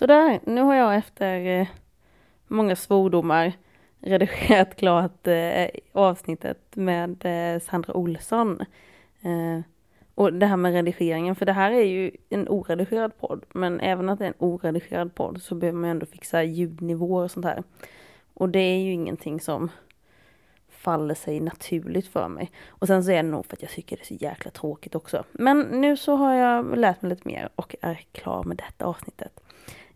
Sådär, nu har jag efter eh, många svordomar redigerat klart eh, avsnittet med eh, Sandra Olsson. Och det här med redigeringen, för det här är ju en oredigerad podd, men även att det är en oredigerad podd så behöver man ändå fixa ljudnivåer och sånt här. Och det är ju ingenting som faller sig naturligt för mig. Och sen så är det nog för att jag tycker det är så jäkla tråkigt också. Men nu så har jag lärt mig lite mer och är klar med detta avsnittet.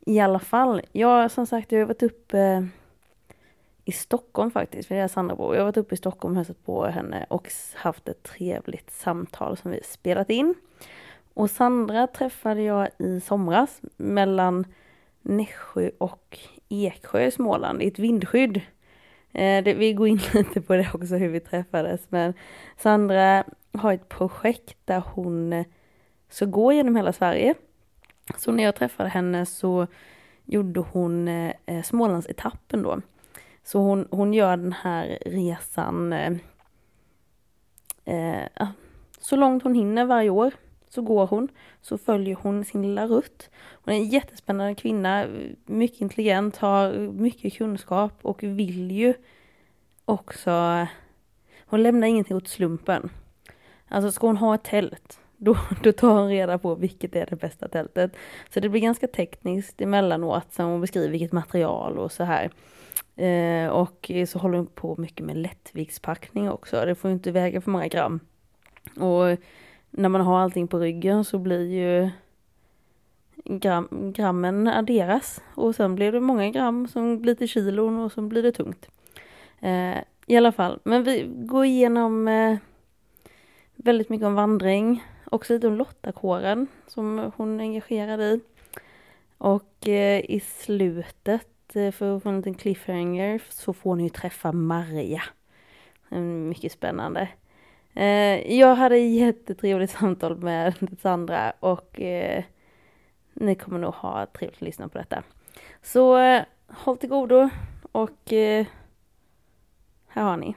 I alla fall, jag som sagt jag har varit uppe eh, i Stockholm faktiskt, för det är Sandra bor. Jag har varit uppe i Stockholm och hälsat på henne och haft ett trevligt samtal som vi spelat in. Och Sandra träffade jag i somras mellan Nässjö och Eksjö i Småland i ett vindskydd. Eh, det, vi går in lite på det också hur vi träffades men Sandra har ett projekt där hon eh, ska gå genom hela Sverige. Så när jag träffade henne så gjorde hon eh, Smålandsetappen då. Så hon, hon gör den här resan eh, eh, så långt hon hinner varje år. Så går hon, så följer hon sin lilla rutt. Hon är en jättespännande kvinna, mycket intelligent, har mycket kunskap och vill ju också... Hon lämnar ingenting åt slumpen. Alltså ska hon ha ett tält, då, då tar hon reda på vilket är det bästa tältet. Så det blir ganska tekniskt emellanåt, som hon beskriver vilket material och så här. Eh, och så håller hon på mycket med lättviktspackning också. Det får inte väga för många gram. Och när man har allting på ryggen så blir ju gram, grammen adderas. Och sen blir det många gram som blir till kilon och så blir det tungt. Eh, I alla fall, men vi går igenom eh, väldigt mycket om vandring. Också lite om Lottakåren som hon är engagerad i. Och eh, i slutet eh, för att få en liten cliffhanger så får ni ju träffa Maria. Mycket spännande. Eh, jag hade jättetrevligt samtal med Sandra och eh, ni kommer nog ha trevligt att lyssna på detta. Så eh, håll till godo och eh, här har ni.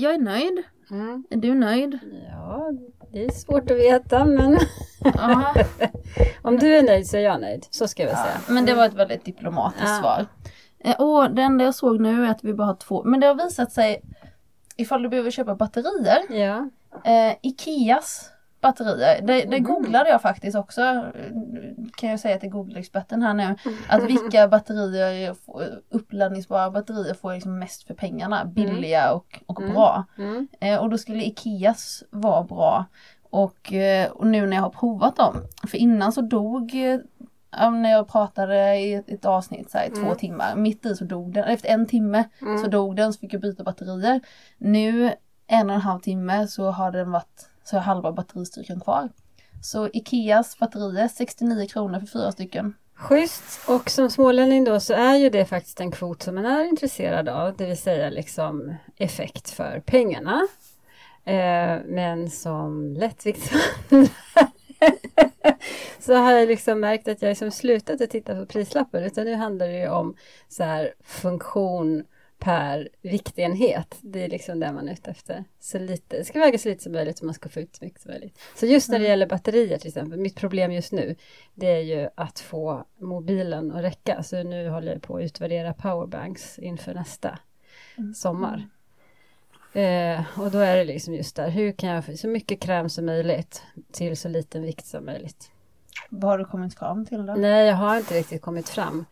Jag är nöjd. Mm. Är du nöjd? Ja, det är svårt att veta men om du är nöjd så är jag nöjd. Så ska vi ja, säga. Men det var ett väldigt diplomatiskt ja. svar. Eh, och det enda jag såg nu är att vi bara har två. Men det har visat sig ifall du behöver köpa batterier. Ja. Eh, Ikeas batterier. Det, det mm. googlade jag faktiskt också. Kan jag säga till Google-experten här nu. Att vilka batterier, uppladdningsbara batterier får liksom mest för pengarna. Mm. Billiga och, och mm. bra. Mm. Eh, och då skulle Ikeas vara bra. Och, eh, och nu när jag har provat dem, för innan så dog eh, när jag pratade i ett, ett avsnitt så här, i mm. två timmar, mitt i så dog den, efter en timme mm. så dog den så fick jag byta batterier. Nu en och en halv timme så har den varit, så har halva batteristyrkan kvar. Så Ikeas batterier 69 kronor för fyra stycken. Schysst! Och som smålänning då så är ju det faktiskt en kvot som man är intresserad av, det vill säga liksom effekt för pengarna. Eh, men som lättviktsvandrare så har jag liksom märkt att jag liksom slutat att titta på prislappen utan nu handlar det ju om så här funktion per viktenhet. Det är liksom det man är ute efter. Så lite, det ska väga så lite som möjligt så man ska få ut så mycket som möjligt. Så just när det mm. gäller batterier till exempel, mitt problem just nu det är ju att få mobilen att räcka. Så nu håller jag på att utvärdera powerbanks inför nästa mm. sommar. Eh, och då är det liksom just där, hur kan jag få så mycket kräm som möjligt till så liten vikt som möjligt. Vad har du kommit fram till då? Nej, jag har inte riktigt kommit fram.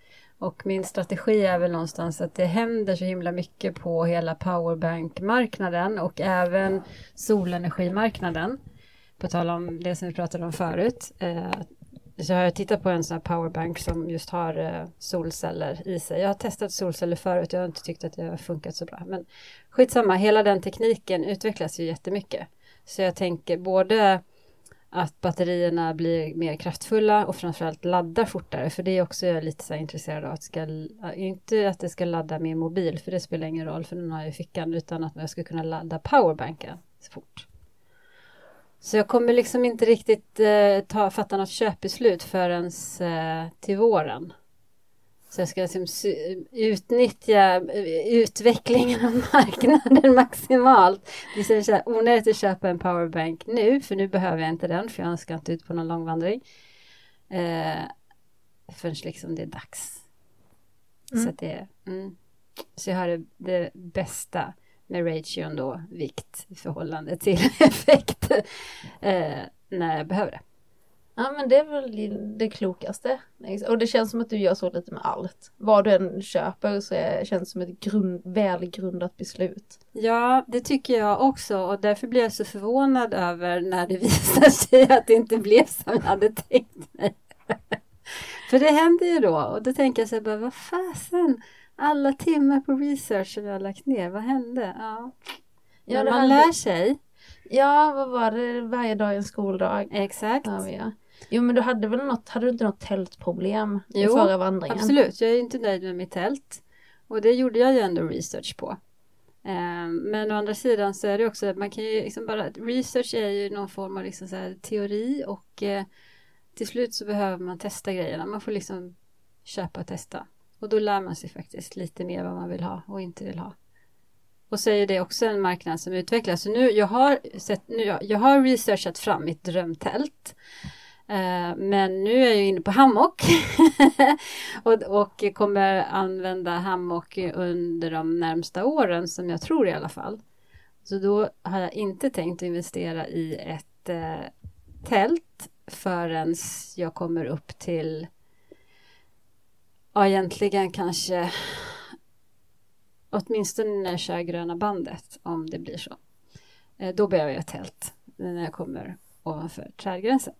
Och min strategi är väl någonstans att det händer så himla mycket på hela powerbank-marknaden och även solenergimarknaden. På tal om det som vi pratade om förut. Eh, så har jag tittat på en sån här powerbank som just har eh, solceller i sig. Jag har testat solceller förut, jag har inte tyckt att det har funkat så bra. Men skitsamma, hela den tekniken utvecklas ju jättemycket. Så jag tänker både att batterierna blir mer kraftfulla och framförallt laddar fortare. För det är också jag lite så intresserad av. Att ska, inte att det ska ladda min mobil, för det spelar ingen roll, för den har jag i fickan, utan att jag ska kunna ladda powerbanken så fort. Så jag kommer liksom inte riktigt eh, ta, fatta något köpbeslut förrän eh, till våren. Så jag ska liksom utnyttja eh, utvecklingen av marknaden maximalt. Det är så här onödigt att köpa en powerbank nu, för nu behöver jag inte den, för jag ska inte ut på någon långvandring. Eh, förrän liksom det är dags. Mm. Så det, mm. Så jag har det, det bästa med ration då, vikt i förhållande till effekt eh, när jag behöver det. Ja men det är väl det- klokaste. Och det känns som att du gör så lite med allt. Vad du än köper så är, känns det som ett grund, välgrundat beslut. Ja, det tycker jag också och därför blir jag så förvånad över när det visar sig att det inte blev som jag hade tänkt mig. För det händer ju då och då tänker jag så här bara, vad fasen, alla timmar på research som jag har lagt ner, vad hände? Ja, Ja, man hade- lär sig. Ja, vad var det? Varje dag är en skoldag. Exakt. Ja. Jo men du hade väl något, hade du inte något tältproblem i Jo, förra vandringen? Absolut, jag är inte nöjd med mitt tält. Och det gjorde jag ju ändå research på. Eh, Men å andra sidan så är det också att man kan ju liksom bara, research är ju någon form av liksom så teori och eh, till slut så behöver man testa grejerna. Man får liksom köpa och testa. Och då lär man sig faktiskt lite mer vad man vill ha och inte vill ha. Och så är det också en marknad som utvecklas. Så nu, jag har, sett, nu, jag har researchat fram mitt drömtält. Eh, men nu är jag inne på hammock och, och kommer använda hammock under de närmsta åren som jag tror i alla fall. Så då har jag inte tänkt investera i ett eh, tält förrän jag kommer upp till ja, egentligen kanske åtminstone när jag kör gröna bandet om det blir så. Eh, då behöver jag ett tält när jag kommer ovanför trädgränsen.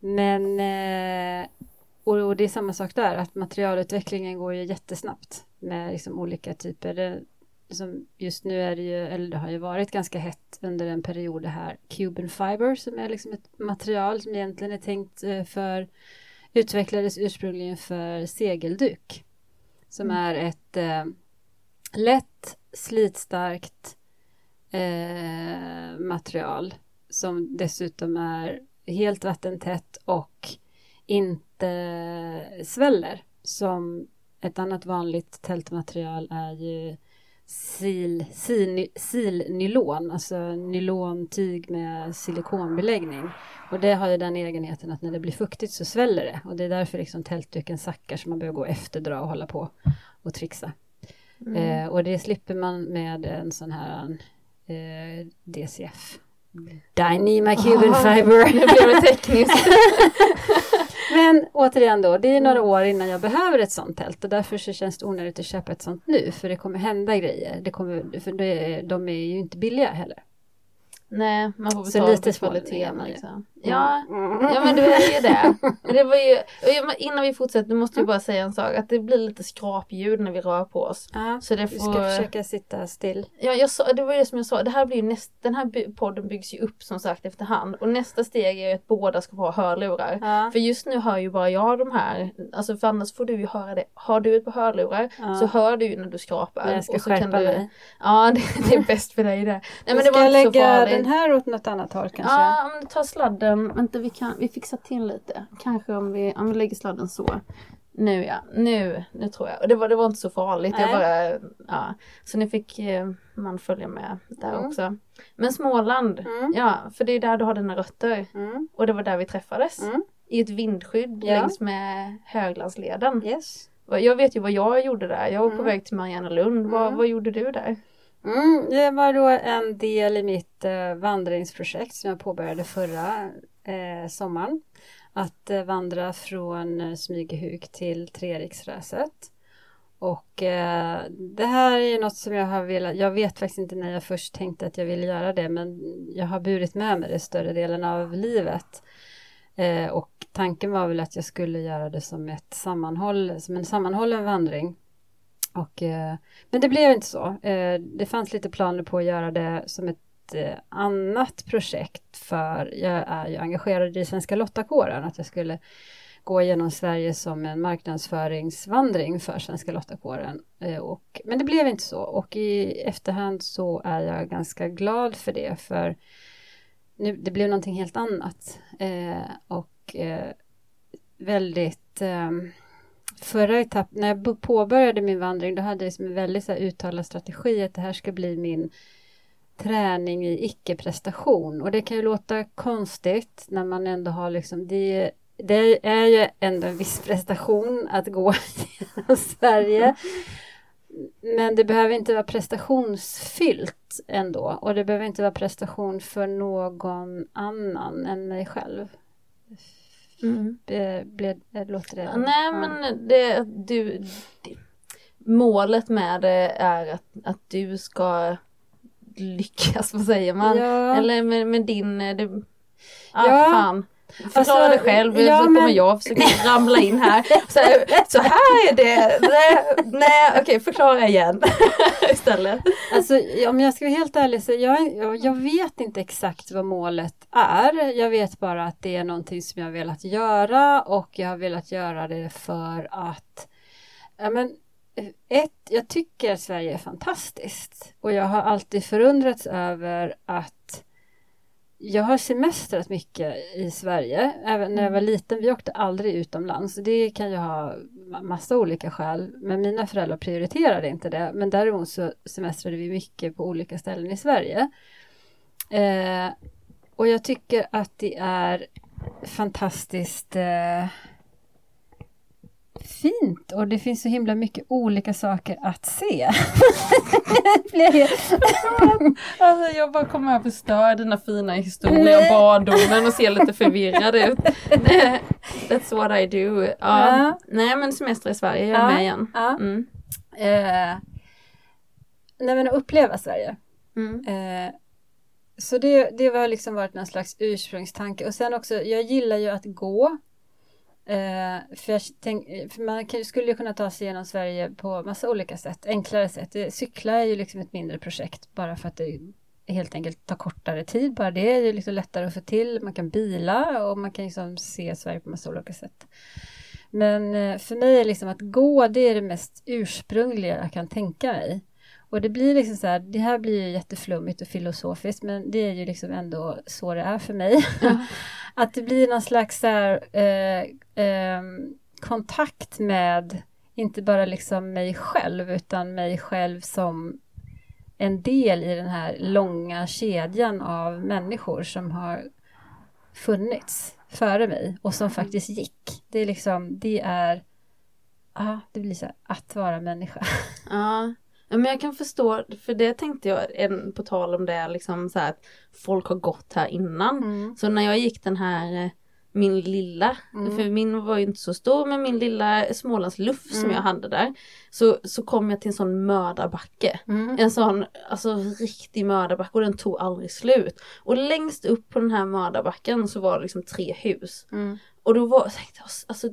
Men eh, och, det är samma sak där, att materialutvecklingen går ju jättesnabbt med liksom olika typer. Det, som just nu är det ju, eller det har ju varit ganska hett under en period det här Cuban Fiber som är liksom ett material som egentligen är tänkt eh, för utvecklades ursprungligen för segelduk. Som Mm. är ett eh, lätt, slitstarkt eh, material som dessutom är helt vattentätt och inte sväller som ett annat vanligt tältmaterial är ju sil, sil, silnylon, alltså nylontyg med silikonbeläggning. Och det har ju den egenheten att när det blir fuktigt så sväller det och det är därför liksom tältduken sackar så man behöver gå och efterdra och hålla på och trixa. Mm. Eh, och det slipper man med en sån här eh, DCF. Dyneema Cuban Ah, Fiber. Nu blev det tekniskt. Men återigen då, det är några år innan jag behöver ett sånt tält och därför så känns det onödigt att köpa ett sånt nu för det kommer hända grejer. Det kommer, för det, de är ju inte billiga heller. Nej, man får Så betala lite för kvaliteten liksom. Ja, Mm. ja men det är ju det. det var ju, innan vi fortsätter måste jag bara säga en sak. Att det blir lite skrapljud när vi rör på oss. Ja, Så det vi får... ska försöka sitta still. Ja, jag sa, det var ju det som jag sa, det här blir ju näst, den här podden byggs ju upp som sagt efterhand. Och nästa steg är ju att båda ska få ha hörlurar. Ja. För just nu hör ju bara jag de här, alltså för annars får du ju höra det. Har du ett par hörlurar Ja. så hör du ju när du skrapar. Men jag ska och så kan skärpa du, mig. Ja, det, det är bäst för dig det. Nej men det var inte så farligt. Den här åt något annat håll kanske? Ja, men ta sladden. Vänta, vi, kan, vi fixar till lite. Kanske om vi, om vi lägger sladden så. Nu ja, nu, nu tror jag. Och det var, det var inte så farligt. Jag bara, ja. Så nu fick eh, man följa med där Mm. också. Men Småland, Mm. ja, för det är där du har dina rötter. Mm. Och det var där vi träffades. Mm. I ett vindskydd Ja. längs med Höglandsleden. Yes. Jag vet ju vad jag gjorde där. Jag var på Mm. väg till Mariannelund. Vad, Mm. vad gjorde du där? Mm, det var då en del i mitt eh, vandringsprojekt som jag påbörjade förra eh, sommaren. Att eh, vandra från eh, Smygehuk till Treriksröset. Och eh, det här är något som jag har velat, jag vet faktiskt inte när jag först tänkte att jag ville göra det men jag har burit med mig det större delen av livet. Eh, och tanken var väl att jag skulle göra det som ett sammanhåll, som en sammanhållen vandring. Och, eh, men det blev inte så. Eh, det fanns lite planer på att göra det som ett eh, annat projekt för jag är ju engagerad i Svenska Lottakåren, att jag skulle gå igenom Sverige som en marknadsföringsvandring för Svenska Lottakåren. Och, men det blev inte så och i efterhand så är jag ganska glad för det för nu, det blev någonting helt annat. Eh, och eh, väldigt eh, Förra etapp, när jag påbörjade min vandring, då hade jag liksom en väldigt så här, uttalad strategi att det här ska bli min träning i icke-prestation. Och det kan ju låta konstigt när man ändå har liksom, det det är ju ändå en viss prestation att gå genom Sverige. Men det behöver inte vara prestationsfyllt ändå och det behöver inte vara prestation för någon annan än mig själv. Mm. Ble, låter det? Nej ja. men det, du, det, målet med det är att, att du ska lyckas, vad säger man? Ja. Eller med, med din, det, ah, Ja. fan. Förklara Alltså, det själv, ja, så kommer men- jag försöka ramla in här. Så, så här är det, nej, nej okej förklara igen istället. Alltså om jag ska vara helt ärlig så jag, jag, jag vet inte exakt vad målet är. Jag vet bara att det är någonting som jag har velat göra och jag har velat göra det för att ja, men, ett, jag tycker att Sverige är fantastiskt och jag har alltid förundrats över att jag har semestrat mycket i Sverige, även när jag var liten. Vi åkte aldrig utomlands. Det kan ju ha ma- massa olika skäl, men mina föräldrar prioriterade inte det. Men däremot så semestrade vi mycket på olika ställen i Sverige. Eh, och jag tycker att det är fantastiskt eh, fint och det finns så himla mycket olika saker att se. Alltså jag bara kommer här och förstör dina fina historier om barndomen och ser lite förvirrad ut. That's what I do. Ja. Ja. Nej men semester i Sverige, jag är Ja. med igen. Ja. Mm. Eh, nej men att uppleva Sverige. Mm. Eh, så det, det har liksom varit någon slags ursprungstanke. Och sen också, jag gillar ju att gå. Eh, för jag tänk, eh, för man kan, skulle ju kunna ta sig igenom Sverige på massa olika sätt, enklare sätt. Eh, cykla är ju liksom ett mindre projekt bara för att det helt enkelt tar kortare tid. Bara det är ju liksom lättare att få till. Man kan bila och man kan liksom se Sverige på massa olika sätt. Men eh, för mig är liksom att gå, det är det mest ursprungliga jag kan tänka mig. Och det blir liksom så här, det här blir ju jätteflummigt och filosofiskt, men det är ju liksom ändå så det är för mig. att det blir någon slags så här, eh, ehm, kontakt med, inte bara liksom mig själv, utan mig själv som en del i den här långa kedjan av människor som har funnits före mig och som faktiskt gick. Det är liksom, det är, ja, det blir så här, att vara människa. Ja. Ja, men jag kan förstå, för det tänkte jag, en, på tal om det, liksom så här att folk har gått här innan. Mm. Så när jag gick den här eh, min lilla, Mm. för min var ju inte så stor men min lilla Smålands luff som Mm. jag hade där. Så, så kom jag till en sån mördarbacke. Mm. En sån alltså riktig mördarbacke och den tog aldrig slut. Och längst upp på den här mördarbacken så var det liksom tre hus. Och då var, tänkte jag, alltså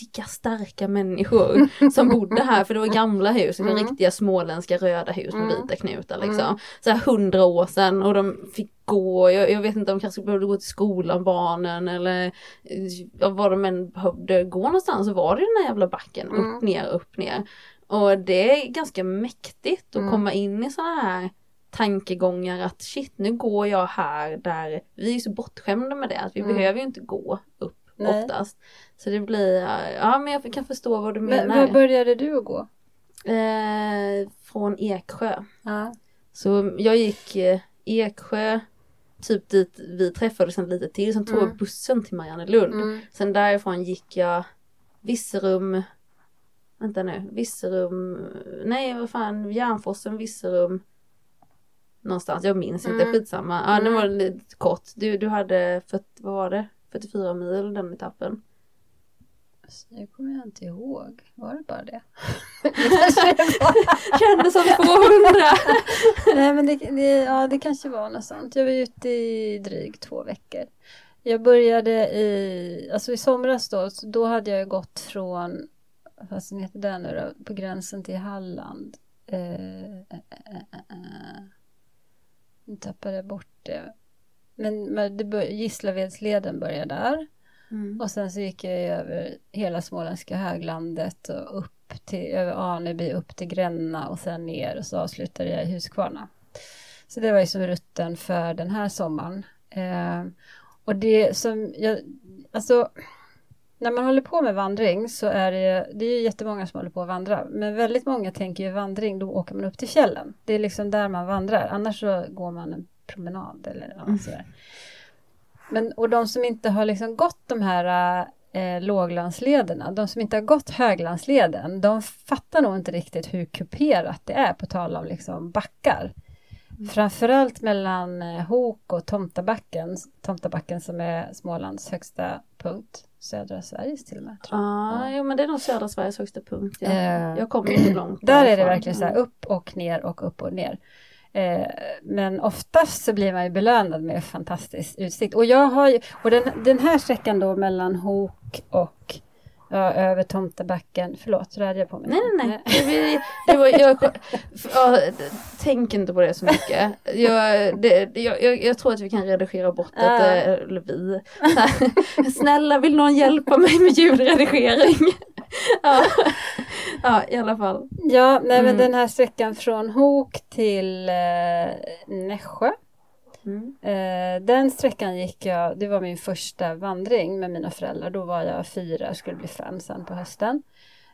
vilka starka människor som bodde här för det var gamla hus, liksom Mm. riktiga småländska röda hus med Mm. vita knutar liksom. Mm. Så här hundra år sedan och de fick gå, jag, jag vet inte, de kanske behövde gå till skolan barnen eller eh, ja, var de än behövde gå någonstans så var det den här jävla backen, Mm. upp ner, upp ner. Och det är ganska mäktigt att Mm. komma in i sådana här tankegångar att shit nu går jag här där vi är så bortskämda med det att vi Mm. behöver ju inte gå upp Nej. oftast. Så det blir, ja men jag kan förstå vad du Men menar. var började du att gå? eh, från Eksjö. Ja. Så jag gick eh, Eksjö, typ dit vi träffades sen lite till, sen tog Mm. jag bussen till Mariannelund. Mm. Sen därifrån gick jag Virserum, vänta nu, Virserum, nej vad fan, Järnforsen, Virserum. Någonstans, jag minns inte, Mm. skitsamma. Ja, det Mm. var lite kort. Du, du hade, 40, vad var det? 44 mil den etappen. Alltså, Det kommer jag inte ihåg. Var det bara det? Kändes som 200! Nej men det, det, ja, det kanske var något sånt. Jag var ute i drygt två veckor. Jag började i, alltså i somras då, då hade jag gått från, vad som heter det nu då, på gränsen till Halland. Eh, eh, eh, eh, eh. Nu tappade jag bort det. Men, men det bör, Gislavedsleden började där. Mm. Och sen så gick jag över hela småländska höglandet och upp till, över Aneby upp till Gränna och sen ner och så avslutade jag i Huskvarna. Så det var ju som rutten för den här sommaren. Eh, och det som jag, alltså när man håller på med vandring så är det, det är ju jättemånga som håller på att vandra. Men väldigt många tänker ju vandring, då åker man upp till fjällen. Det är liksom där man vandrar. Annars så går man promenad eller ja, Mm. sådär. Men, och de som inte har liksom gått de här eh, låglandslederna, de som inte har gått höglandsleden, de fattar nog inte riktigt hur kuperat det är, på tal om liksom backar. Mm. Framförallt mellan eh, Hok och Tomtabacken, Tomtabacken som är Smålands högsta punkt, södra Sveriges till och med. Tror jag. Ah, ja. Jo men det är nog södra Sveriges högsta punkt. Ja. Eh, jag kommer inte långt. Där är det verkligen så här upp och ner och upp och ner. Eh, men oftast så blir man ju belönad med fantastisk utsikt. Och jag har ju, och den, den här sträckan då mellan Hok och ja, över Tomtebacken, förlåt, rörde jag på mig? Nej, nej, nej. Det, det var, jag, ja, tänk inte på det så mycket. Jag, det, jag, jag, tror att vi kan redigera bort det, uh. eller vi. Snälla, vill någon hjälpa mig med ljudredigering? Ja. ja, i alla fall. Ja, nej, men mm. den här sträckan från Hok till eh, Nässjö. Mm. Eh, den sträckan gick jag, det var min första vandring med mina föräldrar. Då var jag fyra, skulle bli fem sen på hösten.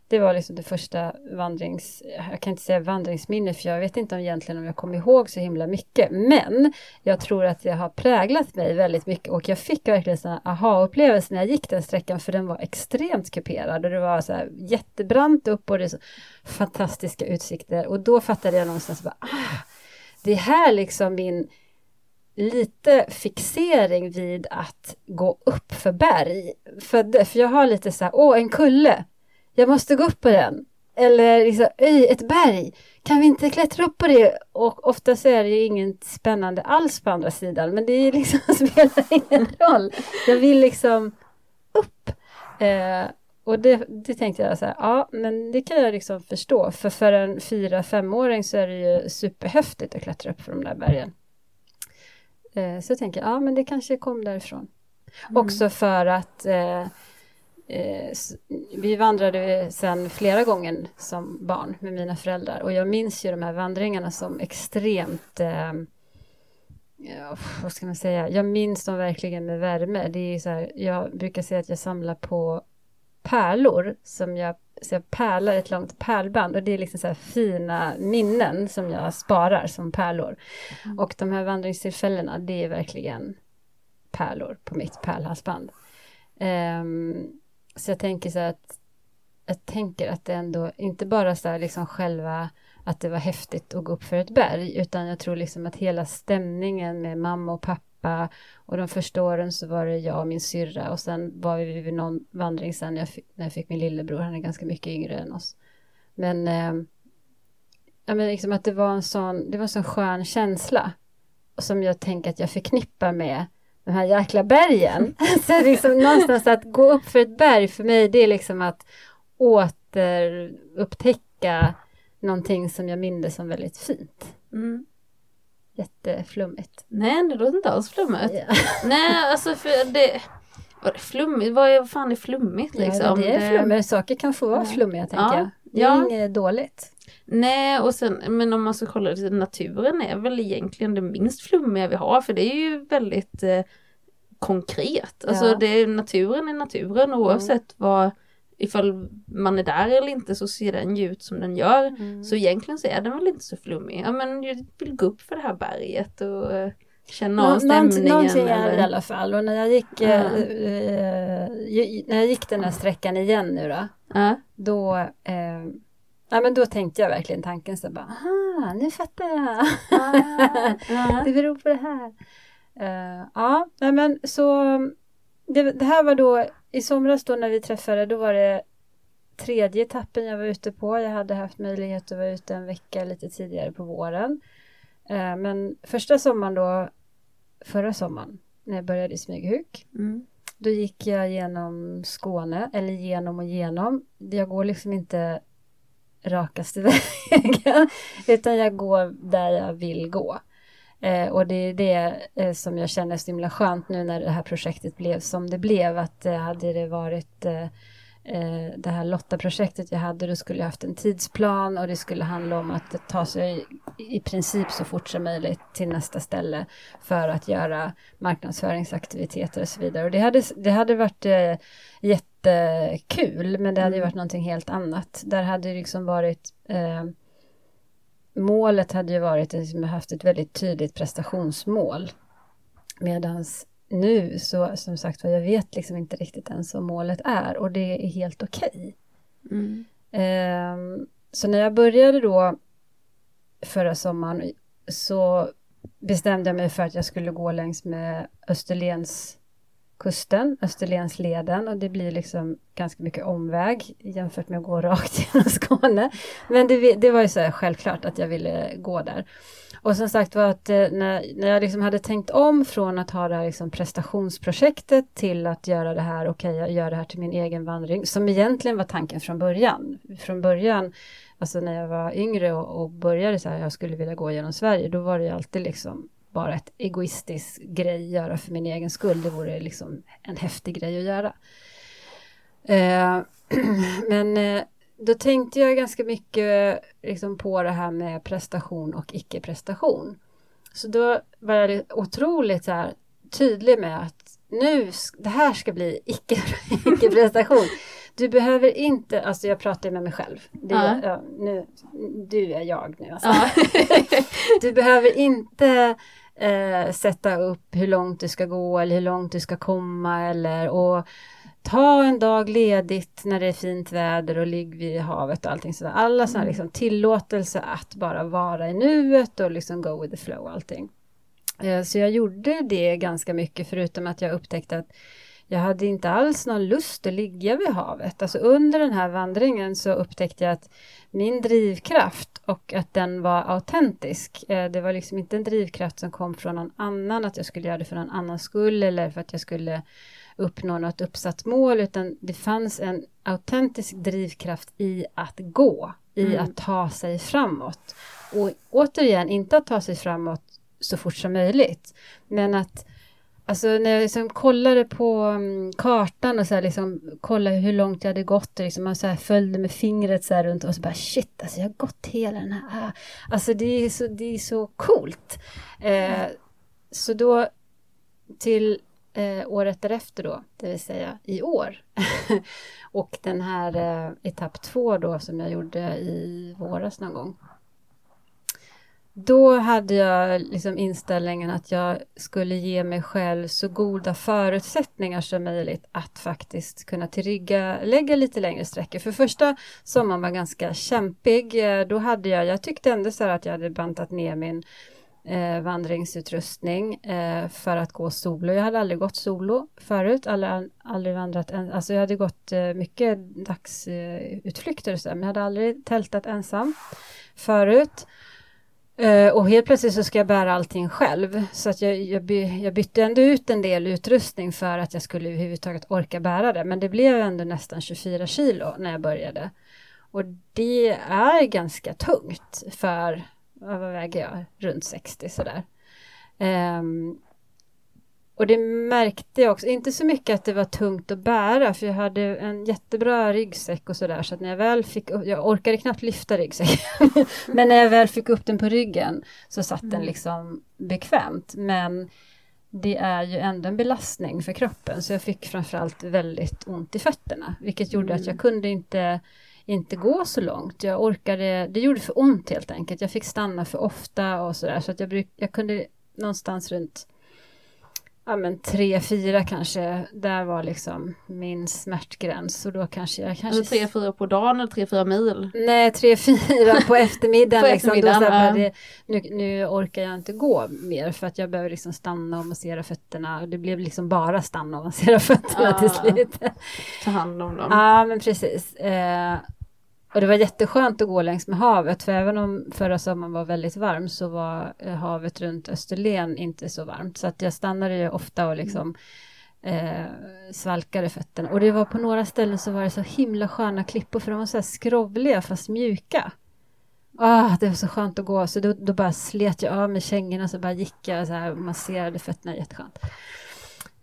Det var liksom det första vandrings, jag kan inte säga vandringsminne för jag vet inte om egentligen om jag kommer ihåg så himla mycket. Men jag tror att det har präglat mig väldigt mycket och jag fick verkligen sådana aha-upplevelser när jag gick den sträckan för den var extremt kuperad och det var så här jättebrant upp och det så fantastiska utsikter och då fattade jag någonstans bara, ah, det är här liksom min lite fixering vid att gå upp för berg. För, för jag har lite så här, åh en kulle, jag måste gå upp på den. Eller liksom, öj, ett berg, kan vi inte klättra upp på det? Och ofta så är det ju inget spännande alls på andra sidan, men det liksom, spelar ingen roll. Jag vill liksom upp. Eh, och det, det, tänkte jag så här, ja men det kan jag liksom förstå, för för en fyra femåring så är det ju superhäftigt att klättra upp för de där bergen. Eh, så jag tänker, ja men det kanske kom därifrån. Mm. Också för att eh, Eh, vi vandrade sen flera gånger som barn med mina föräldrar och jag minns ju de här vandringarna som extremt eh, ja, vad ska man säga, jag minns dem verkligen med värme. Det är så här, jag brukar säga att jag samlar på pärlor som jag, så jag pärlar ett långt pärlband och det är liksom så fina minnen som jag sparar som pärlor. Mm. Och de här vandringstillfällena, det är verkligen pärlor på mitt pärlhalsband. Um, så jag tänker så att jag tänker att det ändå inte bara så här liksom själva att det var häftigt att gå upp för ett berg utan jag tror liksom att hela stämningen med mamma och pappa och de första åren så var det jag och min syrra och sen var vi vid någon vandring sen när jag fick, när jag fick min lillebror, han är ganska mycket yngre än oss. Men, eh, ja, men liksom att det var en sån, det var en sån skön känsla som jag tänker att jag förknippar med de här jäkla bergen. så liksom någonstans att gå upp för ett berg för mig det är liksom att återupptäcka någonting som jag minns som väldigt fint. Mm. Jätteflummigt. Nej, det låter inte alls flummigt. Ja. Nej, alltså för det... Vad är flummigt? Vad, är, fan är flummigt liksom? Ja, det är flummigt. Saker kan få vara flummiga tänker ja. jag. Det är ja. inget dåligt. Nej, och sen, men om man ska kolla det, naturen är väl egentligen det minst flummiga vi har, för det är ju väldigt eh, konkret. Alltså ja. det, naturen är naturen och oavsett mm. vad, ifall man är där eller inte så ser den ju ut som den gör. Mm. Så egentligen så är den väl inte så flummig. Ja men jag vill gå upp för det här berget och uh, känna Nå av stämningen. Någonting är det i alla fall och när jag gick, uh. Uh, när jag gick den här sträckan igen nu då, då eh, Ja men då tänkte jag verkligen tanken så bara, aha, nu fattar jag. Ah, det beror på det här. Uh, ja, men så det, det, här var då i somras då när vi träffade, då var det tredje etappen jag var ute på. Jag hade haft möjlighet att vara ute en vecka lite tidigare på våren. Uh, men första sommaren då, förra sommaren, när jag började i Smyghuk, mm. då gick jag genom Skåne, eller genom och genom. Jag går liksom inte rakaste vägen, utan jag går där jag vill gå. Eh, och det är det eh, som jag känner så himla skönt nu när det här projektet blev som det blev. Att eh, hade det varit eh, eh, det här Lotta-projektet jag hade, då skulle jag haft en tidsplan och det skulle handla om att ta sig i princip så fort som möjligt till nästa ställe för att göra marknadsföringsaktiviteter och så vidare. Och det hade, det hade varit eh, jättekul, men det hade mm. varit någonting helt annat. Där hade det liksom varit eh, målet hade ju varit att vi haft ett väldigt tydligt prestationsmål. Medan nu så som sagt jag vet liksom inte riktigt ens vad målet är och det är helt okej. Okay. Mm. Eh, så när jag började då förra sommaren så bestämde jag mig för att jag skulle gå längs med Österlens kusten, Österlensleden och det blir liksom ganska mycket omväg jämfört med att gå rakt genom Skåne. Men det, det var ju så självklart att jag ville gå där. Och som sagt var att eh, när, när jag liksom hade tänkt om från att ha det här liksom prestationsprojektet till att göra det här, okej okay, jag gör det här till min egen vandring, som egentligen var tanken från början. Från början, alltså när jag var yngre och, och började så här, jag skulle vilja gå genom Sverige, då var det ju alltid liksom bara ett egoistiskt grej göra för min egen skull. Det vore liksom en häftig grej att göra. Eh, men eh, då tänkte jag ganska mycket liksom, på det här med prestation och icke-prestation. Så då var jag otroligt så här, tydlig med att nu, det här ska bli icke-prestation. Du behöver inte, alltså jag pratar med mig själv. Det, ja. Ja, nu, du är jag nu. Alltså. Ja. du behöver inte eh, sätta upp hur långt du ska gå eller hur långt du ska komma eller och ta en dag ledigt när det är fint väder och ligg vid havet och allting sådär. Alla sådana mm. liksom tillåtelse att bara vara i nuet och liksom go with the flow och allting. Eh, så jag gjorde det ganska mycket förutom att jag upptäckte att jag hade inte alls någon lust att ligga vid havet. Alltså under den här vandringen så upptäckte jag att min drivkraft och att den var autentisk. Eh, det var liksom inte en drivkraft som kom från någon annan, att jag skulle göra det för någon annans skull eller för att jag skulle uppnå något uppsatt mål, utan det fanns en autentisk drivkraft i att gå, i mm. att ta sig framåt. Och återigen, inte att ta sig framåt så fort som möjligt, men att Alltså när jag liksom kollade på um, kartan och så här liksom kollade hur långt jag hade gått och liksom man så här följde med fingret så här runt och så bara shit, alltså jag har gått hela den här, alltså det är så, det är så coolt. Eh, så då till eh, året därefter då, det vill säga i år. och den här eh, etapp två då som jag gjorde i våras någon gång. Då hade jag liksom inställningen att jag skulle ge mig själv så goda förutsättningar som möjligt att faktiskt kunna tillrygga, lägga lite längre sträckor. För första sommaren var ganska kämpig. Eh, då hade jag, jag tyckte ändå så att jag hade bantat ner min eh, vandringsutrustning eh, för att gå solo. Jag hade aldrig gått solo förut, aldrig, aldrig vandrat en, alltså jag hade gått eh, mycket dagsutflykter och sådär. men jag hade aldrig tältat ensam förut. Eh, och helt plötsligt så ska jag bära allting själv. Så att jag, jag, by, jag, bytte ändå ut en del utrustning för att jag skulle överhuvudtaget orka bära det. Men det blev ändå nästan 24 kilo när jag började. Och det är ganska tungt för, vad väger jag, runt 60 sådär. Um, och det märkte jag också, inte så mycket att det var tungt att bära för jag hade en jättebra ryggsäck och sådär så att när jag väl fick, jag orkade knappt lyfta ryggsäcken, men när jag väl fick upp den på ryggen så satt mm. den liksom bekvämt. Men det är ju ändå en belastning för kroppen så jag fick framförallt väldigt ont i fötterna vilket gjorde mm. att jag mm. kunde inte inte gå så långt. Jag orkade, det gjorde för ont helt enkelt. Jag fick stanna för ofta och sådär så att jag, bruk, jag kunde någonstans runt ja men tre, fyra kanske, där var liksom min smärtgräns och då kanske jag kanske... Alltså tre, fyra på dagen eller tre, fyra mil? Nej, tre, fyra på eftermiddagen. på liksom. eftermiddagen då, så här, ja. nu, nu orkar jag inte gå mer för att jag behöver liksom stanna och massera fötterna och det blev liksom bara stanna och massera fötterna ja. till slut. Ta hand om dem. Ja, men precis. Eh, och det var jätteskönt att gå längs med havet, för även om förra sommaren var väldigt varm så var eh, havet runt Österlen inte så varmt. Så att jag stannade ju ofta och liksom eh, svalkade fötterna. Och det var på några ställen så var det så himla sköna klippor, för de var så här skrovliga fast mjuka. Ah, det var så skönt att gå, så då, då bara slet jag av mig kängorna så bara gick jag så här och masserade fötterna jätteskönt.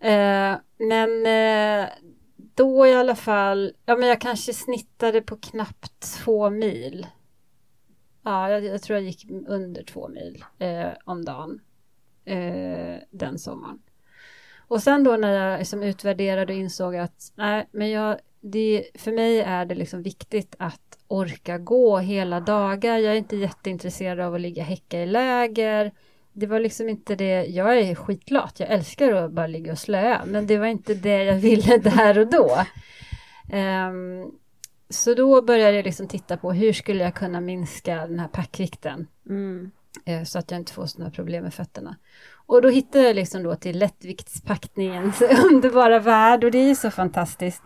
Eh, men eh, då i alla fall, ja men jag kanske snittade på knappt två mil. Ja, jag, jag tror jag gick under två mil eh, om dagen eh, den sommaren. Och sen då när jag liksom utvärderade och insåg att nej, men jag, det, för mig är det liksom viktigt att orka gå hela dagar. Jag är inte jätteintresserad av att ligga häcka i läger det var liksom inte det, jag är skitlat, jag älskar att bara ligga och slöa, men det var inte det jag ville där och då. Um, så då började jag liksom titta på hur skulle jag kunna minska den här packvikten. Mm. Eh, så att jag inte får sådana problem med fötterna. Och då hittade jag liksom då till lättviktspackningens underbara värld och det är så fantastiskt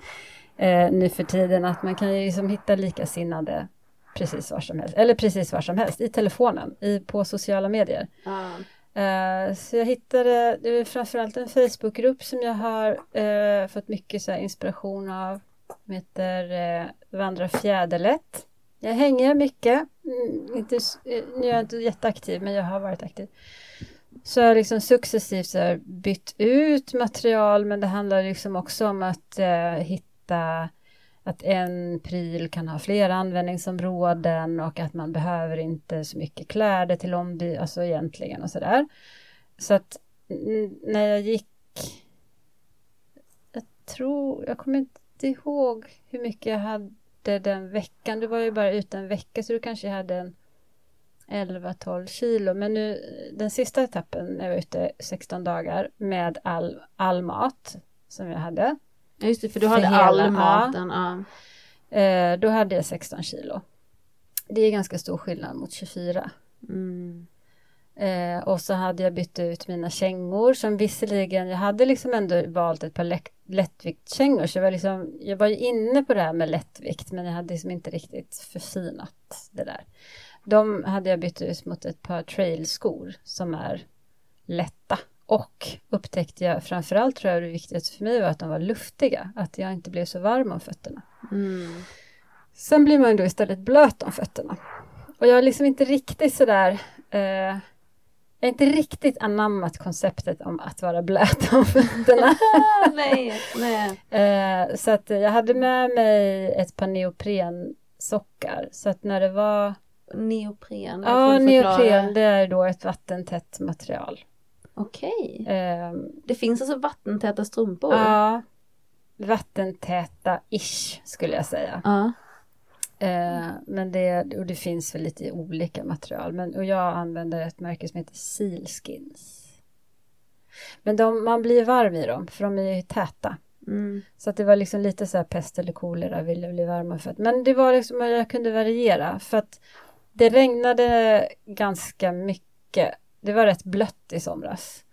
eh, nu för tiden att man kan ju liksom hitta likasinnade precis var som helst, eller precis var som helst, i telefonen, i, på sociala medier. Ah. Uh, så jag hittade, det är framförallt en Facebookgrupp som jag har uh, fått mycket så inspiration av. Den heter uh, Vandra fjäderlätt. Jag hänger mycket, mm, inte, nu är jag inte jätteaktiv men jag har varit aktiv. Så jag har liksom successivt så bytt ut material men det handlar liksom också om att hitta att en pryl kan ha flera användningsområden och att man behöver inte så mycket kläder till omby, alltså egentligen och sådär. Så att när jag gick, jag tror, jag kommer inte ihåg hur mycket jag hade den veckan, du var ju bara ute en vecka så du kanske hade en 11-12 kilo, men nu den sista etappen när jag var ute 16 dagar med all, all mat som jag hade Ja just det, för du hade hela, all maten. Ja. Eh, då hade jag 16 kilo. Det är ganska stor skillnad mot 24. Mm. Eh, och så hade jag bytt ut mina kängor som visserligen, jag hade liksom ändå valt ett par lätt, lättviktskängor så jag var, liksom, jag var ju inne på det här med lättvikt men jag hade liksom inte riktigt förfinat det där. De hade jag bytt ut mot ett par trailskor som är lätta och upptäckte jag framförallt tror jag det viktigaste för mig var att de var luftiga, att jag inte blev så varm om fötterna. Mm. Sen blir man då istället blöt om fötterna. Och jag har liksom inte riktigt sådär, eh, jag har inte riktigt anammat konceptet om att vara blöt om fötterna. nej, nej. Eh, så att jag hade med mig ett par neoprensockar, så att när det var Neopren? Ja, neopren det är då ett vattentätt material. Okej. Eh, det finns alltså vattentäta strumpor? Ja. Vattentäta-ish skulle jag säga. Ja. Eh, men det, och det finns väl lite olika material. Men, och jag använder ett märke som heter Sealskins. Men de, man blir varm i dem för de är ju täta. Mm. Så att det var liksom lite så här pest eller kolera, ville bli varma för att, Men det var liksom, jag kunde variera för att det regnade ganska mycket det var rätt blött i somras.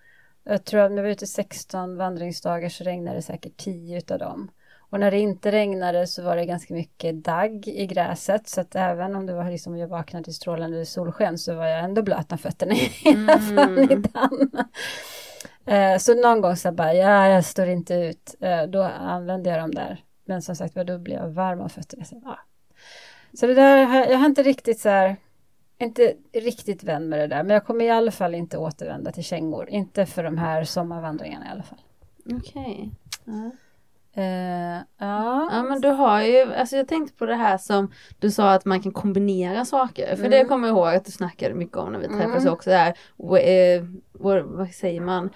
Jag tror att när vi var ute 16 vandringsdagar så regnade det säkert 10 utav dem. Och när det inte regnade så var det ganska mycket dagg i gräset så att även om det var liksom jag vaknade till strålande solsken så var jag ändå blöt om fötterna mm. förmiddagen. Eh, så någon gång så bara, ja jag står inte ut. Eh, då använde jag dem där. Men som sagt var då blev jag varm om fötterna. Så, ja. så det där, jag har inte riktigt så här inte riktigt vän med det där, men jag kommer i alla fall inte återvända till kängor. Inte för de här sommarvandringarna i alla fall. Okej. Okay. Ja. Uh, ja. ja men du har ju, alltså jag tänkte på det här som du sa att man kan kombinera saker. För mm. det kommer jag ihåg att du snackade mycket om när vi träffades mm. också där. Uh, vad, vad säger man?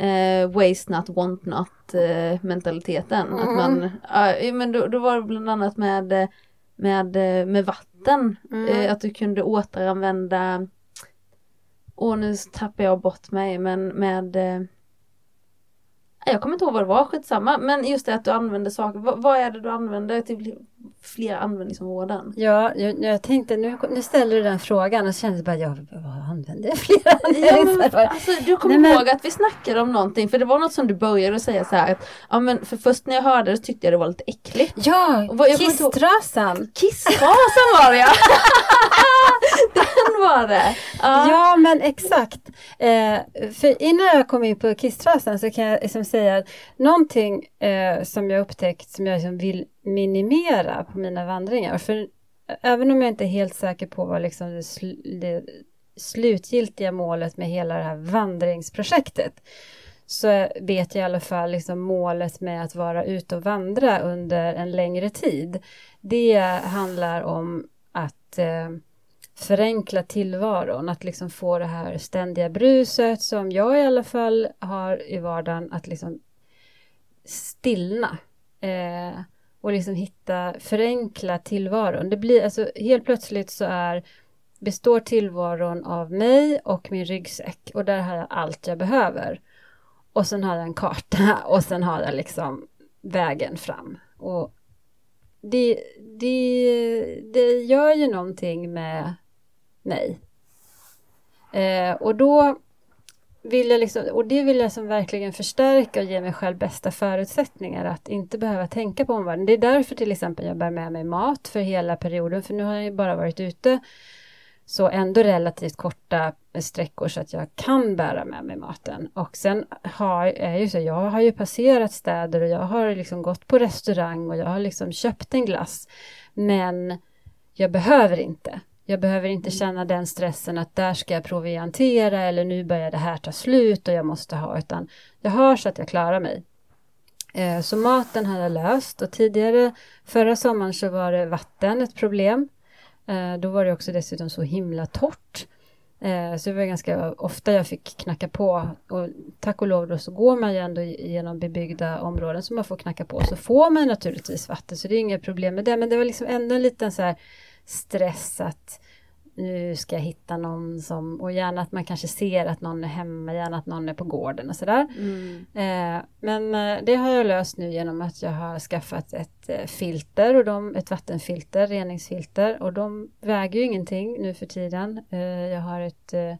Uh, waste not, want not uh, mentaliteten. Mm. Att man, uh, men då, då var det bland annat med med, eh, med vatten. Mm. Eh, att du kunde återanvända och nu tappar jag bort mig men med eh, jag kommer inte ihåg vad det var, skitsamma. Men just det att du använder saker. vad, vad är det du använder till fler användningsområden? Ja, jag, jag tänkte nu, nu ställer du den frågan och så kände jag bara, ja, vad använder jag fler användningsområden? Ja, alltså, du kommer Nej, ihåg men... att vi snackade om någonting, för det var något som du började säga så här. Att, ja men för först när jag hörde det så tyckte jag det var lite äckligt. Ja, kisstrasan! Kisstrasan var det ja! den var det! Ja, ja men exakt. Eh, för innan jag kom in på kisstrasan så kan jag liksom säga att någonting eh, som jag upptäckt som jag liksom vill minimera på mina vandringar. För även om jag inte är helt säker på vad liksom det, sl det slutgiltiga målet med hela det här vandringsprojektet så vet jag i alla fall liksom målet med att vara ute och vandra under en längre tid. Det handlar om att eh, förenkla tillvaron, att liksom få det här ständiga bruset som jag i alla fall har i vardagen att liksom stillna. Eh, och liksom hitta, förenkla tillvaron. Det blir alltså helt plötsligt så är består tillvaron av mig och min ryggsäck och där har jag allt jag behöver. Och sen har jag en karta och sen har jag liksom vägen fram. Och det, det, det gör ju någonting med mig. Eh, och då vill jag liksom, och det vill jag som verkligen förstärka och ge mig själv bästa förutsättningar att inte behöva tänka på omvärlden. Det är därför till exempel jag bär med mig mat för hela perioden, för nu har jag ju bara varit ute så ändå relativt korta sträckor så att jag kan bära med mig maten. Och sen har, är ju så, jag har ju passerat städer och jag har liksom gått på restaurang och jag har liksom köpt en glass. Men jag behöver inte. Jag behöver inte känna den stressen att där ska jag proviantera eller nu börjar det här ta slut och jag måste ha, utan jag har så att jag klarar mig. Eh, så maten har jag löst och tidigare, förra sommaren så var det vatten ett problem. Eh, då var det också dessutom så himla torrt. Eh, så det var ganska ofta jag fick knacka på och tack och lov då så går man ju ändå genom bebyggda områden som man får knacka på så får man naturligtvis vatten så det är inget problem med det men det var liksom ändå en liten så här stress att nu ska jag hitta någon som, och gärna att man kanske ser att någon är hemma, gärna att någon är på gården och sådär. Mm. Eh, men eh, det har jag löst nu genom att jag har skaffat ett eh, filter, och de, ett vattenfilter, reningsfilter, och de väger ju ingenting nu för tiden. Eh, jag har ett eh,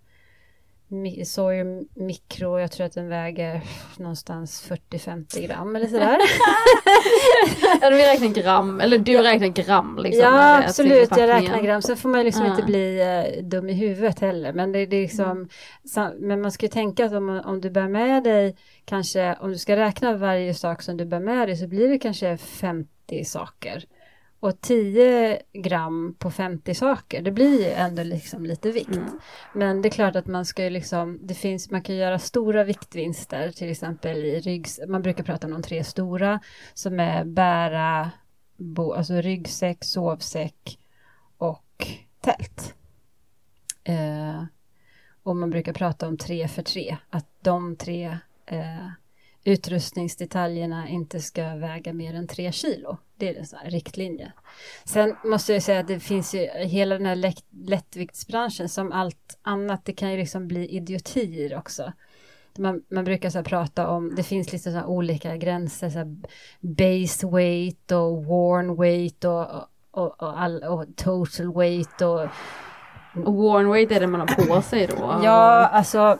Sawyer mikro, jag tror att den väger någonstans 40-50 gram eller sådär. ja, vi räknar gram, eller du räknar gram liksom. Ja absolut, jag räknar gram. Sen får man liksom ja. inte bli uh, dum i huvudet heller. Men det, det är liksom, mm. så, men man ska ju tänka att om, om du bär med dig, kanske om du ska räkna varje sak som du bär med dig så blir det kanske 50 saker. Och 10 gram på 50 saker, det blir ju ändå liksom lite vikt. Mm. Men det är klart att man ska ju liksom, det finns, man kan göra stora viktvinster, till exempel i ryggs, man brukar prata om de tre stora, som är bära, bo, alltså ryggsäck, sovsäck och tält. Eh, och man brukar prata om tre för tre, att de tre eh, utrustningsdetaljerna inte ska väga mer än tre kilo. Det är en sån här riktlinje. Sen måste jag säga att det finns ju hela den här lättviktsbranschen som allt annat, det kan ju liksom bli idiotier också. Man, man brukar så prata om, det finns lite så olika gränser, så base weight och worn weight och, och, och, all, och total weight. Och worn weight är det man har på sig då? Ja, alltså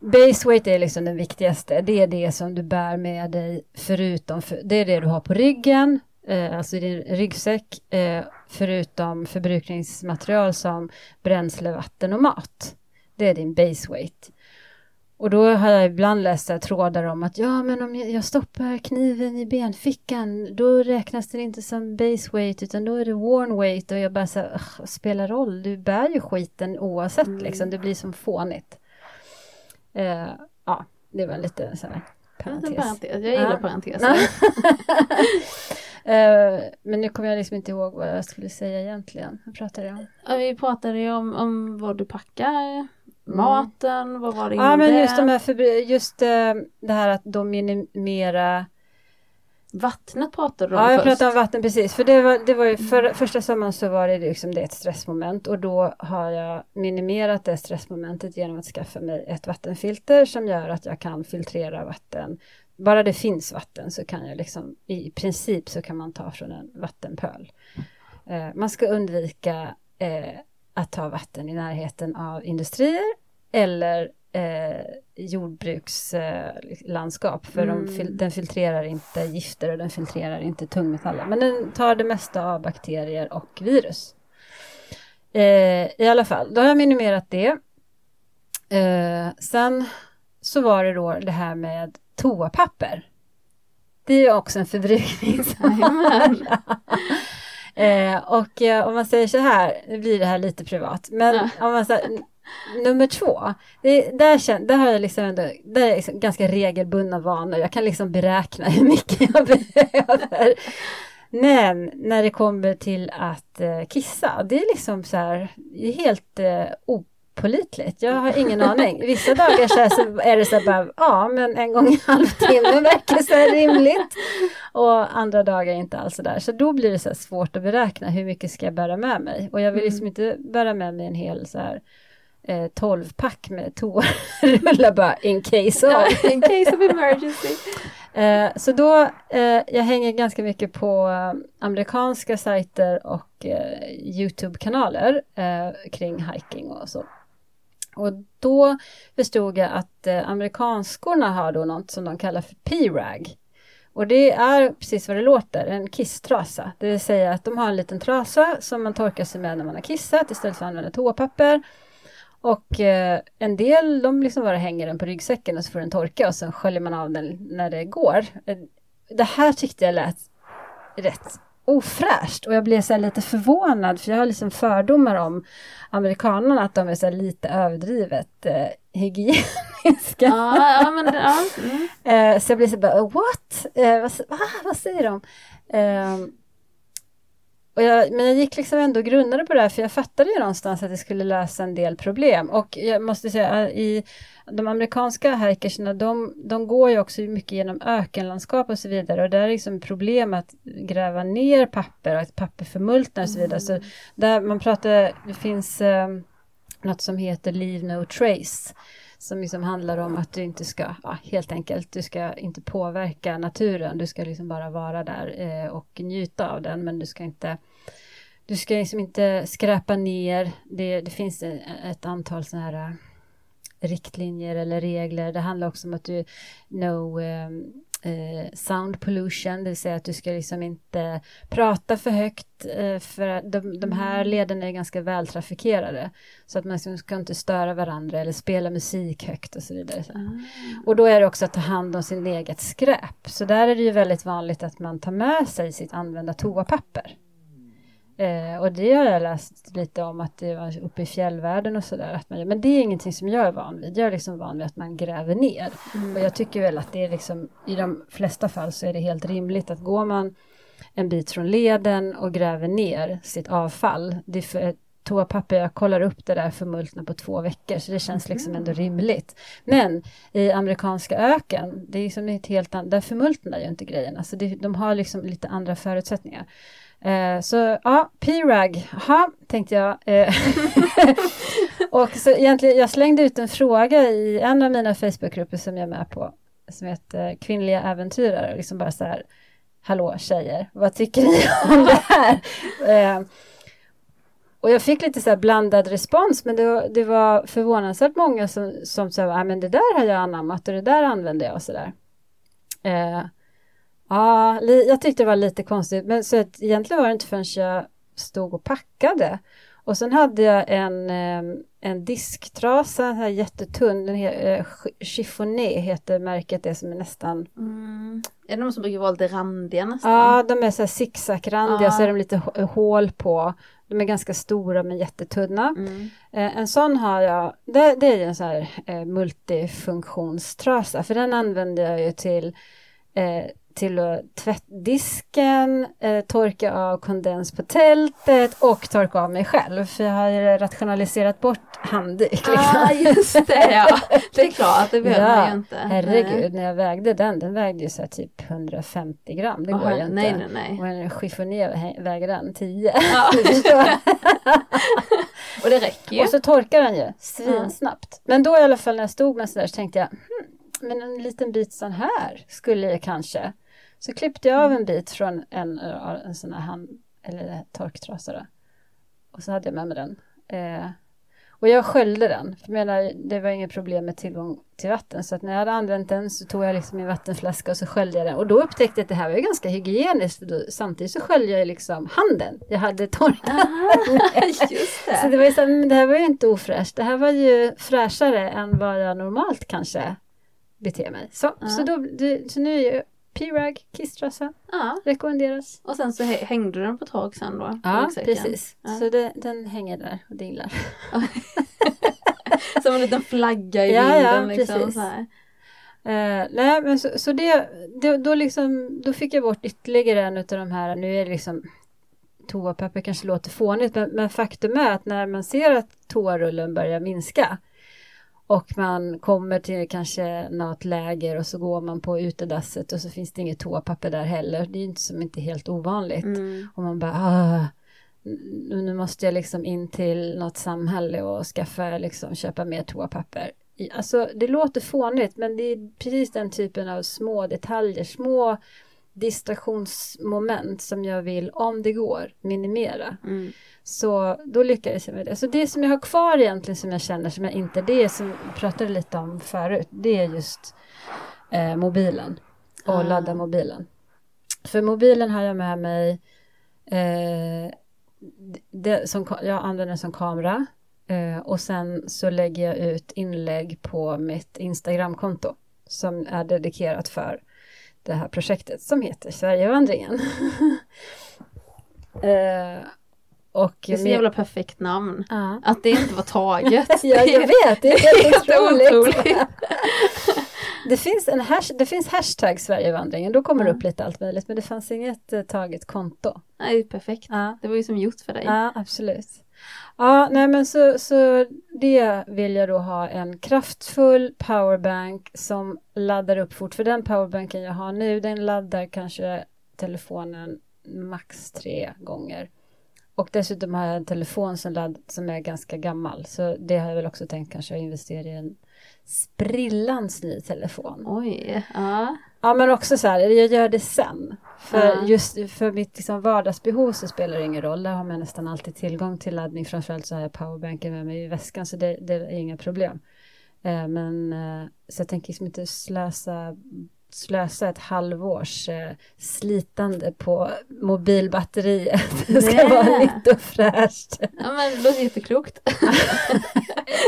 Base weight är liksom den viktigaste. Det är det som du bär med dig förutom, för, det är det du har på ryggen, eh, alltså i din ryggsäck, eh, förutom förbrukningsmaterial som bränsle, vatten och mat. Det är din base weight. Och då har jag ibland läst trådar om att ja, men om jag stoppar kniven i benfickan, då räknas den inte som base weight, utan då är det worn weight och jag bara så här, spelar roll, du bär ju skiten oavsett mm. liksom, det blir som fånigt. Eh, ja, det var lite så här parentes. parentes. Jag gillar ja. parenteser. eh, men nu kommer jag liksom inte ihåg vad jag skulle säga egentligen. Vad pratade jag om? Ja, vi pratade ju om, om vad du packar, mm. maten, mm. vad var det Ja, men just, de här just eh, det här att de minimera Vattnet pratade du om Ja, jag först. pratade om vatten precis. För det var, det var ju för, första sommaren så var det liksom det ett stressmoment och då har jag minimerat det stressmomentet genom att skaffa mig ett vattenfilter som gör att jag kan filtrera vatten. Bara det finns vatten så kan jag liksom i princip så kan man ta från en vattenpöl. Eh, man ska undvika eh, att ta vatten i närheten av industrier eller eh, jordbrukslandskap för mm. de fil den filtrerar inte gifter och den filtrerar inte tungmetaller men den tar det mesta av bakterier och virus. Eh, I alla fall, då har jag minimerat det. Eh, sen så var det då det här med toapapper. Det är ju också en förbrukningsvara. eh, och eh, om man säger så här, nu blir det här lite privat, men ja. om man säger nummer två, det, där, där har jag liksom ändå, där är liksom ganska regelbundna vanor. Jag kan liksom beräkna hur mycket jag behöver. Men när det kommer till att eh, kissa, det är liksom så här, helt eh, opålitligt. Jag har ingen aning. Vissa dagar så, är det så här bara, ja men en gång i halvtimmen verkar så här rimligt. Och andra dagar inte alls så där. Så då blir det så svårt att beräkna hur mycket ska jag bära med mig. Och jag vill liksom mm. inte bära med mig en hel så här eh, 12-pack med toarullar bara in case of. in case of emergency. Eh, så då, eh, jag hänger ganska mycket på eh, amerikanska sajter och eh, Youtube-kanaler eh, kring hiking och så. Och då förstod jag att eh, amerikanskorna har då något som de kallar för P-rag. Och det är precis vad det låter, en kisstrasa. Det vill säga att de har en liten trasa som man torkar sig med när man har kissat istället för att använda toapapper. Och eh, en del de liksom bara hänger den på ryggsäcken och så får den torka och sen sköljer man av den när det går. Eh, det här tyckte jag lät rätt ofräscht och jag blev så lite förvånad för jag har liksom fördomar om amerikanerna att de är så lite överdrivet eh, hygieniska. Ja, ja, men, ja. Mm. eh, så jag blev så bara what? Eh, vad, ah, vad säger de? Och jag, men jag gick liksom ändå och grundade på det här för jag fattade ju någonstans att det skulle lösa en del problem. Och jag måste säga i de amerikanska hikersna de, de går ju också mycket genom ökenlandskap och så vidare och där är liksom problem att gräva ner papper och att papper förmultnar och så vidare. Mm. Så där man pratar, det finns eh, något som heter Leave No Trace som liksom handlar om att du inte ska, ja, helt enkelt, du ska inte påverka naturen, du ska liksom bara vara där eh, och njuta av den, men du ska inte du ska liksom inte skräpa ner, det, det finns ett antal sådana här eh, riktlinjer eller regler. Det handlar också om att du no um, eh, sound pollution, det vill säga att du ska liksom inte prata för högt eh, för de, de här mm. lederna är ganska vältrafikerade så att man liksom ska inte störa varandra eller spela musik högt och så vidare. Mm. Och då är det också att ta hand om sin eget skräp. Så där är det ju väldigt vanligt att man tar med sig sitt använda toapapper. Eh, och det har jag läst lite om att det var uppe i fjällvärlden och sådär. Men det är ingenting som jag är van vid. Jag är liksom van vid att man gräver ner. Mm. Och jag tycker väl att det är liksom i de flesta fall så är det helt rimligt att går man en bit från leden och gräver ner sitt avfall. Det för, toapapper, jag kollar upp det där förmultna på två veckor så det känns liksom ändå rimligt. Men i amerikanska öken, det är liksom ett helt annat, där förmultnar ju inte grejerna så det, de har liksom lite andra förutsättningar. Eh, så ja, P-rag, ha tänkte jag. Eh, och så egentligen, jag slängde ut en fråga i en av mina Facebookgrupper som jag är med på, som heter Kvinnliga äventyrare, liksom bara så här, hallå tjejer, vad tycker ni om det här? Eh, och jag fick lite så blandad respons, men det var, det var förvånansvärt många som, som sa, ja men det där har jag anammat och det där använder jag och sådär. Eh, Ja, jag tyckte det var lite konstigt, men så att egentligen var det inte förrän jag stod och packade. Och sen hade jag en, en disktrasa, en här jättetunn, den heter, Chiffoné heter märket, det som är nästan... Mm. Är det de som brukar vara lite randiga nästan? Ja, de är så här zigzag-randiga, ja. så är de lite hål på. De är ganska stora men jättetunna. Mm. Eh, en sån har jag, det, det är en sån här eh, multifunktionstrasa, för den använder jag ju till eh, till att tvättdisken, eh, torka av kondens på tältet och torka av mig själv. För jag har rationaliserat bort handduk. Liksom. Ah, just det, ja. Det är klart, det behöver ja, man ju inte. Herregud, när jag vägde den, den vägde ju så typ 150 gram. Det går ju inte. Nej, nej, nej. Och en chiffoné väger den 10. Ja. och det räcker ju. Och så torkar den ju svinsnabbt. Men då i alla fall när jag stod med sådär så tänkte jag, hmm, men en liten bit sån här skulle jag kanske så klippte jag av en bit från en, en sån här hand, eller torktrasa. Och så hade jag med mig den. Eh, och jag sköljde den, för menar, det var inget problem med tillgång till vatten. Så att när jag hade använt den så tog jag liksom min vattenflaska och så sköljde jag den. Och då upptäckte jag att det här var ju ganska hygieniskt. Då, samtidigt så sköljde jag liksom handen. Jag hade torkat. så det var ju så, det här var ju inte ofräscht. Det här var ju fräschare än vad jag normalt kanske beter mig. Så, så, då, så nu är jag P-rag, kisströssa. Ja. Rekommenderas. Och sen så hängde den på tag sen då? Ja, precis. Ja. Så det, den hänger där och dinglar. Som en liten flagga i ja, vinden. Ja, liksom, precis. Uh, nej, men så, så det, det, då, liksom, då fick jag bort ytterligare en av de här, nu är det liksom toapapper kanske låter fånigt men, men faktum är att när man ser att toarullen börjar minska och man kommer till kanske något läger och så går man på utedasset och så finns det inget toapapper där heller. Det är inte som inte helt ovanligt. Mm. Och man bara ah, nu måste jag liksom in till något samhälle och skaffa liksom köpa mer toapapper. Alltså det låter fånigt men det är precis den typen av små detaljer, små distraktionsmoment som jag vill, om det går, minimera. Mm. Så då lyckades jag med det. Så det som jag har kvar egentligen som jag känner som jag inte, det är som jag pratade lite om förut, det är just eh, mobilen och Ah. ladda mobilen. För mobilen har jag med mig, eh, det, som, jag använder den som kamera eh, och sen så lägger jag ut inlägg på mitt Instagramkonto som är dedikerat för det här projektet som heter Sverigevandringen. eh, och Det är så min- jävla perfekt namn. Ja. Att det inte var taget. Ja, jag vet, det är helt otroligt. otroligt. det, finns en hash, det finns hashtag Sverigevandringen, då kommer det Ja. upp lite allt möjligt, men det fanns inget eh, taget konto. Nej, det perfekt. Ja, Det var ju som gjort för dig. ja absolut. Ja, nej men så, så det vill jag då ha en kraftfull powerbank som laddar upp fort, för den powerbanken jag har nu, den laddar kanske telefonen max tre gånger. Och dessutom har jag en telefon som, ladd, som är ganska gammal, så det har jag väl också tänkt kanske att investera i en sprillans ny telefon. Oj, ja. Ja men också så här, jag gör det sen. För Ja. just för mitt liksom vardagsbehov så spelar det ingen roll. Där har man nästan alltid tillgång till laddning. Framförallt så har jag powerbanken med mig i väskan så det, det är inga problem. Eh, men eh, så jag tänker liksom inte slösa, slösa ett halvårs eh, slitande på mobilbatteriet. Det ska Nej. vara nytt och fräscht. ja men det låter jätteklokt.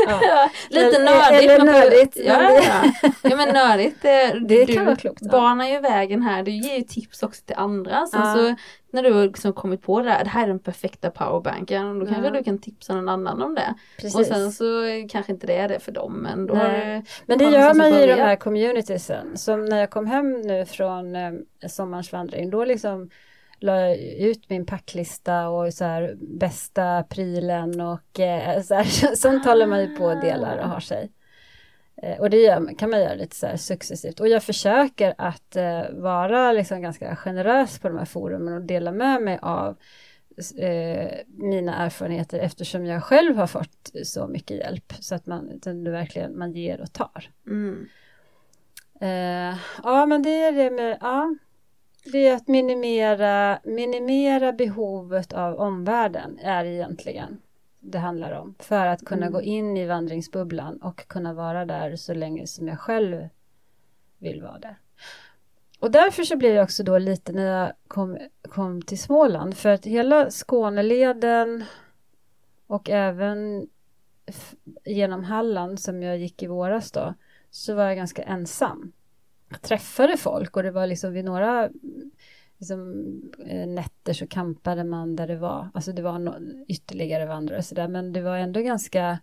Ja. Ja, lite Eller- nördigt. eller nördigt, Ja, men ja. ja men nördigt. Det, Det du kan vara klokt, ja. banar ju vägen här. Du ger ju tips också till andra. Sen så när du har liksom kommit på det här, det här är den perfekta powerbanken. Då kanske Ja. du kan tipsa någon annan om det. Precis. Och sen så kanske inte det är det för dem. Men då Nej. Men det gör man ju i de här communitiesen. Som när jag kom hem nu från eh, sommarens vandring, då liksom la jag ut min packlista och så här bästa prylen och eh, så här, sånt håller man ju på och delar och har sig. Eh, och det kan man göra lite så successivt. Och jag försöker att eh, vara liksom ganska generös på de här forumen och dela med mig av eh, mina erfarenheter eftersom jag själv har fått så mycket hjälp. Så att man, verkligen man ger och tar. Mm. Eh, ja, men det är det med, ja, det är att minimera, minimera behovet av omvärlden är egentligen det handlar om. För att kunna Mm. gå in i vandringsbubblan och kunna vara där så länge som jag själv vill vara där. Och därför så blev jag också då lite när jag kom, kom till Småland för att hela Skåneleden och även genom Halland som jag gick i våras då så var jag ganska ensam. Jag träffade folk och det var liksom vid några liksom, eh, nätter så kampade man där det var, alltså det var no ytterligare vandrare så där, men det var ändå ganska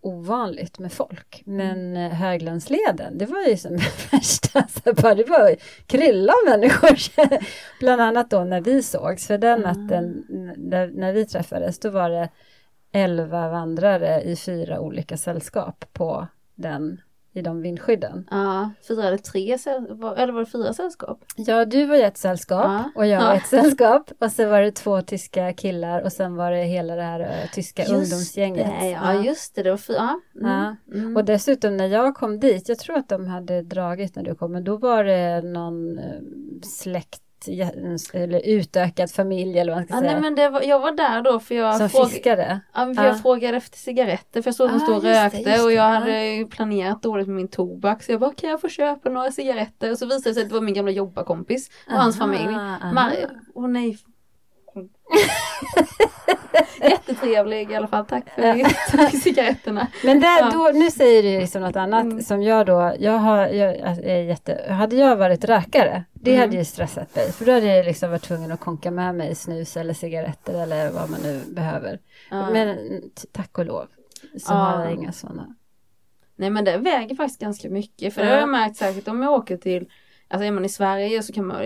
ovanligt med folk. Men eh, Höglandsleden, det var ju som värsta, så bara, det var krylla av människor. Bland annat då när vi sågs, för den Mm. natten när, när vi träffades, då var det elva vandrare i fyra olika sällskap på den, i de vindskydden. Ja, firade tre, säll- var- eller var det fyra sällskap? Ja, du var i ett sällskap Ja. och jag var Ja. ett sällskap och så var det två tyska killar och sen var det hela det här eh, tyska ungdomsgänget. det, ja, just det, det var fyra. Ja. Mm. Ja. Mm. Och dessutom när jag kom dit, jag tror att de hade dragit när du kom, men då var det någon eh, släkt eller utökad familj eller vad man ska Ja, säga. nej, men det var, jag var där då för jag, som fråg, fiskare. ja, för jag Ja. frågade efter cigaretter för jag såg att de Ah, stod och det, rökte just och det, jag ja. hade planerat dåligt med min tobak så jag bara kan jag få köpa några cigaretter och så visade det sig att det var min gamla jobbarkompis och hans Aha, familj. aha. Mar- Åh nej. Jättetrevlig i alla fall, tack för, cigaretterna. Men där, Ja. då, nu säger du liksom något annat Mm. som jag då, jag har, jag är jätte, hade jag varit rökare, det Mm. hade ju stressat mig, för då hade jag liksom varit tvungen att konka med mig snus eller cigaretter eller vad man nu behöver. Ja. Men tack och lov så har jag inga sådana. Nej men det väger faktiskt ganska mycket för det har jag märkt särskilt om jag åker till Alltså är man i Sverige så kan man ha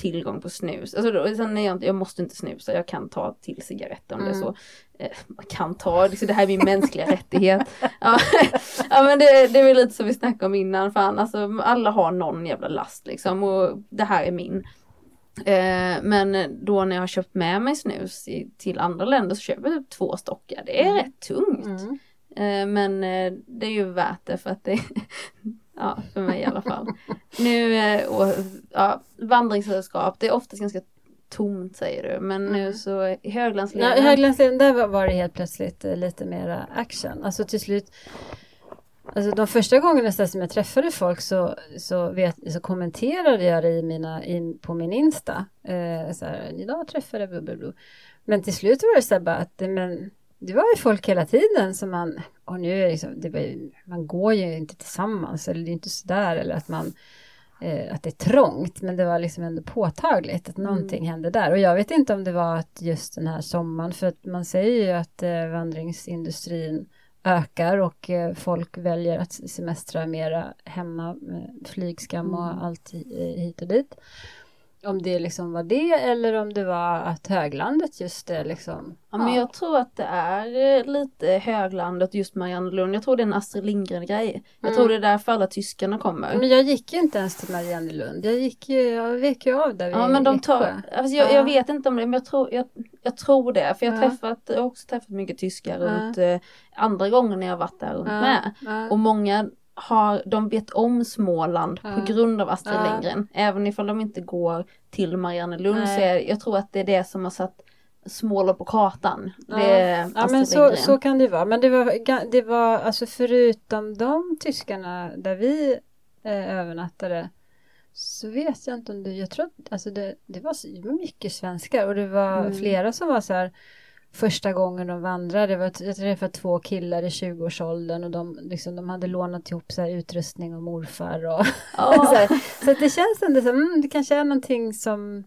tillgång på snus. Alltså då, sen är jag, inte, jag måste inte snusa, jag kan ta till cigaretter om mm. det är så. Eh, man kan ta, liksom, det här är min mänskliga rättighet. Ja, ja men det, det är väl lite som vi snackade om innan, fan alltså alla har någon jävla last liksom och det här är min. Eh, men då när jag har köpt med mig snus i, till andra länder så köper jag typ två stockar. Det är mm. rätt tungt. Mm. Eh, men eh, det är ju värt det för att det Ja, för mig i alla fall. nu, eh, och, ja, vandringssällskap, det är oftast ganska tomt säger du, men mm. nu så i höglandsleden. Ja, höglandsleden, där var det helt plötsligt eh, lite mera action. Alltså till slut Alltså de första gångerna som jag träffade folk så, så, vet, så kommenterade jag det i mina, in, på min Insta. Eh, så här, idag träffade jag bla, Men till slut var det så här bara att men, det var ju folk hela tiden som man, och nu är det liksom, det var, man går ju inte tillsammans eller det är inte sådär eller att man eh, att det är trångt men det var liksom ändå påtagligt att någonting mm. hände där och jag vet inte om det var att just den här sommaren för att man säger ju att eh, vandringsindustrin ökar och eh, folk väljer att semestra mera hemma med flygskam och mm. allt hit och dit om det liksom var det eller om det var att höglandet just det liksom. Ja, men jag tror att det är eh, lite höglandet just Mariannelund. Jag tror det är en Astrid Lindgren grej. Jag mm. tror det är därför alla tyskarna kommer. Men jag gick ju inte ens till Mariannelund. Jag gick ju, jag vek ju av där Ja men de tar, alltså jag, ja. jag, vet inte om det men jag tror, jag, jag tror det. För jag har ja. träffat, jag har också träffat mycket tyskar ja. runt eh, andra gånger när jag varit där runt med. Och många har, de vet om Småland ja. på grund av Astrid ja. Lindgren. Även ifall de inte går till Mariannelund så är, jag tror att det är det som har satt Småland på kartan. Ja, ja men så, så kan det vara. Men det var, det var alltså förutom de tyskarna där vi eh, övernattade så vet jag inte om det, jag tror alltså det, det var, var mycket svenskar och det var mm. flera som var så här första gången de vandrade. Jag träffade två killar i 20-årsåldern och de, liksom, de hade lånat ihop så utrustning och morfar. Och oh. så, här. så det känns ändå som mm, det kanske är någonting som,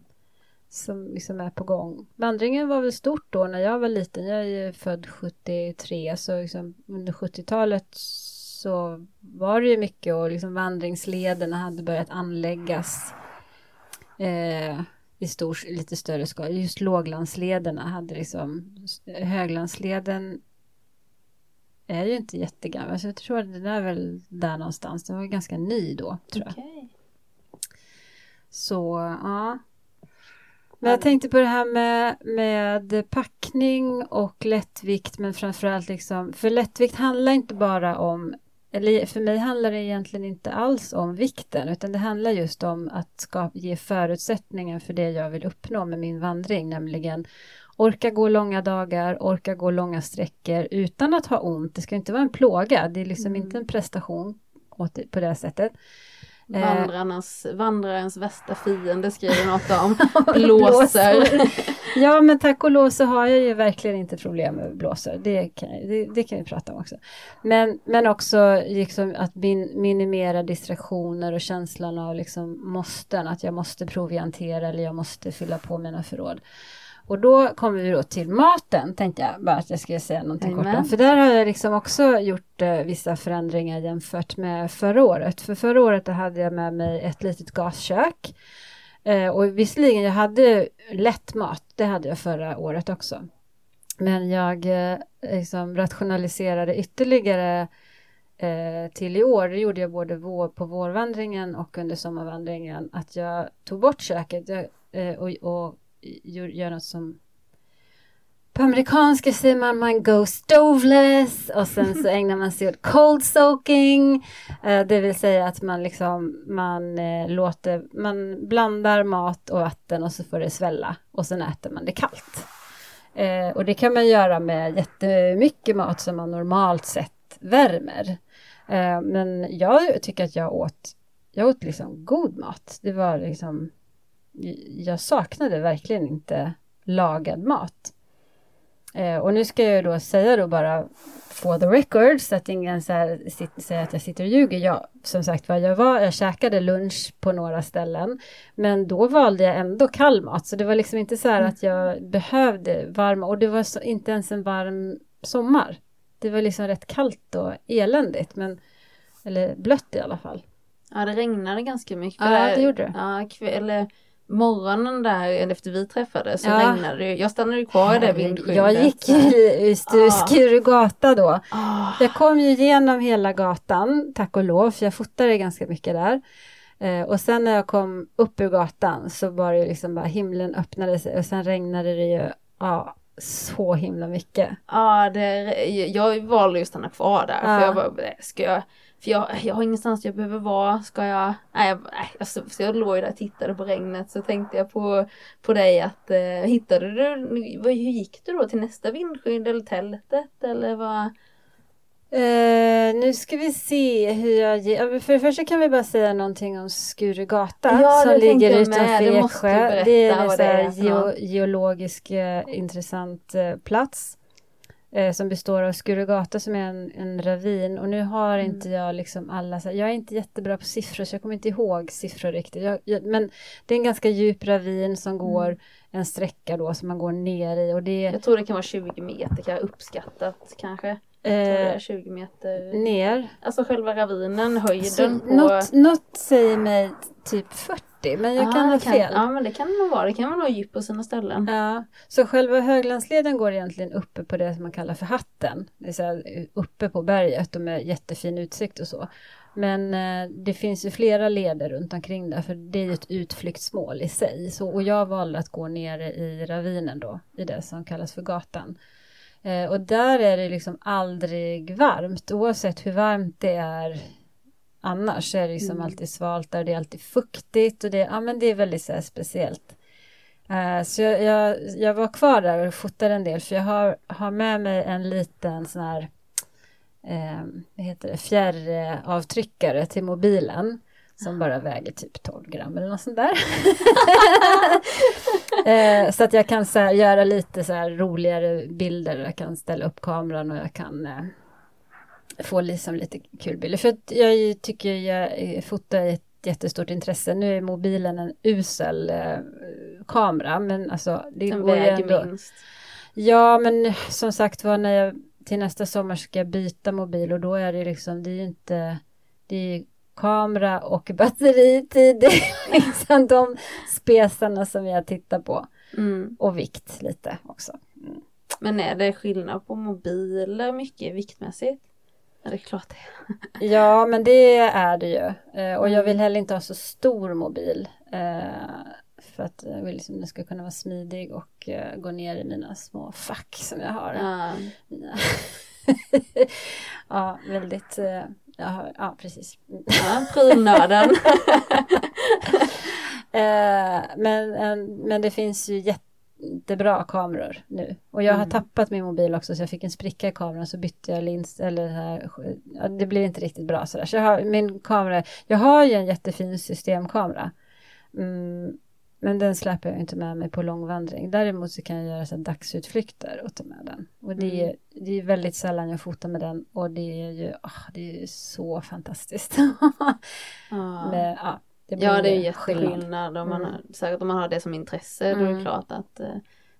som liksom är på gång. Vandringen var väl stort då när jag var liten. Jag är född 73 så liksom, under 70-talet så var det ju mycket och liksom vandringslederna hade börjat anläggas. Eh, i stor, lite större skala. Just låglandslederna hade liksom, höglandsleden är ju inte jättegammal, så jag tror att den är väl där någonstans. Den var ganska ny då, tror jag. Okay. Så, ja. Men jag tänkte på det här med, med packning och lättvikt, men framförallt liksom, för lättvikt handlar inte bara om eller för mig handlar det egentligen inte alls om vikten utan det handlar just om att skapa, ge förutsättningar för det jag vill uppnå med min vandring, nämligen orka gå långa dagar, orka gå långa sträckor utan att ha ont. Det ska inte vara en plåga, det är liksom mm. inte en prestation på det sättet. Eh, Vandrarnas, vandrarens värsta fiende skriver något om. Blåser. ja men tack och lov så har jag ju verkligen inte problem med blåsor. Det kan, det, det kan vi prata om också. Men, men också liksom att min, minimera distraktioner och känslan av liksom måsten. Att jag måste proviantera eller jag måste fylla på mina förråd. Och då kommer vi då till maten, tänkte jag bara att jag skulle säga någonting Amen. kort om. För där har jag liksom också gjort eh, vissa förändringar jämfört med förra året. För förra året hade jag med mig ett litet gaskök. Eh, och visserligen, jag hade lätt mat, det hade jag förra året också. Men jag eh, liksom rationaliserade ytterligare eh, till i år, det gjorde jag både vår, på vårvandringen och under sommarvandringen, att jag tog bort köket eh, och, och gör något som på amerikanska säger man man go stoveless och sen så ägnar man sig åt cold soaking. Eh, det vill säga att man liksom man eh, låter, man blandar mat och vatten och så får det svälla och sen äter man det kallt. Eh, och det kan man göra med jättemycket mat som man normalt sett värmer. Men jag tycker att jag åt, jag åt liksom god mat. Det var liksom jag saknade verkligen inte lagad mat. Eh, och nu ska jag då säga då bara for the record så att ingen säger att jag sitter och ljuger. Jag, som sagt var, jag, var, jag käkade lunch på några ställen men då valde jag ändå kall mat så det var liksom inte så här att jag behövde varma och det var så, inte ens en varm sommar. Det var liksom rätt kallt och eländigt men eller blött i alla fall. Ja, det regnade ganska mycket. Ja, det gjorde det. Ja, kväll, morgonen där efter vi träffades så Ja. regnade det. Jag stannade kvar i det vindskyddet. Jag gick i, Ah. Skurugata då. Ah, Jag kom ju igenom hela gatan, tack och lov, för jag fotade ganska mycket där. Eh, och sen när jag kom upp ur gatan så var det liksom bara himlen öppnade sig och sen regnade det ju ja, så himla mycket. Ja, det, jag valde ju att stanna kvar där. Ja. För jag bara, "Nej, ska jag, för jag, jag har ingenstans jag behöver vara. Ska jag, nej, jag, nej alltså, så jag låg där och tittade på regnet. Så tänkte jag på, på dig att, eh, hittade du, vad- hur gick du då till nästa vindskydd eller tältet eller vad? Eh, nu ska vi se hur jag... ge- ja, För det första kan vi bara säga någonting om Skurugata Ja, som ligger utanför Eksjö. Det är en så det här är något. geologisk eh, intressant eh, plats. Eh, som består av Skurugata som är en, en ravin och nu har Mm. inte jag liksom alla, så här, jag är inte jättebra på siffror så jag kommer inte ihåg siffror riktigt. Jag, jag, men det är en ganska djup ravin som går Mm. en sträcka då som man går ner i och det är Jag tror det kan vara 20 meter kan jag uppskattat kanske. Eh, är 20 meter. ner. Alltså själva ravinen, höjden Så på... något, något säger mig typ 40 men jag Ja, kan ha fel. Ja men det kan det nog vara. Det kan vara djup på sina ställen. Ja, så själva höglandsleden går egentligen uppe på det som man kallar för hatten. Det är så här, uppe på berget och med jättefin utsikt och så. Men eh, det finns ju flera leder runt omkring där för det är ju ett utflyktsmål i sig. Så, och jag valde att gå nere i ravinen då, i det som kallas för gatan. Eh, och där är det liksom aldrig varmt, oavsett hur varmt det är annars är det liksom Mm. alltid svalt där, det är alltid fuktigt och det, ja, men det är väldigt så speciellt. Eh, så jag, jag, jag var kvar där och fotade en del för jag har, har med mig en liten sån här eh, vad heter det, fjärravtryckare till mobilen som bara väger typ 12 gram eller något sånt där. eh, så att jag kan så här, göra lite så här roligare bilder. Jag kan ställa upp kameran och jag kan eh, få liksom lite kul bilder. För att jag tycker jag fotar ett jättestort intresse. Nu är mobilen en usel eh, kamera men alltså det Den går ju ändå. minst. Ja, men som sagt var när jag till nästa sommar ska jag byta mobil och då är det liksom, det är ju inte, det är kamera och batteritid, det är liksom de spesarna som jag tittar på. Mm. Och vikt lite också. Mm. Men är det skillnad på mobiler mycket viktmässigt? Ja det är klart det. Ja, men det är det ju. Eh, Och jag Mm. vill heller inte ha så stor mobil. eh, För att jag vill liksom den ska kunna vara smidig och eh, gå ner i mina små fack som jag har. Ja. Ja, väldigt, har, ja precis. Ja, prylnörden. Men, en, men det finns ju jättebra kameror nu. Och jag har Mm. tappat min mobil också så jag fick en spricka i kameran så bytte jag lins eller det här, ja, det blir inte riktigt bra sådär. Så jag har min kamera, jag har ju en jättefin systemkamera. Mm, men den släpper jag inte med mig på långvandring. Däremot så kan jag göra så dagsutflykter och ta med den. Och det är, Mm. det är väldigt sällan jag fotar med den och det är ju, ah, det är så fantastiskt. Ja. med, ja, det Ja det är skillnad. jätteskillnad om man, Mm. säkert om man har det som intresse då är det Mm. klart att eh,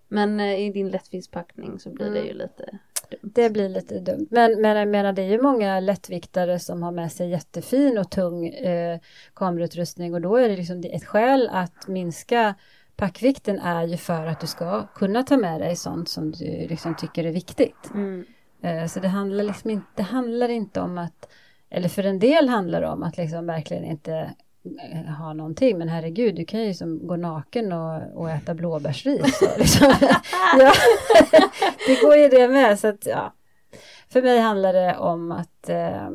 Men eh, i din lättviktspackning så blir det Mm. ju lite dumt. Det blir lite dumt. Men, men jag menar det är ju många lättviktare som har med sig jättefin och tung eh, kamerautrustning och då är det liksom det- ett skäl att minska packvikten är ju för att du ska kunna ta med dig sånt som du liksom tycker är viktigt. Mm. Eh, så det handlar liksom inte, det handlar inte om att, eller för en del handlar det om att liksom verkligen inte ha någonting men herregud du kan ju liksom gå naken och, och äta blåbärsris. Liksom, ja, det går ju det med så att ja. För mig handlar det om att eh,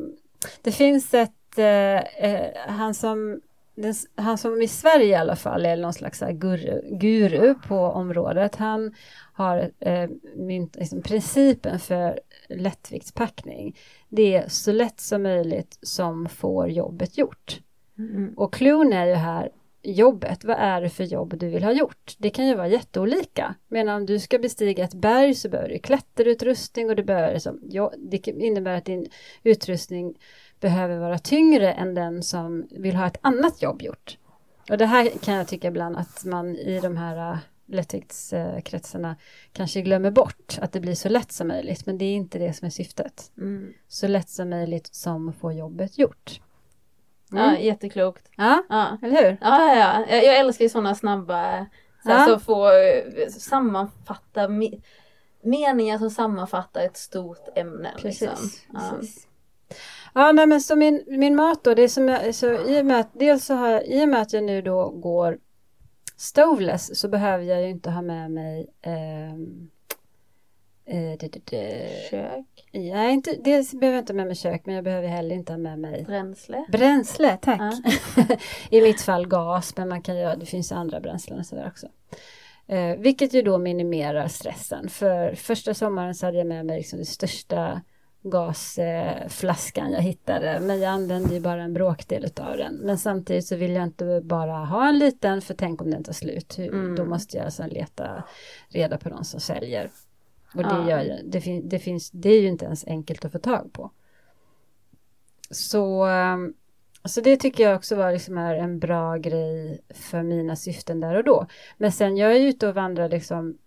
det finns ett, eh, eh, han som den, han som i Sverige i alla fall är någon slags guru, guru på området. Han har eh, mynt, liksom, principen för lättviktspackning. Det är så lätt som möjligt som får jobbet gjort. Mm. Och clown är ju här jobbet. Vad är det för jobb du vill ha gjort? Det kan ju vara jätteolika. Men om du ska bestiga ett berg så behöver du klätterutrustning och det, behöver, liksom, ja, det innebär att din utrustning behöver vara tyngre än den som vill ha ett annat jobb gjort. Och det här kan jag tycka ibland att man i de här äh, lättviktskretsarna kanske glömmer bort att det blir så lätt som möjligt. Men det är inte det som är syftet. Mm. Så lätt som möjligt som får jobbet gjort. Mm. Ja, jätteklokt. Ja, Ja. eller hur? Ja, ja, ja. Jag, älskar ju sådana snabba, så, Ja. så få eh, sammanfatta me- meningar som sammanfattar ett stort ämne. Precis. Liksom. Ja. precis. Ja, nej, men så min, min mat då, det är som jag, så i och med att, dels så har jag, i och med att jag nu då går stoveless så behöver jag ju inte ha med mig ehm, eh, det, det, det. Kök, Ja, inte, dels behöver jag inte ha med mig kök men jag behöver heller inte ha med mig bränsle. bränsle, tack. Ja. I mitt fall gas, men man kan ju, det finns andra bränslen och sådär också. Eh, vilket ju då minimerar stressen. För första sommaren så hade jag med mig liksom den största gasflaskan jag hittade. Men jag använde ju bara en bråkdel av den. Men samtidigt så vill jag inte bara ha en liten för tänk om den tar slut. Mm. Då måste jag alltså leta reda på någon som säljer. Och det, Ja. gör det, fin, det, finns, det är ju inte ens enkelt att få tag på. Så, ehm, så det tycker jag också var liksom är en bra grej för mina syften där och då. Men sen jag är ute och vandrar liksom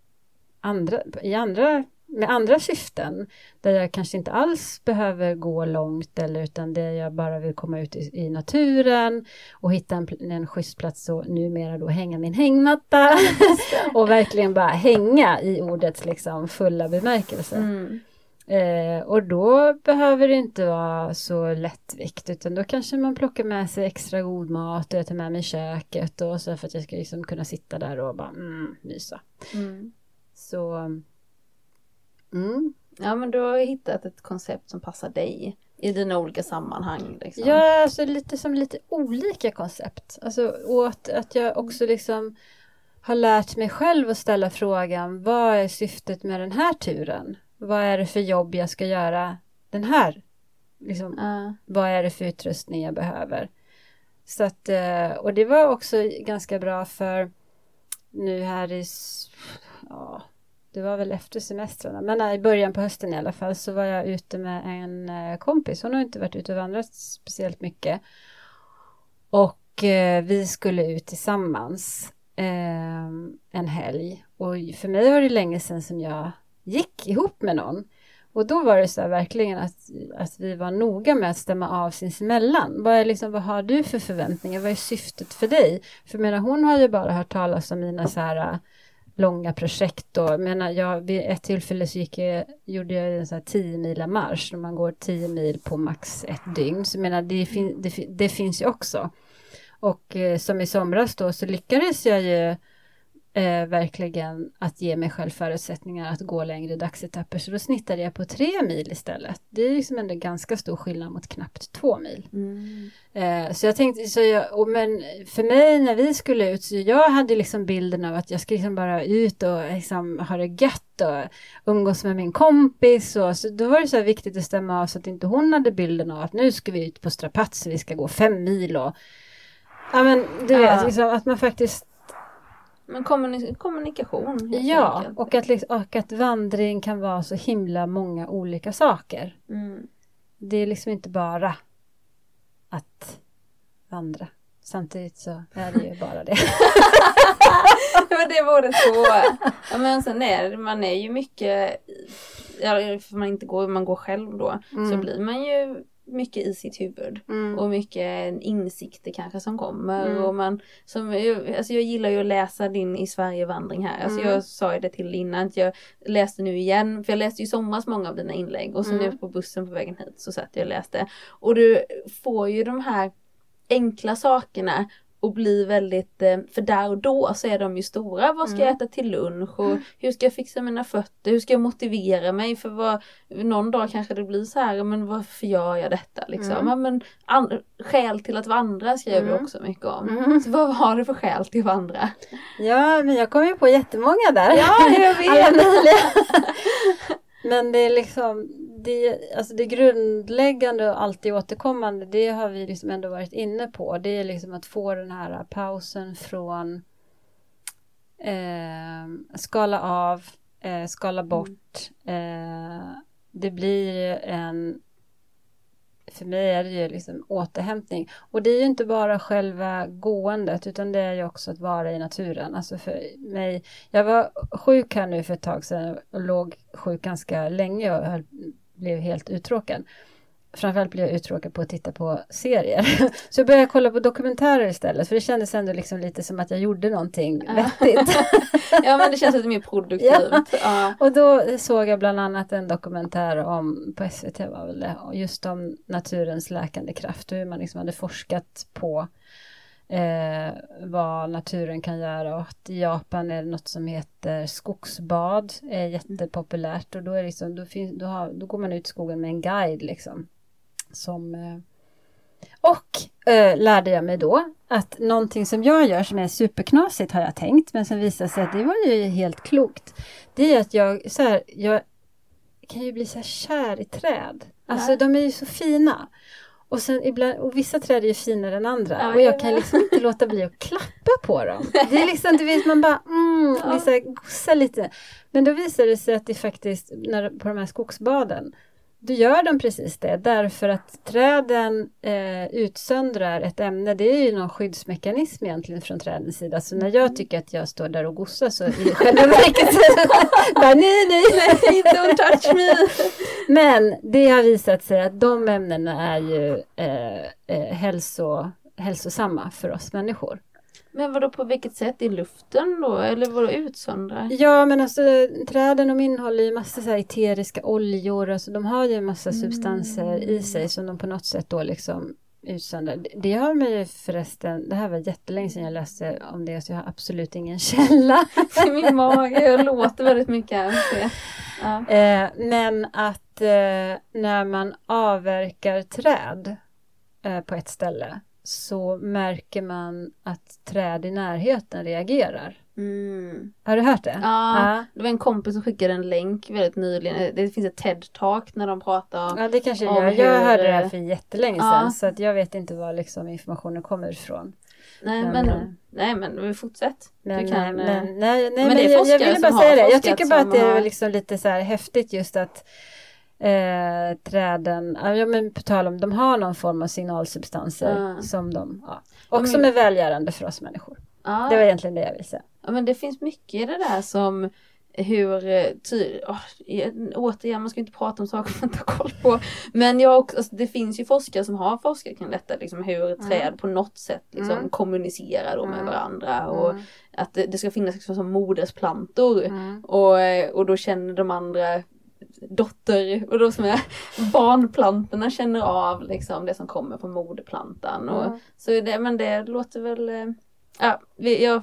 andra, i andra, med andra syften där jag kanske inte alls behöver gå långt eller utan det jag bara vill komma ut i, i naturen och hitta en, en schysst plats och numera då hänga min hängmatta och verkligen bara hänga i ordets liksom fulla bemärkelse. Mm. Eh, och då behöver det inte vara så lättvikt utan då kanske man plockar med sig extra god mat och jag tar med mig köket och så för att jag ska liksom kunna sitta där och bara mm, mysa. Mm. Så mm. Ja men du har hittat ett koncept som passar dig i dina olika sammanhang. Liksom. Ja, alltså lite som lite olika koncept. Alltså, och att, att jag också liksom har lärt mig själv att ställa frågan vad är syftet med den här turen? Vad är det för jobb jag ska göra den här? Liksom, Ja. vad är det för utrustning jag behöver? Så att, eh, och det var också ganska bra för nu här i, ja, det var väl efter semestrarna, men i början på hösten i alla fall så var jag ute med en eh, kompis. Hon har inte varit ute och vandrat speciellt mycket. Och eh, vi skulle ut tillsammans eh, en helg. Och för mig var det länge sedan som jag gick ihop med någon. Och då var det så här verkligen att, att vi var noga med att stämma av sinsemellan. Vad, är liksom, vad har du för förväntningar? Vad är syftet för dig? För menar, hon har ju bara hört talas om mina så här långa projekt. Och, jag menar, jag, vid ett tillfälle så gick jag, gjorde jag en sån här 10 mila marsch. När man går 10 mil på max ett dygn. Så jag menar, det, fin, det, det finns ju också. Och eh, som i somras då så lyckades jag ju eh, verkligen att ge mig själv förutsättningar att gå längre dagsetapper. Så då snittade jag på tre mil istället. Det är liksom ändå ganska stor skillnad mot knappt två mil. Mm. Eh, så jag tänkte, så jag, och men för mig när vi skulle ut, så jag hade liksom bilden av att jag ska liksom bara ut och liksom ha det gött och umgås med min kompis. Och, så då var det så här viktigt att stämma av så att inte hon hade bilden av att nu ska vi ut på strapats vi ska gå fem mil och Ja men du Ja. vet, liksom, att man faktiskt Men kommuni- kommunikation. Ja, enkelt. och att, och att vandring kan vara så himla många olika saker. Mm. Det är liksom inte bara att vandra. Samtidigt så är det ju bara det. men det vore så. Ja, men sen är man är ju mycket, ja, för man inte går, man går själv då, så Mm. blir man ju mycket i sitt huvud. Mm. Och mycket insikter kanske som kommer. Mm. Och man, som, alltså jag gillar ju att läsa din i Sverigevandring här. Alltså Mm. jag sa ju det till innan att jag läste nu igen. För jag läste ju somras många av dina inlägg. Och så Mm. nu på bussen på vägen hit så satt jag och läste. Och du får ju de här enkla sakerna och blir väldigt, eh, för där och då så är de ju stora. Vad ska jag Mm. äta till lunch och hur ska jag fixa mina fötter? Hur ska jag motivera mig? För vad, någon dag kanske det blir så här, men varför gör jag detta liksom? Mm. Men an, skäl till att vandra skrev du Mm. också mycket om. Mm. Så vad har du för skäl till att vandra? Ja, men jag kom ju på jättemånga där. Ja, jag vet. Men det är liksom, det, alltså det grundläggande och alltid återkommande, det har vi liksom ändå varit inne på. Det är liksom att få den här pausen från eh, skala av, eh, skala bort. Eh, det blir en för mig är det ju liksom återhämtning. Och det är ju inte bara själva gåendet utan det är ju också att vara i naturen. Alltså för mig, jag var sjuk här nu för ett tag sedan och låg sjuk ganska länge och höll, blev helt uttråkad. framförallt blev jag uttråkad på att titta på serier. Så jag började kolla på dokumentärer istället för det kändes ändå liksom lite som att jag gjorde någonting vettigt. ja men det känns lite mer produktivt. Ja. Ja. Och då såg jag bland annat en dokumentär om, på SVT var väl det, just om naturens läkande kraft och hur man liksom hade forskat på eh, vad naturen kan göra och i Japan är det något som heter skogsbad, är jättepopulärt och då, är liksom, då, finns, då, har, då går man ut i skogen med en guide liksom. Som, eh, och eh, lärde jag mig då att någonting som jag gör som är superknasigt har jag tänkt men som visar sig att det var ju helt klokt. Det är att jag, så här, jag kan ju bli så här kär i träd. Alltså Ja. de är ju så fina. Och, sen ibland, och vissa träd är ju finare än andra Ja, och jag kan liksom inte låta bli att klappa på dem. Det är liksom, du vet man bara mm, Ja. liksom, gossar lite. Men då visar det sig att det faktiskt, när, på de här skogsbaden, då gör de precis det därför att träden eh, utsöndrar ett ämne. Det är ju någon skyddsmekanism egentligen från trädens sida. Så när jag tycker att jag står där och gossar så i själva verket så bara nej, nej, nej. Don't touch me! Men det har visat sig att de ämnena är ju eh, eh, hälso, hälsosamma för oss människor. Men vadå på vilket sätt? I luften då? Eller vadå utsöndra? Ja men alltså träden de innehåller ju massa så här eteriska oljor, alltså de har ju en massa substanser i sig som de på något sätt då liksom utsöndrar. Det- har man ju förresten, det här var jättelänge sedan jag läste om det så jag har absolut ingen källa. Min mage, jag låter väldigt mycket Ja. Eh, men att eh, när man avverkar träd eh, på ett ställe så märker man att träd i närheten reagerar. Mm. Har du hört det? Ja, det var en kompis som skickade en länk väldigt nyligen. Det finns ett TED-talk när de pratar. Ja, det kanske Om jag Jag hur- hörde det här för jättelänge sedan Ja. så att jag vet inte var liksom informationen kommer ifrån. Nej Men, men, eh, nej men vi fortsätter. Men, du kan, nej, eh, men, nej, nej, men men, det är jag, jag ville bara säga det. Jag tycker bara att det är liksom lite så här häftigt just att eh, träden, ja men på tal om, de har någon form av signalsubstanser Ja. som de, ja, och som är välgörande för oss människor. ja. Det var egentligen det jag ville säga. Ja men det finns mycket i det där som hur, eh, ty, igen, återigen man ska inte prata om saker man inte har koll på. Men jag också, alltså, det finns ju forskare som har forskat kring detta, liksom hur träd på något sätt liksom, Mm. kommunicerar då med Mm. varandra. Och Mm. att det, det ska finnas liksom som modersplantor. Mm. Och, och då känner de andra dotter och då som är barnplantorna känner av liksom det som kommer från moderplantan. Och, Mm. Så det, men det låter väl eh, Ja, vi, jag,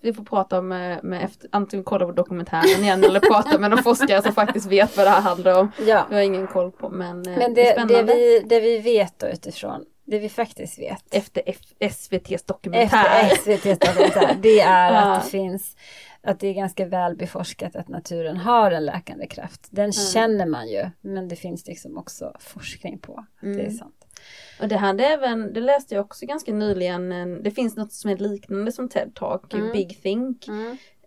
vi får prata med, med efter, antingen kolla på dokumentären igen eller prata med någon forskare som faktiskt vet vad det här handlar om. Ja, Jag har ingen koll på men, eh, men det det, det, vi, det vi vet då utifrån, det vi faktiskt vet Efter F, SVTs dokumentär. efter SVTs dokumentär, det är att det finns att det är ganska väl beforskat att naturen har en läkande kraft. Den känner man ju, men det finns liksom också forskning på att det är Mm. sant. Och det hade även, det läste jag också ganska nyligen, en, det finns något som är liknande som TED Talk, Mm. Big Think.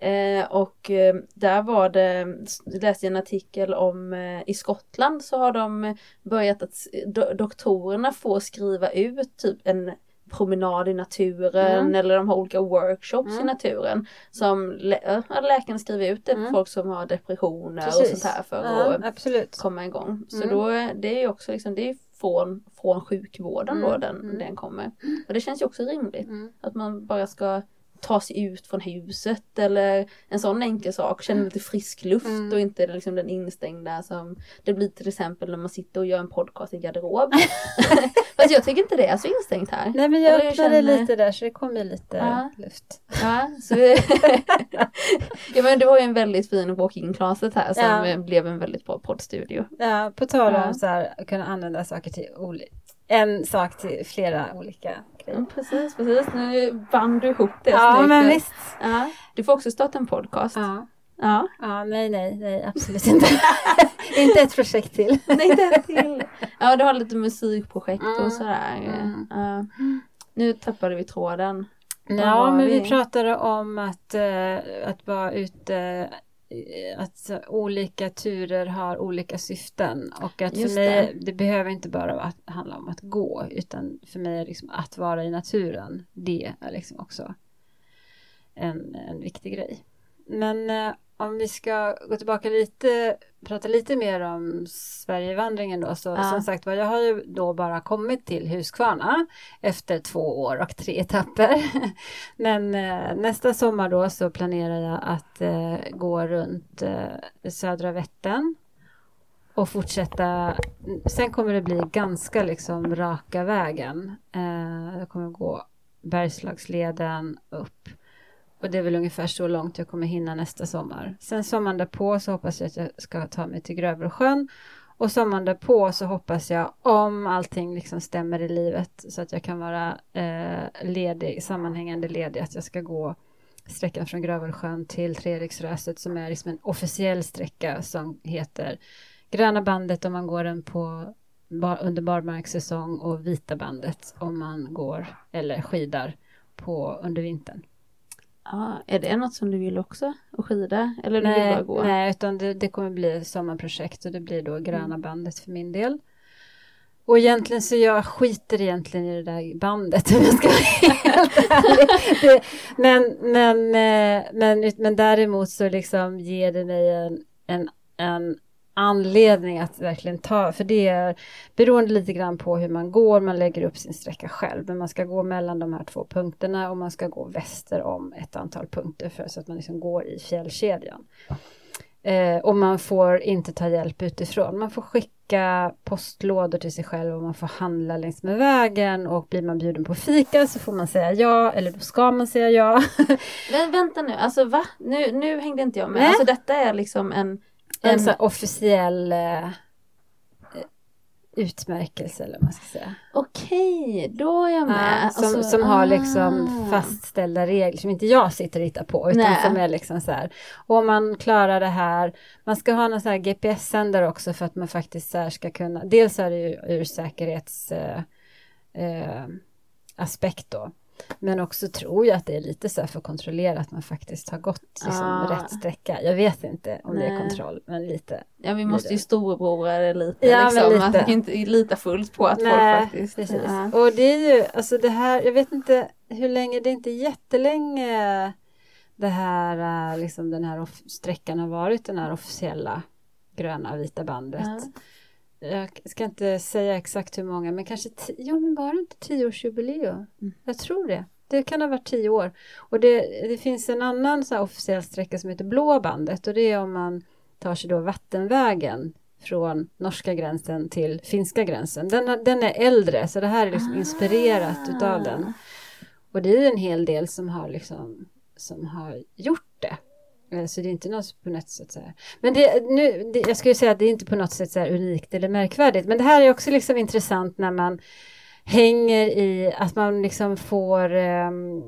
Eh, och eh, där var det, jag läste en artikel om eh, i Skottland så har de börjat att do, doktorerna får skriva ut typ en promenad i naturen Mm. eller de har olika workshops i Mm. naturen som lä- ja, läkarna skriver ut det för Mm. folk som har depressioner och Precis. sånt här för Ja, att absolut. komma igång. Så Mm. då det är ju också liksom, det är från, från sjukvården då Mm, den, den kommer. Och det känns ju också rimligt. Att man bara ska ta sig ut från huset eller en sån enkel sak, känna lite frisk luft Mm. och inte liksom den instängda som det blir till exempel när man sitter och gör en podcast i garderob. Fast jag tycker inte det är så instängt här. Nej men jag jag öppnade känner- lite där så det kom ju lite Ja. luft. Ja, så ja men det var ju en väldigt fin walk-in closet här som Ja. blev en väldigt bra poddstudio. Ja, på tal om Ja. så här, kunna använda saker till oli- en sak till flera olika grejer. Ja, precis, precis. Nu band du ihop det Ja, snyggt. men visst. Ja. Du får också starta en podcast. Ja. Ja. ja, nej, nej, nej, absolut inte. inte ett projekt till. Nej, det till. Ja, du har lite musikprojekt Mm. och sådär. Mm. Ja. Nu tappade vi tråden. Ja, men vi vi? pratade om att, eh, att vara ute att så, olika turer har olika syften och att Just för mig, det. det. behöver inte bara att, handla om att gå utan för mig är liksom att vara i naturen, det är liksom också en, en viktig grej. men eh, om vi ska gå tillbaka lite, prata lite mer om Sverigevandringen då. Så Ja. som sagt var, jag har ju då bara kommit till Huskvarna efter två år och tre etapper. Men eh, nästa sommar då så planerar jag att eh, gå runt eh, södra Vättern och fortsätta. Sen kommer det bli ganska liksom raka vägen. Eh, jag kommer gå Bergslagsleden upp. Och det är väl ungefär så långt jag kommer hinna nästa sommar. Sen sommaren därpå så hoppas jag att jag ska ta mig till Grövelsjön. Och sommaren därpå så hoppas jag om allting liksom stämmer i livet så att jag kan vara eh, ledig, sammanhängande ledig, att jag ska gå sträckan från Grövelsjön till Treriksröset som är liksom en officiell sträcka som heter Gröna bandet om man går den på bar, under barmarkssäsong och Vita bandet om man går eller skidar på under vintern. Ja, är det något som du vill också? Att skida? Eller du vill bara Nej, gå? nej, utan det, det kommer bli sommarprojekt och det blir då Gröna Mm. bandet för min del. Och egentligen så jag skiter egentligen i det där bandet om jag ska vara helt ärlig. Men, men, eh, men, men däremot så liksom ger det mig en, en, en anledning att verkligen ta, för det är beroende lite grann på hur man går, man lägger upp sin sträcka själv, men man ska gå mellan de här två punkterna och man ska gå väster om ett antal punkter för så att man liksom går i fjällkedjan. Eh, och man får inte ta hjälp utifrån. Man får skicka postlådor till sig själv och man får handla längs med vägen och blir man bjuden på fika så får man säga ja eller då ska man säga ja. Men vänta nu, alltså va? Nu, nu hängde inte jag med. Nej. Alltså detta är liksom en... En här officiell eh, utmärkelse eller vad man ska säga. Okej, då är jag med. Ja, som, Alltså, som har liksom ah. fastställda regler som inte jag sitter och hittar på utan Nej. som är liksom så här. Och om man klarar det här, man ska ha någon sån här GPS-sändare också för att man faktiskt så ska kunna, dels är det ju ur säkerhets eh, eh, då. Men också tror jag att det är lite så här för att kontrollera att man faktiskt har gått liksom, Ah. rätt sträcka. Jag vet inte om det är Nej. kontroll, men lite. Ja, vi måste ju storebroa det lite. Ja, liksom. lite. Man kan inte lita fullt på att folk faktiskt... precis. Ja. Och det är ju, alltså det här, jag vet inte hur länge, det är inte jättelänge det här, liksom den här sträckan har varit, den här officiella gröna vita bandet. Ja. Jag ska inte säga exakt hur många, men kanske, jo men var det inte tioårsjubileum? Mm. Jag tror det. Det kan ha varit tio år. Och det, det finns en annan så officiell sträcka som heter Blå bandet och det är om man tar sig då vattenvägen från norska gränsen till finska gränsen. Den, den är äldre så det här är liksom inspirerat utav den. Och det är en hel del som har liksom som har gjort det. Så det är inte något på något sätt så här. Men det, nu, det, jag skulle säga att det är inte på något sätt så här unikt eller märkvärdigt. Men det här är också liksom intressant när man hänger i att man liksom får ehm,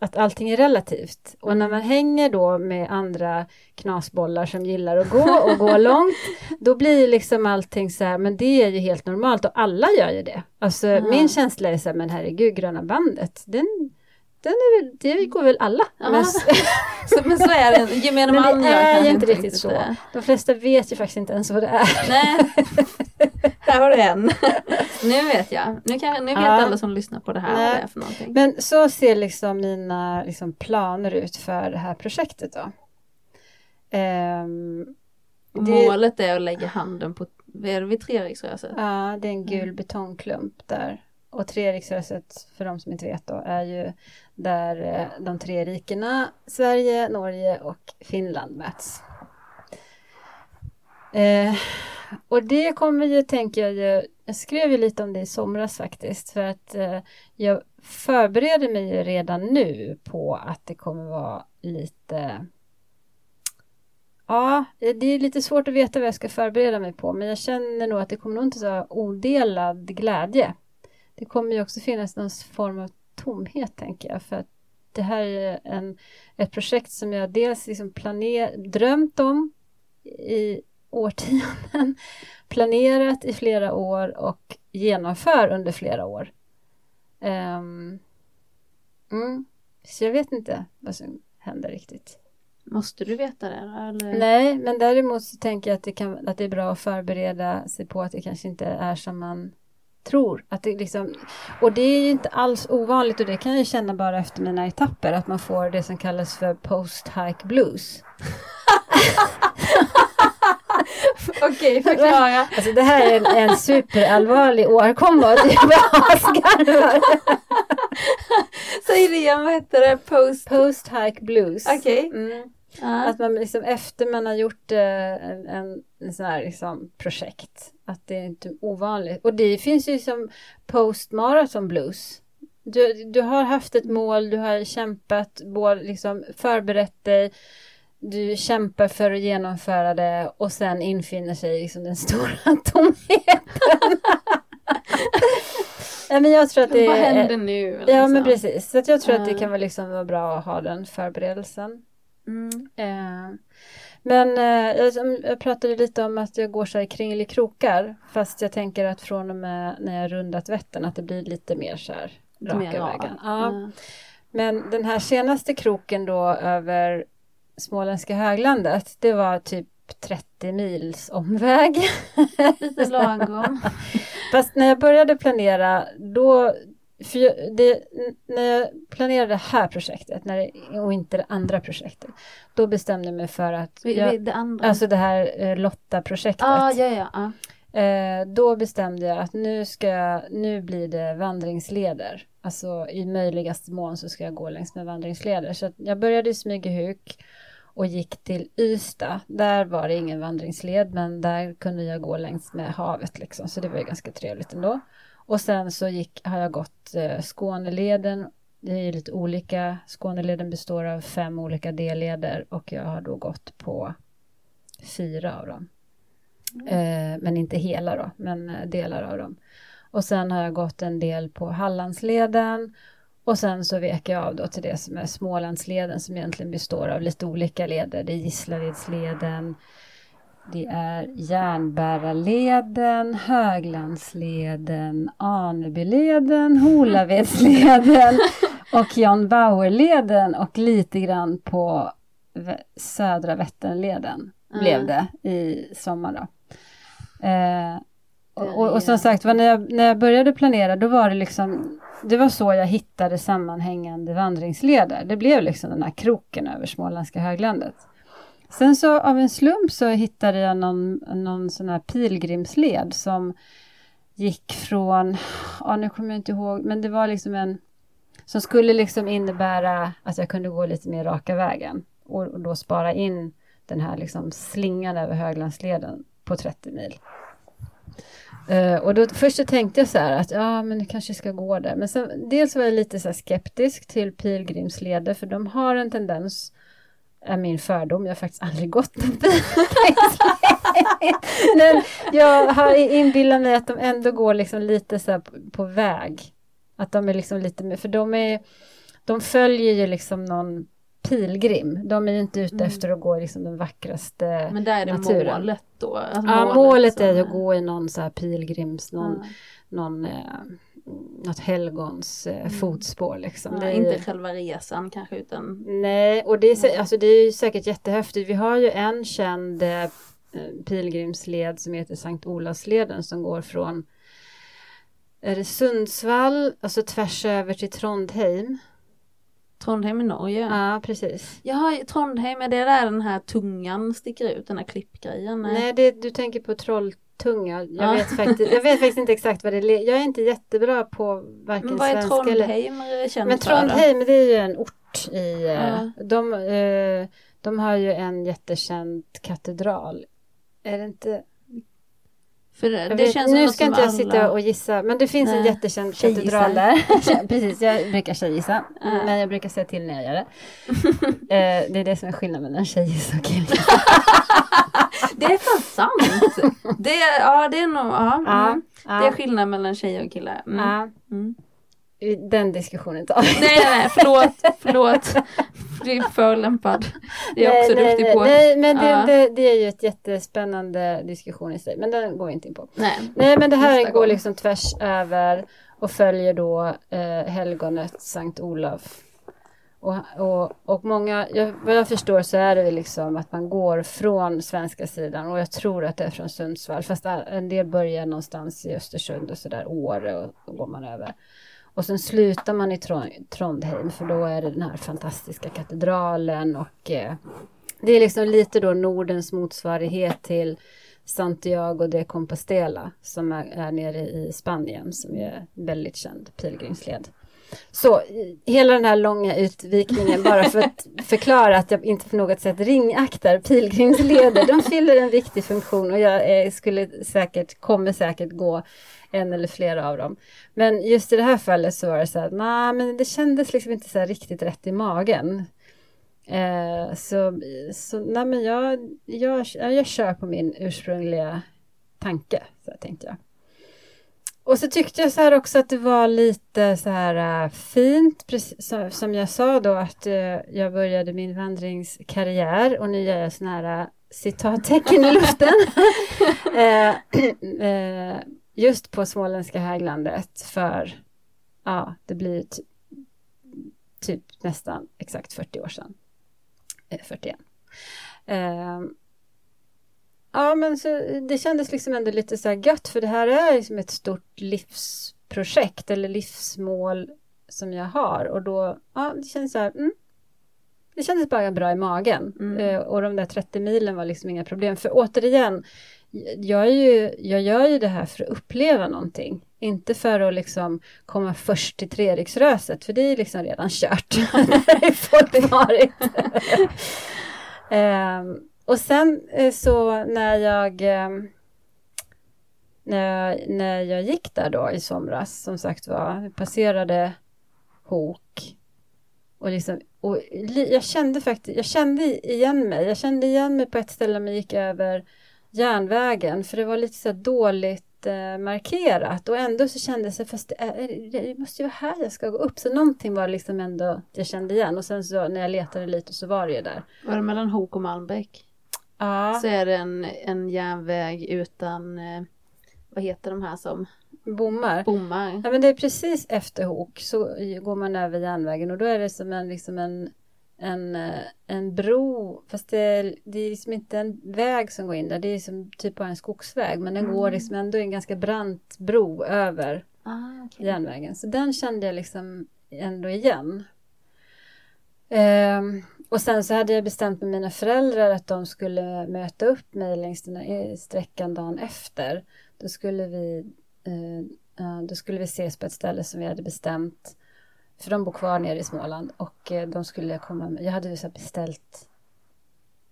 att allting är relativt. Och när man hänger då med andra knasbollar som gillar att gå och gå långt, då blir liksom allting så här, men det är ju helt normalt och alla gör ju det. Alltså Ja. min känsla är så här, men herregud, gröna bandet, den, den är väl, det går väl alla. Men, Så, men så är det, gemene men man det gör är ju inte riktigt så. det. De flesta vet ju faktiskt inte ens vad det är. Nej, där har du en. Nu vet jag. Nu, kan, nu vet Ja. alla som lyssnar på det här vad Nej. det är för någonting. Men så ser liksom mina liksom, planer ut för det här projektet då. Och det- Målet är att lägga handen på, vad är det vid Treriksröset? Ja, det är en gul Mm. betongklump där. Och Treriksröset, för de som inte vet då, är ju där eh, de tre rikena Sverige, Norge och Finland möts. Eh, och det kommer ju, tänker jag ju, jag skrev ju lite om det i somras faktiskt, för att eh, jag förbereder mig ju redan nu på att det kommer vara lite Ja, det är lite svårt att veta vad jag ska förbereda mig på, men jag känner nog att det kommer nog inte så odelad glädje. Det kommer ju också finnas någon form av tomhet, tänker jag, för att det här är en, ett projekt som jag dels liksom planer, drömt om i årtionden, planerat i flera år och genomför under flera år. Ehm, mm, så jag vet inte vad som händer riktigt. Måste du veta det? Eller? Nej, men däremot så tänker jag att det, kan, att det är bra att förbereda sig på att det kanske inte är som man tror. Att det liksom, och det är ju inte alls ovanligt och det kan jag känna bara efter mina etapper att man får det som kallas för post-hike blues. Okej, förklara. Alltså det här är en, en superallvarlig åkomma och jag bara skarvar. Säg det igen, vad heter det? Post... Post-hike blues. Okej. Mm. Ja. Att man liksom efter man har gjort eh, en, en, en sån här liksom projekt. Att det är inte ovanligt. Och det finns ju som post-marathon blues. Du, du har haft ett mål, du har kämpat, både liksom förberett dig. Du kämpar för att genomföra det och sen infinner sig liksom den stora tomheten. ja, men jag tror att det Vad händer nu? Ja men liksom? precis. Så att jag tror att det kan vara liksom vara bra att ha den förberedelsen. Mm. Eh, men eh, jag, pratade lite om att jag går så här kringelikrokar. Fast jag tänker att från och med när jag rundat Vättern att det blir lite mer så här raka mer vägen. Ja. Ja. Men den här senaste kroken då över Småländska höglandet. Det var typ 30 mils omväg. Lite lagom. Fast när jag började planera då för jag, det, när jag planerade det här projektet när det, och inte det andra projektet då bestämde jag mig för att jag, det andra. Alltså det här eh, Lotta-projektet. ah, ja, ja, ja. eh, då bestämde jag att nu, ska jag, nu blir det vandringsleder. Alltså i möjligaste mån så ska jag gå längs med vandringsleder. Så jag började i Smygehuk och gick till Ystad. Där var det ingen vandringsled men där kunde jag gå längs med havet liksom. Så det var ju ganska trevligt ändå. Och sen så gick, har jag gått eh, Skåneleden. Det är lite olika. Skåneleden består av fem olika delleder och jag har då gått på fyra av dem. Eh, men inte hela då, men eh, delar av dem. Och sen har jag gått en del på Hallandsleden och sen så vek jag av då till det som är Smålandsleden som egentligen består av lite olika leder. Det är Gisslavedsleden, det är Järnbärarleden, Höglandsleden, Anebyleden, Holavedsleden och John Bauerleden och lite grann på Södra Vätternleden blev Mm. det i sommar då. Eh, och, och, och som sagt, när, jag, när jag började planera då var det liksom det var så jag hittade sammanhängande vandringsleder. Det blev liksom den här kroken över Småländska höglandet. Sen så av en slump så hittade jag någon, någon sån här pilgrimsled som gick från, ja nu kommer jag inte ihåg, men det var liksom en som skulle liksom innebära att jag kunde gå lite mer raka vägen och, och då spara in den här liksom slingan över Höglandsleden på 30 mil. Uh, och då först så tänkte jag så här att ja men det kanske ska gå där. Men sen, dels var jag lite så här skeptisk till pilgrimsleder för de har en tendens är min fördom, jag har faktiskt aldrig gått en. Men jag har inbillat mig att de ändå går liksom lite så på, på väg. Att de är liksom lite mer, för de är de följer ju liksom någon pilgrim. De är ju inte ute Mm. efter att gå liksom den vackraste Men där är det naturen. målet då? Alltså Ja, målet som är att gå i någon så här pilgrims, någon, Ja. någon eh, något helgons eh, Mm. fotspår liksom. Ja, det är inte själva resan kanske utan nej, och det är, alltså, det är ju säkert jättehäftigt. Vi har ju en känd eh, pilgrimsled som heter Sankt Olavsleden som går från är det Sundsvall, alltså tvärs över till Trondheim. Trondheim i Norge. Ja, precis. Jaha, Trondheim, är det där den här tungan sticker ut, den här klippgrejen? Nej, det, du tänker på Trolltunga. Jag, Ja. vet faktiskt, jag vet faktiskt inte exakt vad det är. Jag är inte jättebra på varken Men vad är svenska eller... Trondheim känt Men? Trondheim, det är ju en ort i... eh, Ja. De, eh, de har ju en jättekänd katedral. Är det inte... För det, vet, känns nu ska inte jag sitta och gissa, men det finns en Nej. jättekänd Tjejgissa. katedral där. Precis, jag brukar tjejgissa, Ja. men jag brukar säga till när jag gör det. Eh, det är det som är skillnaden mellan tjejgissa och killgissa. Det är fan sant! Det är, ja, det är nog, ja. Mm. ja, Det är skillnad mellan tjejer och killar. Mm. ja. Den diskussionen tar vi. Nej, nej, nej, förlåt, förlåt. Du är förolämpad. Det är också nej, duktig nej, på. Nej, men det, Ja. det, det är ju ett jättespännande diskussion i sig, men den går inte in på. Nej. Nej, men det här Nästa går gång. liksom tvärs över och följer då eh, helgonet Sankt Olof. Och, och, och många, jag, vad jag förstår så är det liksom att man går från svenska sidan och jag tror att det är från Sundsvall fast en del börjar någonstans i Östersund och sådär Åre och då går man över. Och sen slutar man i Trondheim för då är det den här fantastiska katedralen och eh, det är liksom lite då Nordens motsvarighet till Santiago de Compostela som är, är nere i Spanien som är väldigt känd pilgrimsled. Så hela den här långa utvikningen bara för att förklara att jag inte på något sätt ringaktar pilgrimsleder. De fyller en viktig funktion och jag eh, skulle säkert, kommer säkert gå en eller flera av dem. Men just i det här fallet så var det så här, nej men det kändes liksom inte så riktigt rätt i magen. Eh, så så nej men jag, jag, jag kör på min ursprungliga tanke, så tänkte jag. Och så tyckte jag så här också att det var lite så här uh, fint, precis, som jag sa då att uh, jag började min vandringskarriär och nu gör jag såna här uh, citattecken i luften. just på småländska höglandet för, ja, det blir typ nästan exakt 40 år sedan. 41. Ja, men så, det kändes liksom ändå lite så här gött för det här är liksom ett stort livsprojekt eller livsmål som jag har och då, ja, det kändes så här, mm, det kändes bara bra i magen. Mm. Eh, och de där 30 milen var liksom inga problem. För återigen, jag, är ju, jag gör ju det här för att uppleva någonting. Inte för att liksom komma först till Treriksröset, för det är liksom redan kört. Där har folk varit. um, Och sen eh, så när jag eh, när jag, när jag gick där då i somras, som sagt var, passerade Hok. Och liksom, och jag kände faktiskt, jag kände igen mig, jag kände igen mig på ett ställe när jag gick över järnvägen, för det var lite så dåligt eh, markerat. Och ändå så kändes det, fast det, är, det måste ju vara här jag ska gå upp, så någonting var liksom ändå, jag kände igen. Och sen så när jag letade lite så var det ju där. Var det mellan Hok och Malmbäck? Ja. Så är det en, en järnväg utan, eh, vad heter de här som? Bommar. Bommar. Ja men det är precis efter Hok så går man över järnvägen och då är det som en, liksom en, en, eh, en bro, fast det, det är liksom inte en väg som går in där, det är som typ bara en skogsväg men den mm. går liksom ändå en ganska brant bro över ah, okay. järnvägen. Så den kände jag liksom ändå igen. Um, och sen så hade jag bestämt med mina föräldrar att de skulle möta upp mig längs den här eh, sträckan dagen efter. Då skulle vi, eh, då skulle vi ses på ett ställe som vi hade bestämt. För de bor kvar nere i Småland och eh, de skulle komma med, jag hade så beställt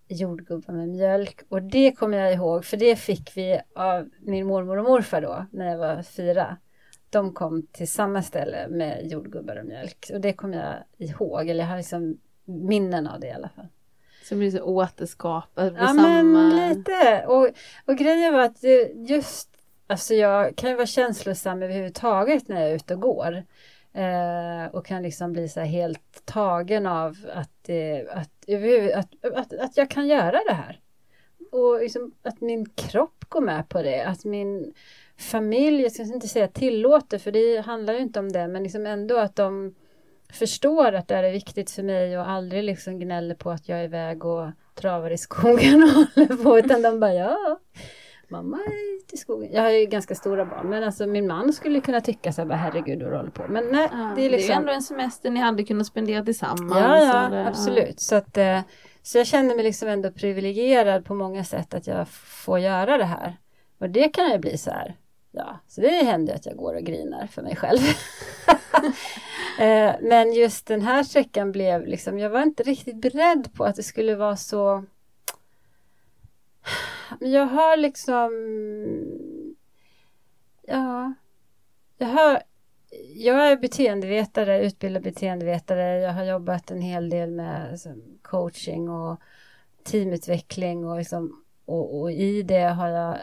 jordgubbar med mjölk och det kommer jag ihåg för det fick vi av min mormor och morfar då när jag var fyra. De kom till samma ställe med jordgubbar och mjölk och det kommer jag ihåg, eller jag har liksom minnen av det i alla fall. Så det blir så återskapat? Ja samma... men lite. Och, och grejen var att just, alltså jag kan ju vara känslosam överhuvudtaget när jag är ute och går. Eh, och kan liksom bli så här helt tagen av att, eh, att, att, att, att jag kan göra det här. Och liksom att min kropp går med på det, att min familj, jag ska inte säga tillåter för det handlar ju inte om det, men liksom ändå att de förstår att det här är viktigt för mig och aldrig liksom gnäller på att jag är iväg och travar i skogen och håller på utan de bara ja mamma är ute i skogen. Jag har ju ganska stora barn men alltså min man skulle kunna tycka så här herregud du håller på. Men nej, ja, det är liksom. Det är liksom- ändå en semester ni hade kunnat spendera tillsammans. Ja, ja det, absolut. Ja. Så, att, eh, så jag känner mig liksom ändå privilegierad på många sätt att jag får göra det här. Och det kan ju bli så här. Ja, så det händer att jag går och grinar för mig själv. Eh, men just den här sträckan blev liksom, jag var inte riktigt beredd på att det skulle vara så jag har liksom Ja Jag har Jag är beteendevetare, utbildad beteendevetare. Jag har jobbat en hel del med liksom, coaching och teamutveckling och, liksom, och, och i det har jag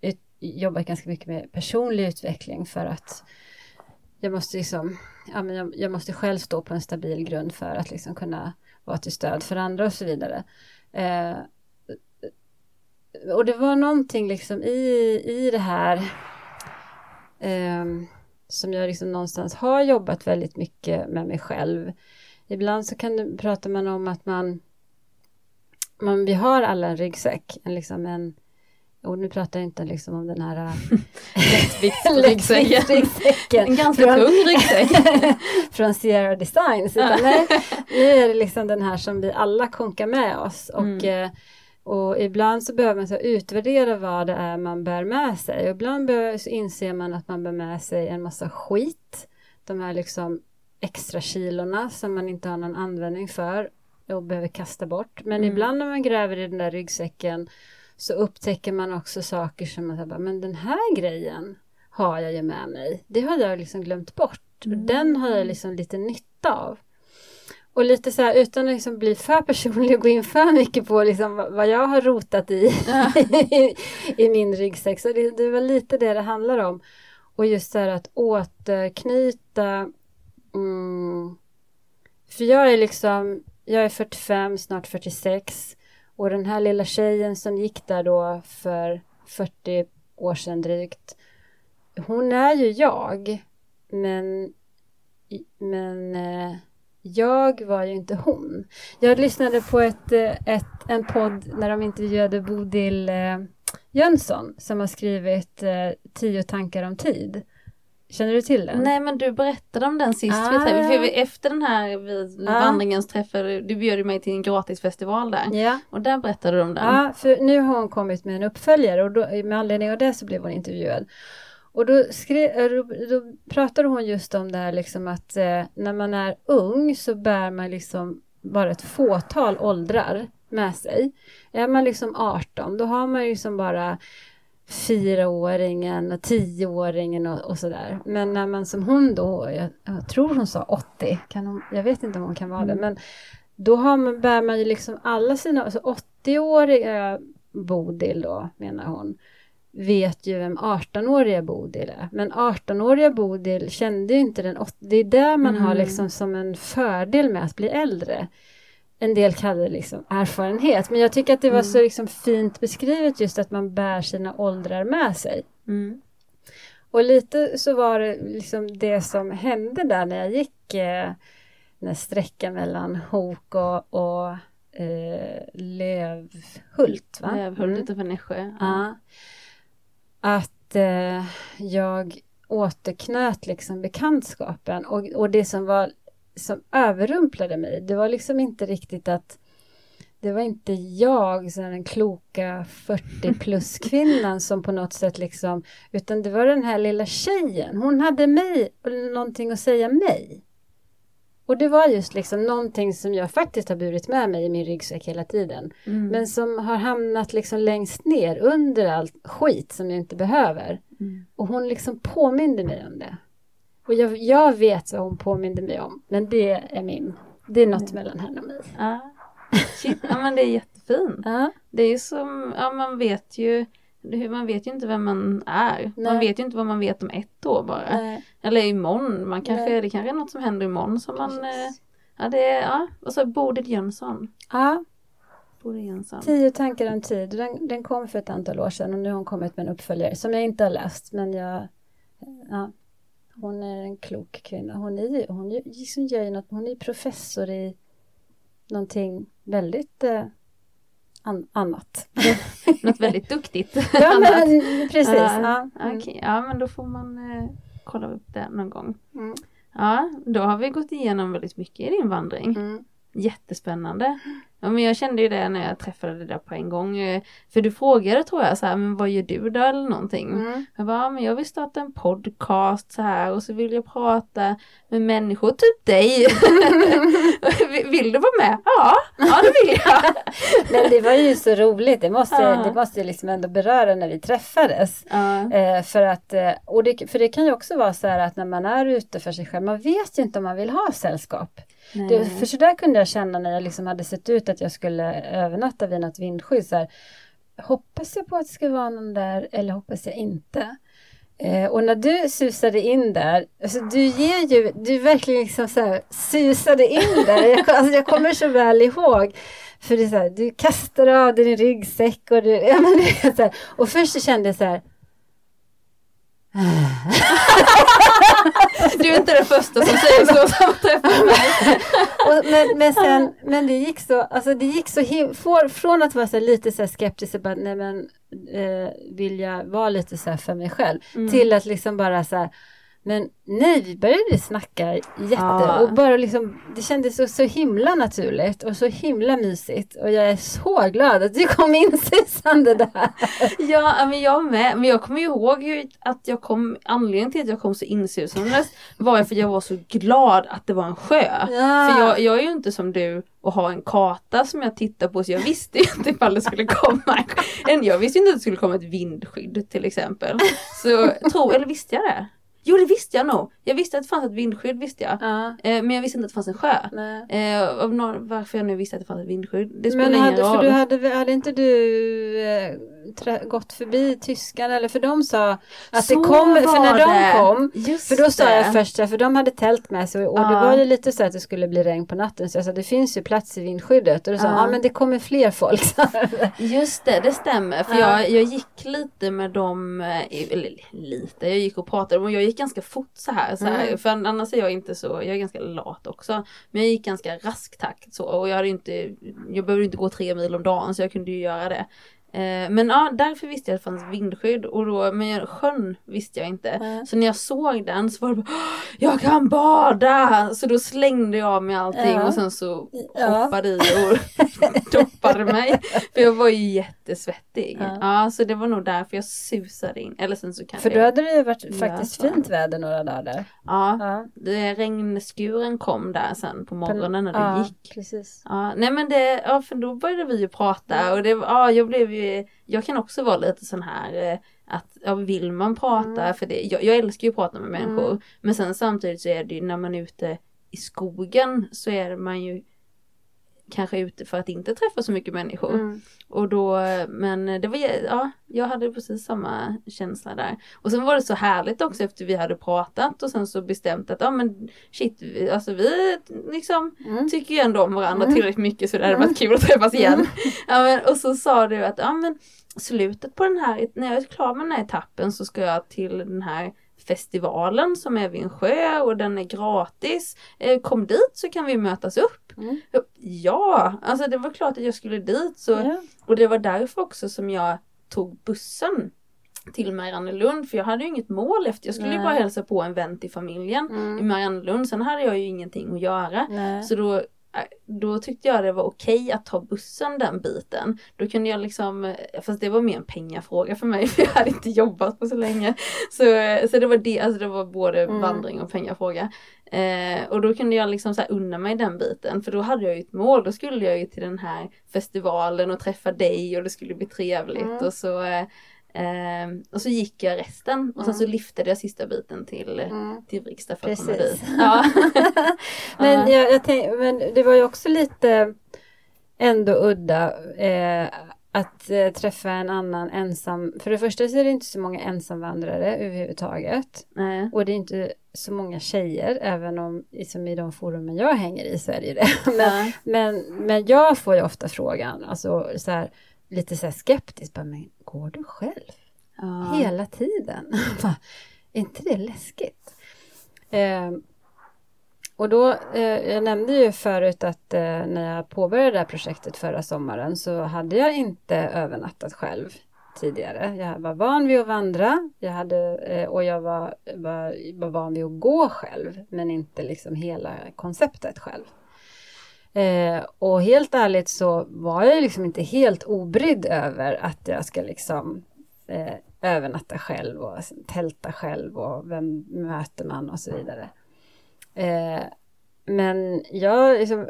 ut, jobbat ganska mycket med personlig utveckling för att jag måste liksom, ja, men jag, jag, måste själv stå på en stabil grund för att liksom kunna vara till stöd för andra och så vidare. Eh, och det var någonting liksom i, i det här eh, som jag liksom någonstans har jobbat väldigt mycket med mig själv ibland så kan du, pratar man om att man, man vi har alla en ryggsäck, en, liksom en och nu pratar jag inte liksom om den här lättviktsryggsäcken. en ganska från, tung ryggsäck. från Sierra Designs. Utan nej, nu är det liksom den här som vi alla konkar med oss. Och, mm. Eh, och ibland så behöver man så utvärdera vad det är man bär med sig. Och ibland så inser man att man bär med sig en massa skit. De här liksom extra kilorna som man inte har någon användning för och behöver kasta bort. Men mm. ibland när man gräver i den där ryggsäcken så upptäcker man också saker som att men den här grejen har jag ju med mig. Det har jag liksom glömt bort. Mm. Den har jag liksom lite nytta av. Och lite så här utan att liksom bli för personlig och gå in för mycket på liksom vad jag har rotat i i, i min ryggsäck. Så det, det var lite det det handlar om. Och just det här att återknyta mm, För jag är liksom Jag är 45, snart 46 och den här lilla tjejen som gick där då för 40 år sedan drygt Hon är ju jag men men eh, jag var ju inte hon. Jag lyssnade på ett, eh, ett, en podd när de intervjuade Bodil eh, Jönsson som har skrivit Tio tankar om tid. Känner du till den? Nej men du berättade om den sist. Ah. För efter den här ah. vandringens träffade, du bjöd mig till en gratisfestival där. Ja. Och där berättade du om den. Ja, för nu har hon kommit med en uppföljare och då, med anledning av det så blev hon intervjuad. Och då, skrev, eh, då, då pratade hon just om det här liksom att eh, när man är ung så bär man liksom bara ett fåtal åldrar med sig. Är man liksom 18 då har man liksom bara fyraåringen och tioåringen och, och sådär. Men när man som hon då, jag, jag tror hon sa 80, kan hon, jag vet inte om hon kan vara mm. det, men då har man, bär man ju liksom alla sina, alltså 80-åriga Bodil då menar hon, vet ju vem 18-åriga Bodil är. Men 18-åriga Bodil kände ju inte den, det är där man mm. har liksom som en fördel med att bli äldre en del kallar det liksom erfarenhet. Men jag tycker att det var mm. så liksom fint beskrivet just att man bär sina åldrar med sig. Mm. Och lite så var det liksom det som hände där när jag gick eh, när sträckan mellan Hok och, och eh, Lövhult. Va? Lövhult mm. utanför Nässjö. Ja. Att eh, jag återknöt liksom bekantskapen och, och det som var som överrumplade mig. Det var liksom inte riktigt att det var inte jag, så den kloka 40 plus kvinnan som på något sätt liksom, utan det var den här lilla tjejen. Hon hade mig, någonting att säga mig. Och det var just liksom någonting som jag faktiskt har burit med mig i min ryggsäck hela tiden. Mm. Men som har hamnat liksom längst ner under allt skit som jag inte behöver. Mm. Och hon liksom påminde mig om det. Och jag, jag vet vad hon påminner mig om, men det är min, det är något mm. mellan henne och mig. Ja. Shit, ja men det är jättefint. Ja. Det är ju som, ja man vet ju man vet ju inte vem man är. Nej. Man vet ju inte vad man vet om ett år bara. Nej. Eller imorgon. Man kanske, det kanske är något som händer imorgon som man... Eh, ja, det är... Ja. Och så Bodil Jönsson. Ja. Bodil Jönsson. Tio tankar om tid. Den, den kom för ett antal år sedan och nu har hon kommit med en uppföljare som jag inte har läst men jag... Ja, hon är en klok kvinna. Hon är, hon liksom gör något, hon är professor i någonting väldigt eh, an, annat. något väldigt duktigt. ja, men, precis. Ja. Mm. Okay. ja, men då får man eh, kolla upp det någon gång. Mm. Ja, då har vi gått igenom väldigt mycket i din vandring. Mm. Jättespännande. Ja, men jag kände ju det när jag träffade dig där på en gång. Eh, för du frågade tror jag så här, men vad gör du då eller någonting? Mm. Jag bara, men jag vill starta en podcast så här och så vill jag prata med människor, typ dig. vill du vara med? Ja, ja det vill jag. men det var ju så roligt, det måste, ja. det måste jag liksom ändå beröra när vi träffades. Ja. Eh, för att, eh, och det, för det kan ju också vara så här att när man är ute för sig själv, man vet ju inte om man vill ha sällskap. Det, för så där kunde jag känna när jag liksom hade sett ut att jag skulle övernatta vid något vindskydd. Så här, hoppas jag på att det ska vara någon där eller hoppas jag inte? Eh, och när du susade in där, alltså du ger ju, du verkligen liksom så här, susade in där. Jag, alltså jag kommer så väl ihåg. För det är så här, du kastar av dig din ryggsäck och du, ja men det är så här, och först så kände jag så här, Du är inte den första som säger så som träffar mig. och, men, men, sen, men det gick så, alltså det gick så him- för, från att vara så lite så här skeptisk bara, nej men eh, vill jag vara lite så här för mig själv, Mm. till att liksom bara så här, men nej, vi började snacka jätte Ja. och bara liksom, det kändes så, så himla naturligt och så himla mysigt och jag är så glad att du kom in Susanne det där. Ja, men jag med. Men jag kommer ihåg att jag kom, anledningen till att jag kom så insusandes var för att jag var så glad att det var en sjö. Ja. För jag, jag är ju inte som du och har en karta som jag tittar på så jag visste ju inte ifall det skulle komma en, jag visste ju inte att det skulle komma ett vindskydd till exempel. Så tro, eller visste jag det? Jo det visste jag nog. Jag visste att det fanns ett vindskydd visste jag. Ja, Eh, men jag visste inte att det fanns en sjö. Eh, av någon, varför jag nu visste att det fanns ett vindskydd. Det spelar Men ingen för roll. du hade, hade inte du eh, gått förbi tyskarna eller för de sa att Så det kom, för när de det. kom Just För då sa det. jag först, för de hade tält med sig och det Ja. var ju lite så att det skulle bli regn på natten så jag sa det finns ju plats i vindskyddet och då sa Ja. ja men det kommer fler folk. Just det, det stämmer. För Ja. jag, jag gick lite med dem, eh, eller lite, jag gick och pratade och jag gick ganska fort så här. Så här Mm. För annars är jag inte så, jag är ganska lat också. Men jag gick ganska rask takt så och jag hade inte, jag behövde inte gå tre mil om dagen så jag kunde ju göra det. Eh, Men ja, därför visste jag att det fanns vindskydd och då, men jag- sjön visste jag inte. Nej. Så när jag såg den så var det bara, "Åh, jag kan bada! Så då slängde jag av mig allting Ja. och sen så Ja. hoppade i och doppade mig. För jag var ju jättesvettig. Ja. Ja. så det var nog därför jag susade in. Eller sen så kanske För då jag, hade det ju varit faktiskt fint väder några dagar ja, Ja, det, regnskuren kom där sen på morgonen när det gick. Precis. Ja, nej men det, ja för då började vi ju prata och det ja jag blev ju, jag kan också vara lite sån här eh, att, ja vill man prata Mm. för det, jag, jag älskar ju att prata med människor Mm. men sen samtidigt så är det ju när man är ute i skogen så är man ju kanske ute för att inte träffa så mycket människor. Mm. Och då, men det var, ja, jag hade precis samma känsla där. Och sen var det så härligt också efter vi hade pratat och sen så bestämt att, ja men shit, vi, alltså vi liksom Mm. tycker ju ändå om varandra Mm. tillräckligt mycket så det hade Mm. varit kul att träffas igen. Mm. Ja, men, och så sa du att, ja men slutet på den här, när jag är klar med den här etappen så ska jag till den här festivalen som är vid en sjö och den är gratis. Eh, kom dit så kan vi mötas upp. Mm. Ja, alltså det var klart att jag skulle dit så Ja. och det var därför också som jag tog bussen till Mariannelund för jag hade ju inget mål efter. Jag skulle ju Nej. bara hälsa på en vän till familjen i Mm. Mariannelund. Sen hade jag ju ingenting att göra. Nej. Så då, då tyckte jag det var okej att ta bussen den biten. Då kunde jag liksom, fast det var mer en pengafråga för mig för jag hade inte jobbat på så länge. Så, så det var det, alltså det var både Mm. vandring och pengafråga. Eh, och då kunde jag liksom så här unna mig den biten för då hade jag ju ett mål. Då skulle jag ju till den här festivalen och träffa dig och det skulle bli trevligt Mm. och så eh, Eh, och så gick jag resten och sen Mm. så lyftade jag sista biten till, Mm. till Vrigstad för att komma Precis. dit. Ja. Men, Ja. jag, jag tänk, men det var ju också lite ändå udda eh, att eh, träffa en annan ensam. För det första så är det inte så många ensamvandrare överhuvudtaget. Nej. Och det är inte så många tjejer, även om som i de forumen jag hänger i så är det ju det. Men, men, men jag får ju ofta frågan, alltså så här, lite så här skeptiskt, bara, men går du själv? Ja. hela tiden. Bara, är inte det läskigt? Eh, och då, eh, jag nämnde ju förut att eh, när jag påbörjade det här projektet förra sommaren så hade jag inte övernattat själv tidigare. Jag var van vid att vandra jag hade, eh, och jag var, var, var van vid att gå själv men inte liksom hela konceptet själv. Eh, och helt ärligt så var jag liksom inte helt obrydd över att jag ska liksom eh, övernatta själv och tälta själv och vem möter man och så vidare. Eh, men jag liksom,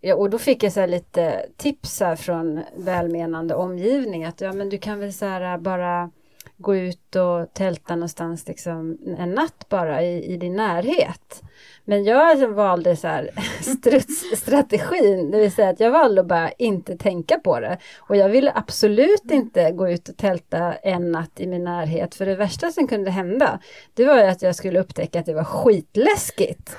ja, och då fick jag så här lite tips här från välmenande omgivning att ja men du kan väl så här bara gå ut och tälta någonstans liksom en natt bara i, i din närhet. Men jag alltså valde så här strutsstrategin, det vill säga att jag valde att bara inte tänka på det. Och jag ville absolut inte gå ut och tälta en natt i min närhet, för det värsta som kunde hända, det var ju att jag skulle upptäcka att det var skitläskigt.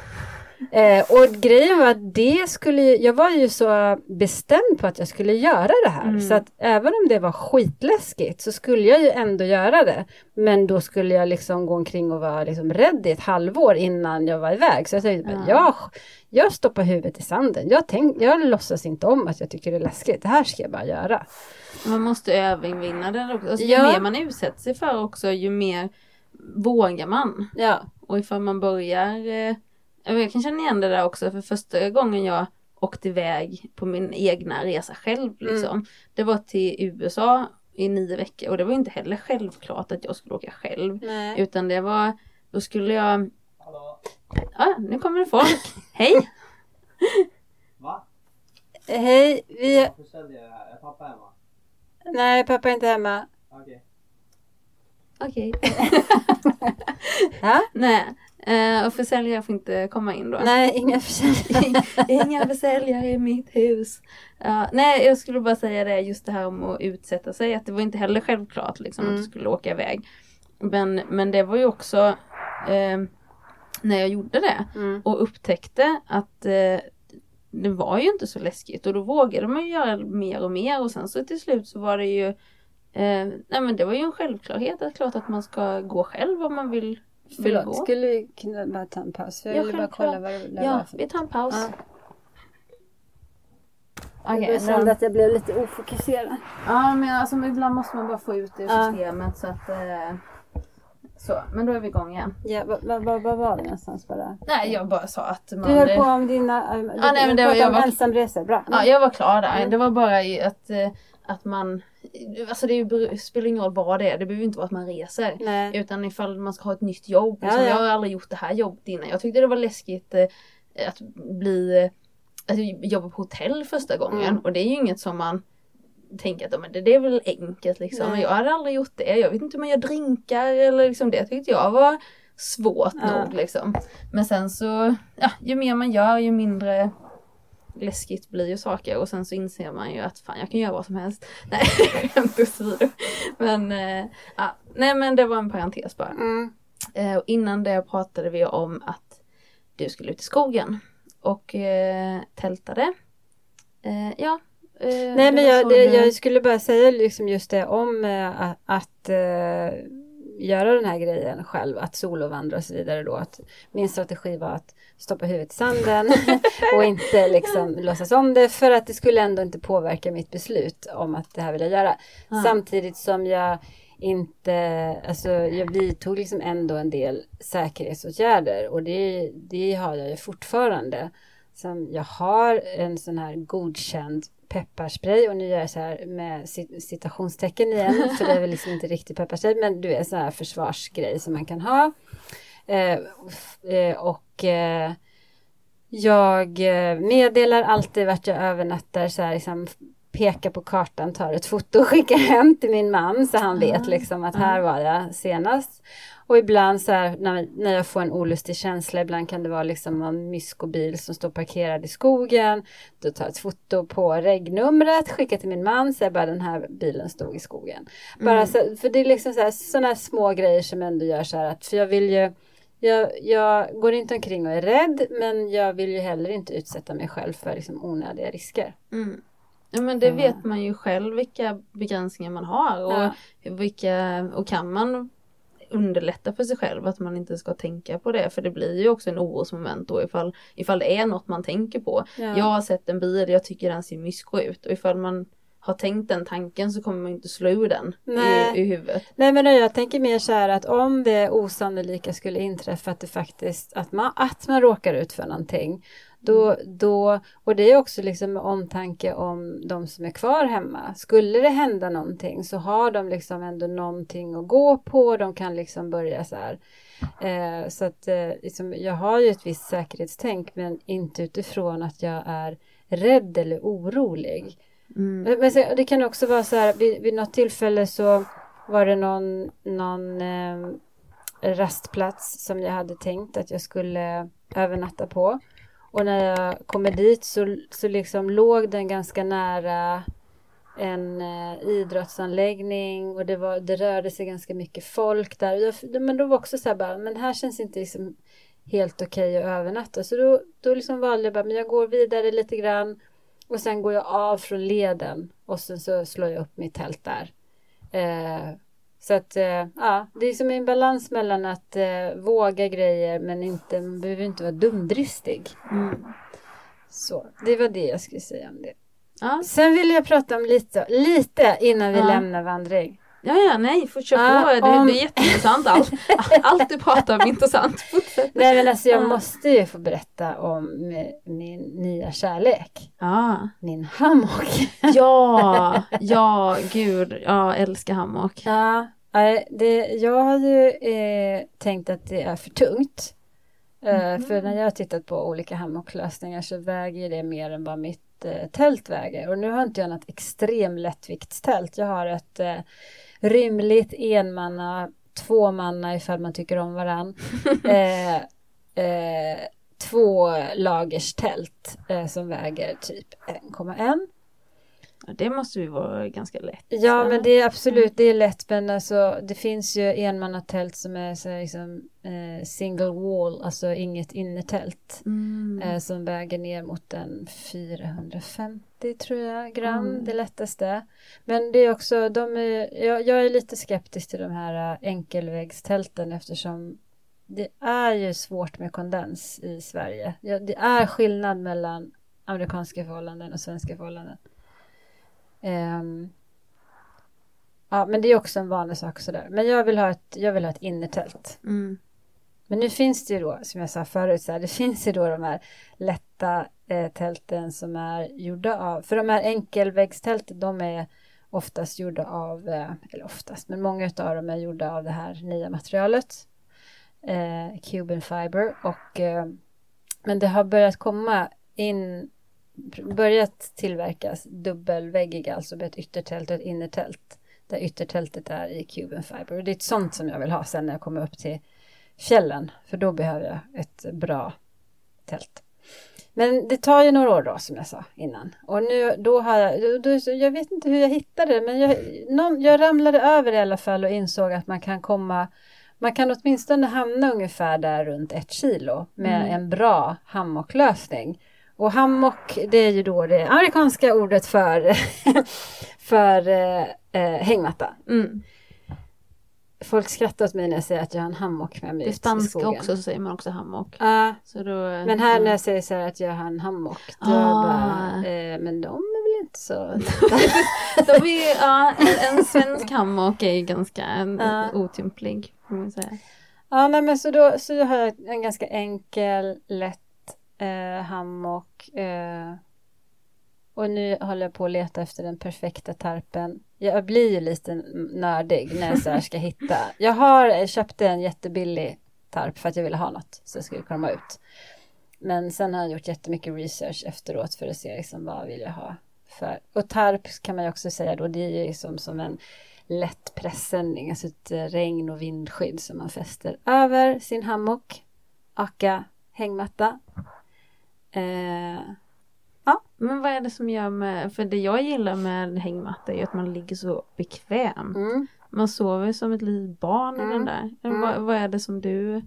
Eh, och grejen var att det skulle, jag var ju så bestämd på att jag skulle göra det här. Mm. Så att även om det var skitläskigt så skulle jag ju ändå göra det. Men då skulle jag liksom gå omkring och vara liksom rädd i ett halvår innan jag var iväg. Så jag tänkte, men jag, jag stoppar huvudet i sanden. Jag, tänk, jag låtsas inte om att jag tycker det är läskigt. Det här ska jag bara göra. Man måste övervinna det också. Alltså, ju Ja. mer man utsätter sig för också, ju mer vågar man. Ja. Och ifall man börjar, eh, jag kan känna igen det där också, för första gången jag åkte iväg på min egna resa själv liksom. Det var till USA i nio veckor och det var inte heller självklart att jag skulle åka själv. Nej. Utan det var, då skulle jag, Hallå? ja nu kommer det folk. Hej! Va? Hej, vi... Jag? Är pappa hemma? Nej, pappa är inte hemma. Okej. Okej. Ja? Nej, eh, och försäljare får inte komma in då. Nej, inga försäljare. Inga försäljare i mitt hus. Ja, nej, jag skulle bara säga det just det här om att utsätta sig. Att det var inte heller självklart liksom, Mm. att du skulle åka iväg. Men, men det var ju också eh, när jag gjorde det Mm. och upptäckte att eh, det var ju inte så läskigt och då vågade man ju göra mer och mer och sen så till slut så var det ju eh, nej men det var ju en självklarhet att klart att man ska gå själv om man vill Förlåt, gå. skulle vi kunna bara ta en paus? Jag Ja, ville bara kolla vad det Ja, var för vi tar en paus. Ja. Okej, Jag kände att jag blev lite ofokuserad. Ja men alltså ibland måste man bara få ut det ur Ja. systemet så att eh, Så, men då är vi igång igen. Ja, vad, vad, vad, vad var vi någonstans bara? Nej jag bara sa att man Du höll på om dina... Du, Ja, nej, men det var- jag var- ensamresor, bra. Ja jag var klar där. Mm. Det var bara att, eh, att man Alltså det spelar ingen roll vad det är. Det behöver inte vara att man reser. Nej. Utan ifall man ska ha ett nytt jobb. Ja, Liksom, ja. Jag har aldrig gjort det här jobbet innan. Jag tyckte det var läskigt eh, att bli eh, att jobba på hotell första gången. Mm. Och det är ju inget som man tänker att men det, det är väl enkelt liksom. Nej. Men jag hade aldrig gjort det. Jag vet inte hur man gör drinkar eller liksom det tyckte jag var svårt Ja. nog liksom. Men sen så, ja, ju mer man gör ju mindre läskigt blir ju saker och sen så inser man ju att fan jag kan göra vad som helst. Nej, skämt åsido. Men, eh, ja, nej men det var en parentes bara. Mm. Eh, och innan det pratade vi om att du skulle ut i skogen och eh, tältade. Eh, ja. eh, Nej men jag, det, du- jag skulle bara säga liksom just det om eh, att, att göra den här grejen själv, att solovandra och så vidare då. Att min strategi var att stoppa huvudet i sanden och inte liksom låtsas om det för att det skulle ändå inte påverka mitt beslut om att det här vill jag göra. Ja. Samtidigt som jag inte, alltså jag vidtog liksom ändå en del säkerhetsåtgärder och det, det har jag ju fortfarande. Som jag har en sån här godkänd pepparspray och nu gör jag så här med cit- citationstecken igen för det är väl liksom inte riktigt pepparspray men du vet sån här försvarsgrej som man kan ha. Eh, eh, och eh, jag eh, meddelar alltid vart jag övernattar så här liksom pekar på kartan, tar ett foto och skickar hem till min man så han vet Ah, liksom att här var jag senast. Och ibland så här när, när jag får en olustig känsla, ibland kan det vara liksom någon myskobil som står parkerad i skogen. Då tar jag ett foto på regnumret, skickar till min man, säger bara den här bilen stod i skogen. Bara Mm. så, för det är liksom så sådana här små grejer som ändå gör så här att, för jag vill ju jag, jag går inte omkring och är rädd men jag vill ju heller inte utsätta mig själv för liksom onödiga risker. Mm. Ja men det vet man ju själv vilka begränsningar man har och, Ja. vilka, och kan man underlätta för sig själv att man inte ska tänka på det för det blir ju också en orosmoment då ifall, ifall det är något man tänker på. Ja. Jag har sett en bil, jag tycker den ser mysko ut och ifall man har tänkt den tanken så kommer man inte slå ur den Nej. i, i huvudet. Nej men jag tänker mer så här att om det osannolika skulle inträffa att det faktiskt att man, att man råkar ut för någonting då, då, och det är också liksom med omtanke om de som är kvar hemma. Skulle det hända någonting så har de liksom ändå någonting att gå på. De kan liksom börja så här. Eh, så att eh, liksom, jag har ju ett visst säkerhetstänk men inte utifrån att jag är rädd eller orolig. Mm. Men, men så- det kan också vara så här, vid, vid något tillfälle så var det någon, någon eh, rastplats som jag hade tänkt att jag skulle övernatta på. Och när jag kommer dit så, så liksom låg den ganska nära en eh, idrottsanläggning och det, var, det rörde sig ganska mycket folk där. Jag, men då var också så här bara, men här känns inte liksom helt okej att övernatta. Så då, då liksom valde jag bara, men jag går vidare lite grann och sen går jag av från leden och sen så slår jag upp mitt tält där. Eh, så att eh, ja, det är som en balans mellan att eh, våga grejer men inte, man behöver inte vara dumdristig. Mm. Så det var det jag skulle säga om det. Ja. Sen vill jag prata om lite, lite innan vi Ja. lämnar vandring. ja, ja, nej, fortsätt Ja, på. Det, om- är jätteintressant. Allt, allt du pratar om är intressant. Fortsätt. Nej men alltså jag Ja. måste ju få berätta om mi- min nya kärlek. Ja. Min hammock. ja, ja, gud, jag älskar hammock. Ja, nej, det, jag har ju eh, tänkt att det är för tungt. Eh, För när jag har tittat på olika hammocklösningar så väger det mer än vad mitt eh, tält väger. Och nu har inte jag något extrem lättviktstält. Jag har ett eh, rymligt enmanna, tvåmanna ifall man tycker om varann. eh, eh, två lagers tält eh, som väger typ 1,1. Det måste ju vara ganska lätt. Ja, men det är absolut, det är lätt, men alltså det finns ju enmannatält som är så här, liksom eh, single wall, alltså inget innertält. Mm. Eh, som väger ner mot en 450 tror jag gram, Mm. det lättaste. Men det är också, de är, jag, jag är lite skeptisk till de här eh, enkelvägstälten eftersom det är ju svårt med kondens i Sverige. Ja, det är skillnad mellan amerikanska förhållanden och svenska förhållanden. Ehm, ja, men det är också en vanlig sak sådär. Men jag vill ha ett, jag vill ha ett innertält. Mm. Men nu finns det ju då, som jag sa förut, så här, det finns ju då de här lätta eh, tälten som är gjorda av, för de här enkelväggstälten, de är oftast gjorda av, eh, eller oftast, men många av dem är gjorda av det här nya materialet, eh, Cuban Fiber, och eh, men det har börjat komma in, börjat tillverkas dubbelväggiga, alltså med ett yttertält och ett innertält, där yttertältet är i Cuban Fiber, och det är ett sånt som jag vill ha sen när jag kommer upp till fjällen, för då behöver jag ett bra tält. Men det tar ju några år då, som jag sa innan. Och nu, då har jag, då, jag vet inte hur jag hittade det, men jag, någon, jag ramlade över i alla fall och insåg att man kan komma, man kan åtminstone hamna ungefär där runt ett kilo med Mm. en bra hammocklösning. Och hammock, det är ju då det amerikanska ordet för, för eh, eh, hängmatta. Mm. Folk skrattar åt mig när jag säger att jag har en hammock med mig ut i spanska också så säger man också hammock. Så då, men här när jag säger så här att jag har en hammock, då Ah. bara, eh, men de är väl inte så... De är, ja, en, en svensk hammock är ju ganska en, otymplig. Ja, nej, men så då, så har jag en ganska enkel, lätt eh, hammock. Eh, och nu håller jag på att leta efter den perfekta tarpen. Jag blir ju lite nördig när jag så här ska hitta. Jag har eh, köpt köpte en jättebillig tarp för att jag ville ha något så jag skulle komma ut. Men sen har jag gjort jättemycket research efteråt för att se liksom vad vill jag ha för. Och tarp kan man ju också säga då, det är ju liksom som en lätt presenning alltså ett eh, regn och vindskydd som man fäster över sin hammock, aka hängmatta. Eh, Men vad är det som gör med, för det jag gillar med hängmatta är ju att man ligger så bekväm. mm. Man sover som ett litet barn i Mm. den där. Mm. Vad, vad är det som du...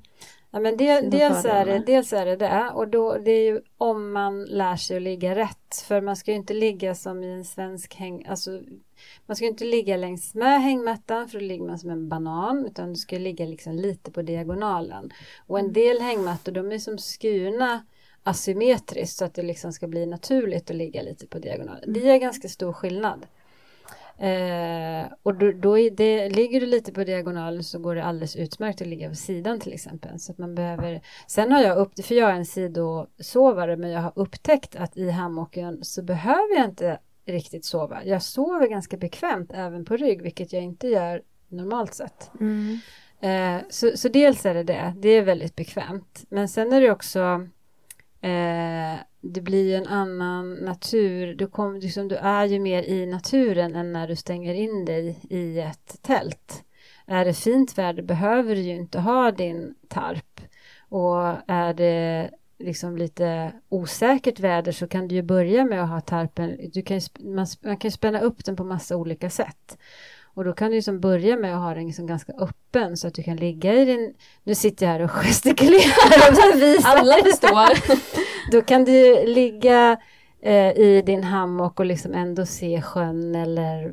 Ja, men Sina dels, är det, dels är det det och då, det är ju om man lär sig att ligga rätt. För man ska ju inte ligga som i en svensk häng... Alltså, man ska ju inte ligga längs med hängmattan för då ligger man som en banan. Utan du ska ligga liksom lite på diagonalen. Och en del hängmattor de är som skurna asymmetriskt så att det liksom ska bli naturligt att ligga lite på diagonalen. Det är ganska stor skillnad. Eh, och då, då det, ligger du lite på diagonalen så går det alldeles utmärkt att ligga på sidan till exempel. Så att man behöver, sen har jag upp, för jag är en sidosovare men jag har upptäckt att i hammocken så behöver jag inte riktigt sova. Jag sover ganska bekvämt även på rygg vilket jag inte gör normalt sett. Mm. Eh, så, så dels är det det, det är väldigt bekvämt. Men sen är det också eh, det blir ju en annan natur. Du, kom, liksom, du är ju mer i naturen än när du stänger in dig i ett tält. Är det fint väder behöver du ju inte ha din tarp. Och är det liksom lite osäkert väder så kan du ju börja med att ha tarpen. Du kan ju, man, man kan ju spänna upp den på massa olika sätt. Och då kan du liksom börja med att ha den liksom ganska öppen så att du kan ligga i din... Nu sitter jag här och gestikulerar och visar. Alla förstår. Då kan du ligga eh, i din hammock och liksom ändå se sjön eller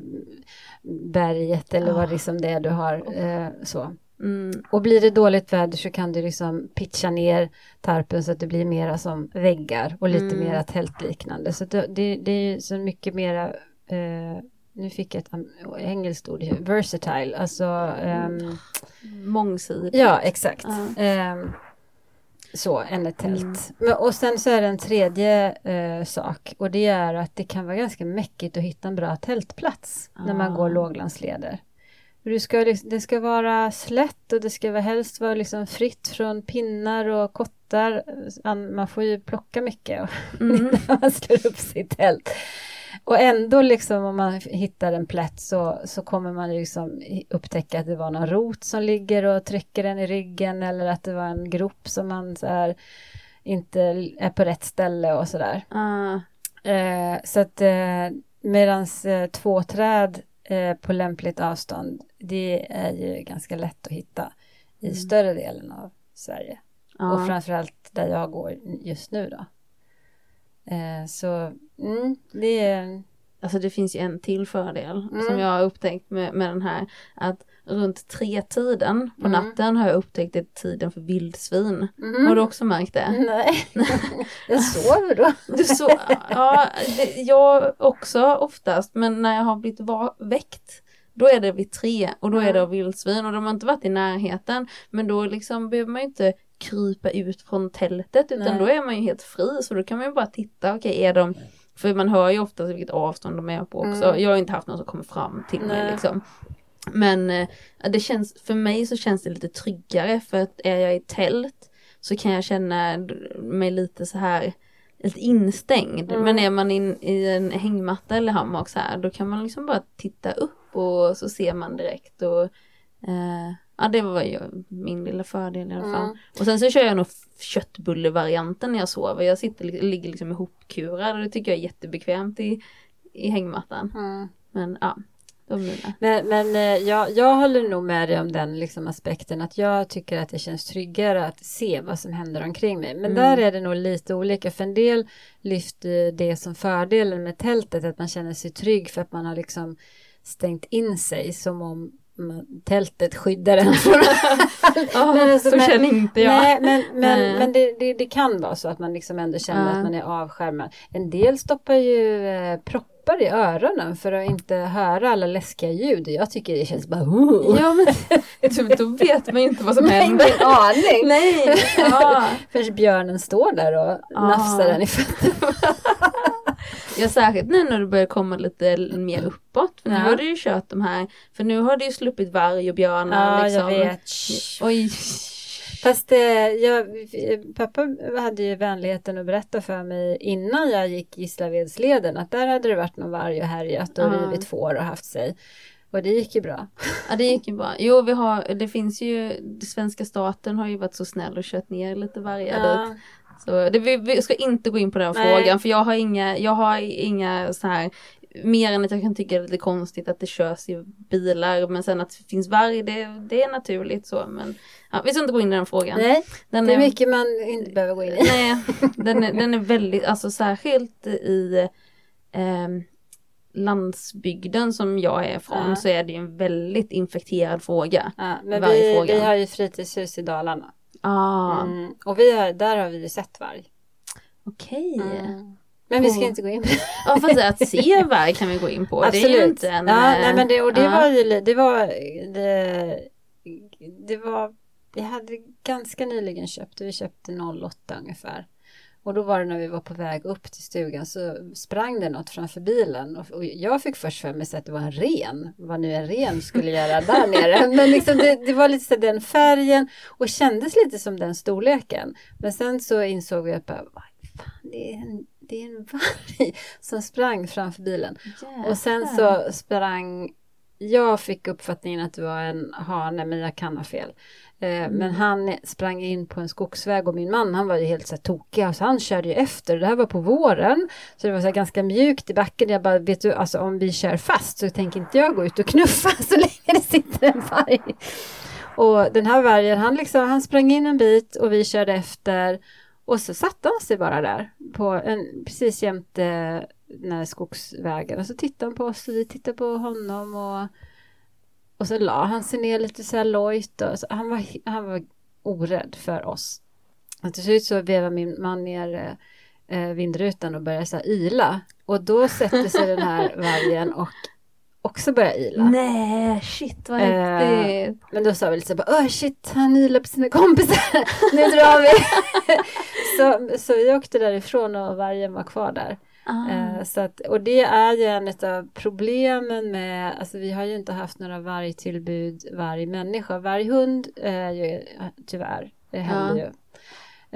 berget eller vad Ah. liksom det är du har. Eh, så. Mm. Och blir det dåligt väder så kan du liksom pitcha ner tarpen så att det blir mera som väggar och lite Mm. mera tältliknande. Så det, det, är så mycket mera, eh, nu fick jag ett engelskt ord, versatile, alltså ehm, Mångsidigt. ja exakt. Ja. Ehm, så, än ett tält. Mm. Men, och sen så är det en tredje eh, sak och det är att det kan vara ganska mäckigt att hitta en bra tältplats när man Ah. går låglandsleder. För Det ska, liksom- det ska vara slätt och det ska vara helst vara liksom fritt från pinnar och kottar. An- Man får ju plocka mycket Mm. när man slår upp sitt tält. Och ändå liksom om man hittar en plätt så, så kommer man liksom upptäcka att det var någon rot som ligger och trycker en i ryggen eller att det var en grop som man så här, inte är på rätt ställe och sådär. Ah. Eh, så att eh, medans eh, två träd eh, på lämpligt avstånd, det är ju ganska lätt att hitta i Mm. större delen av Sverige. Ja. Och framförallt där jag går just nu då. Eh, så mm, det är... Alltså det finns ju en till fördel Mm. som jag har upptäckt med, med den här. Att runt tre tiden på Mm. natten har jag upptäckt det är tiden för vildsvin. Mhm. Har du också märkt det? Nej, jag sover då. Du så, ja, det, jag också oftast men när jag har blivit väckt då är det vid tre och då är det vildsvin och de har inte varit i närheten men då liksom behöver man ju inte krypa ut från tältet utan Nej. då är man ju helt fri så då kan man ju bara titta, okej är de för man hör ju ofta vilket avstånd de är på också. Mm. Jag har inte haft någon som kommer fram till mig Nej. liksom. Men eh, det känns, för mig så känns det lite tryggare för att är jag i tält så kan jag känna mig lite så här lite instängd. Mm. Men är man in, i en hängmatta eller hammock så här då kan man liksom bara titta upp och så ser man direkt och eh, ja det var ju min lilla fördel i alla fall. Mm. Och sen så kör jag nog köttbullevarianten när jag sover. Jag sitter, ligger liksom ihopkurad och det tycker jag är jättebekvämt i, i hängmattan. Mm. Men ja. Men, men eh, jag, jag håller nog med dig om den liksom aspekten att jag tycker att det känns tryggare att se vad som händer omkring mig. Men Mm. där är det nog lite olika. För en del lyfter det som fördelen med tältet att man känner sig trygg för att man har liksom stängt in sig som om tältet skyddar en från Ja, Men alltså, så men- känner inte jag. Nej, men, men, Nej. men det, det, det kan vara så att man liksom ändå känner Ja. att man är avskärmad. En del stoppar ju eh, proppar i öronen för att inte höra alla läskiga ljud. Jag tycker det känns bara... Uh. Ja men typ, då vet man ju inte vad som händer. Ingen aning! Nej! Ja. Förrän björnen står där och Ah. nafsar en i fötterna. Ja särskilt nu när du börjar komma lite mer uppåt. För nu Ja. har du ju kört de här, för nu har du ju sluppit varg och björnar Ja, liksom. jag vet. Oj. Fast eh, jag, pappa hade ju vänligheten att berätta för mig innan jag gick Gislavedsleden att där hade det varit någon varg och härjat och Ja. rivit får och haft sig. Och det gick ju bra. Ja det gick ju bra. Jo vi har, det finns ju, det svenska staten har ju varit så snäll och kört ner lite vargar dit. Så det, vi, vi ska inte gå in på den Nej. frågan för jag har inga, jag har inga så här Mer än att jag kan tycka det är lite konstigt att det körs i bilar men sen att det finns varg det, det är naturligt så men ja, Vi ska inte gå in i den frågan. Nej, den det är mycket man inte behöver gå in i. Nej, den är, den är väldigt, alltså särskilt i ehm, landsbygden som jag är från Ja. så är det en väldigt infekterad fråga. Ja, men vi, vi har ju fritidshus i Dalarna. Ah, Mm. Och vi har, där har vi ju sett varg. okej. Mm. Men vi ska inte gå in på det. Ja fast att se varg kan vi gå in på. Det är ju inte en... ja, eh, nej, men det, och det ja. var ju det var det, det var vi hade ganska nyligen köpt vi köpte 08 ungefär och då var det när vi var på väg upp till stugan så sprang det något framför bilen. Och, och jag fick först för mig att det var en ren vad nu en ren skulle göra där nere. Men liksom det, det var lite så den färgen och kändes lite som den storleken. Men sen så insåg vi att bara, fan, det är en det är en varg som sprang framför bilen. Och sen så sprang jag fick uppfattningen att det var en hane, men jag kan ha fel. Eh, men han sprang in på en skogsväg och min man han var ju helt så här tokig. Alltså, han körde ju efter. Det här var på våren. Så det var så här ganska mjukt i backen. Jag bara, vet du, alltså om vi kör fast så tänker inte jag gå ut och knuffa så länge det sitter en varg. Och den här vargen, han, liksom, han sprang in en bit och vi körde efter. Och så satte han sig bara där, på en, precis jämte eh, den här skogsvägen. Och så tittade han på oss och vi tittade på honom. Och, och så la han sig ner lite så här lojt. Och så, han, var, han var orädd för oss. Och till slut så vevade min man ner eh, vindrutan och började så här yla. Och då sätter sig den här vargen och också börjar yla. Nej, shit vad Eh, häftigt. Men då sa vi lite så bara, åh shit, han ylar på sina kompisar, nu drar vi. så, så vi åkte därifrån och vargen var kvar där. Ah. Eh, så att, och det är ju en av problemen med, alltså vi har ju inte haft några vargtillbud varg människa. Varghund är ju tyvärr, det händer ju.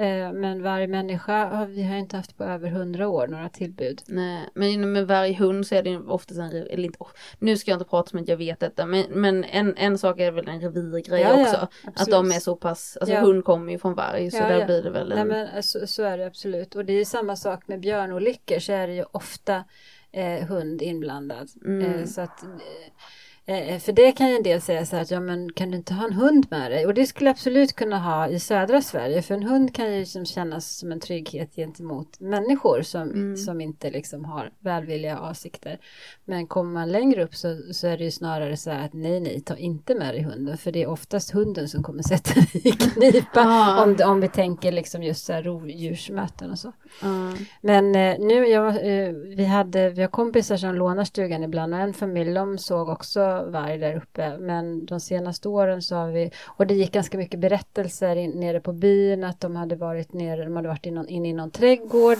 Eh, men varg människa har vi har inte haft på över hundra år några tillbud. Nej, men med varje hund så är det oftast en, eller inte, nu ska jag inte prata som att jag vet detta, men, men en, en sak är väl en revirgrej Ja, ja, också. att absolut. de är så pass, alltså Ja. hund kommer ju från varg så Ja, där ja. blir det väl Nej en, men eh, så, så är det absolut. Och det är samma sak med björnolyckor så är det ju ofta eh, hund inblandad. Mm. Eh, så att, eh, för det kan ju en del säga så här att ja men kan du inte ha en hund med dig? Och det skulle absolut kunna ha i södra Sverige för en hund kan ju liksom kännas som en trygghet gentemot människor som, Mm. som inte liksom har välvilliga avsikter. Men kommer man längre upp så, så är det ju snarare så här att nej nej ta inte med dig hunden för det är oftast hunden som kommer sätta dig i knipa Ah. om, om vi tänker liksom just så här rovdjursmöten och så. Ja. Men eh, nu, jag, eh, vi, hade, vi har kompisar som lånar stugan ibland och en familj de såg också varg där uppe. Men de senaste åren så har vi, och det gick ganska mycket berättelser in, nere på byn att de hade varit nere, de hade varit in, in i någon trädgård.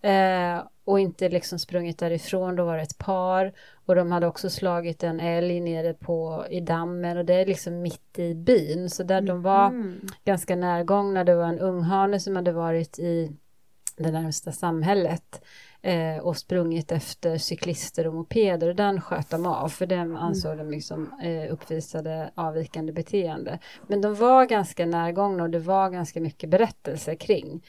Eh, och inte liksom sprungit därifrån, då var det ett par. Och de hade också slagit en älg nere på, i dammen och det är liksom mitt i byn. Så där de var Mm. ganska närgångna. Det var en unghane som hade varit i det närmsta samhället eh, och sprungit efter cyklister och mopeder och den sköt de av för den ansåg de liksom eh, uppvisade avvikande beteende. Men de var ganska närgångna och det var ganska mycket berättelser kring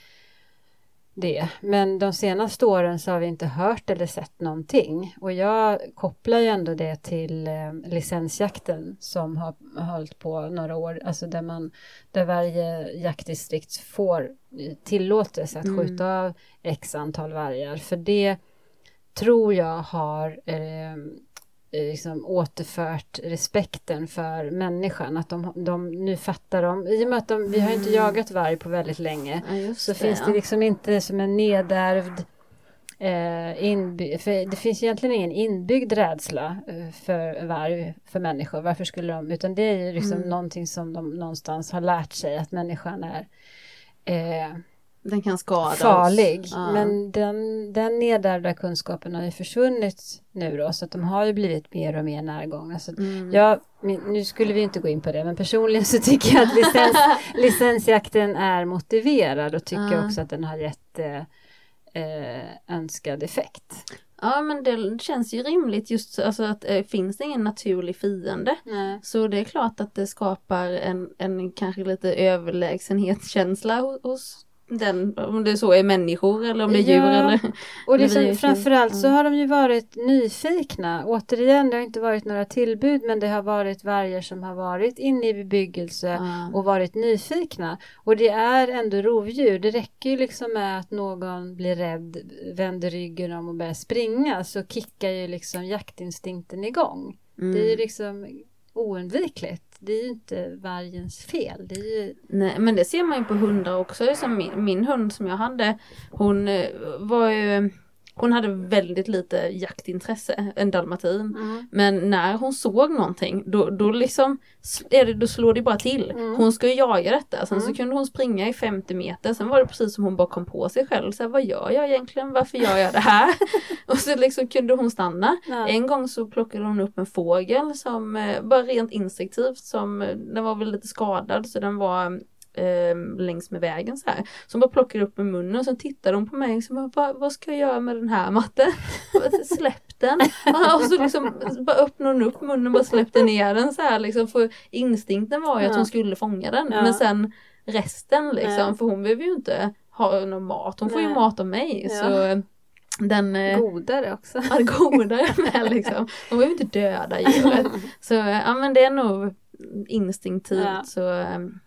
det. Men de senaste åren så har vi inte hört eller sett någonting. Och jag kopplar ju ändå det till eh, licensjakten som har hållit på några år. Alltså där, man, där varje jaktdistrikt får tillåtelse att Mm. skjuta av x antal vargar. För det tror jag har eh, liksom återfört respekten för människan. Att de, de nu fattar de, i och med att de, vi har inte jagat varg på väldigt länge Ja, så finns det liksom inte som en nedärvd eh, inby- för det finns egentligen ingen inbyggd rädsla eh, för varg för människor. Varför skulle de, utan det är ju liksom Mm. någonting som de någonstans har lärt sig att människan är eh, Den kan skada oss. farlig. Ja. Men den, den nedärvda kunskapen har ju försvunnit nu då så att de har ju blivit mer och mer närgångna. Så Mm. jag, nu skulle vi inte gå in på det men personligen så tycker jag att licens, licensjakten är motiverad och tycker Ja. också att den har gett eh, eh, önskad effekt. Ja men det känns ju rimligt just alltså att eh, finns det ingen naturlig fiende Nej. så det är klart att det skapar en, en kanske lite överlägsenhetskänsla hos, hos den, om det så är människor eller om det är djur Ja. eller Och liksom, framförallt så har de ju varit nyfikna. Återigen, det har inte varit några tillbud men det har varit vargar som har varit inne i bebyggelse Ja. och varit nyfikna. Och det är ändå rovdjur. Det räcker ju liksom med att någon blir rädd, vänder ryggen om och börjar springa så kickar ju liksom jaktinstinkten igång. Mm. Det är ju liksom oundvikligt. Det är ju inte vargens fel. Det är ju... Nej, men det ser man ju på hundar också. Som min, min hund som jag hade, hon eh, var ju, hon hade väldigt lite jaktintresse, en dalmatin. Men när hon såg någonting, då, då liksom, är det, då slår det bara till. Mm. Hon ska ju jaga detta, sen så Mm. kunde hon springa i 50 meter, sen var det precis som hon bara kom på sig själv. Så här, vad gör jag egentligen? Varför gör jag det här? och så liksom kunde hon stanna. Ja. En gång så plockade hon upp en fågel som, eh, bara rent instinktivt, som, eh, den var väl lite skadad så den var eh, längs med vägen så här. Så hon bara plockar upp med munnen och sen tittar hon på mig och så bara, vad, ska jag göra med den här matten? Släpp den! Och så liksom bara öppnar hon upp munnen och bara släppte ner den så här liksom. För instinkten var ju att hon skulle fånga den. Ja. Men sen resten liksom, Nej. för hon behöver ju inte ha någon mat. Hon får ju Nej. mat av mig. Ja. Så den eh, Godare också. Ja, godare med liksom. De behöver inte döda djuret. Så ja men det är nog instinktivt Ja. så äm,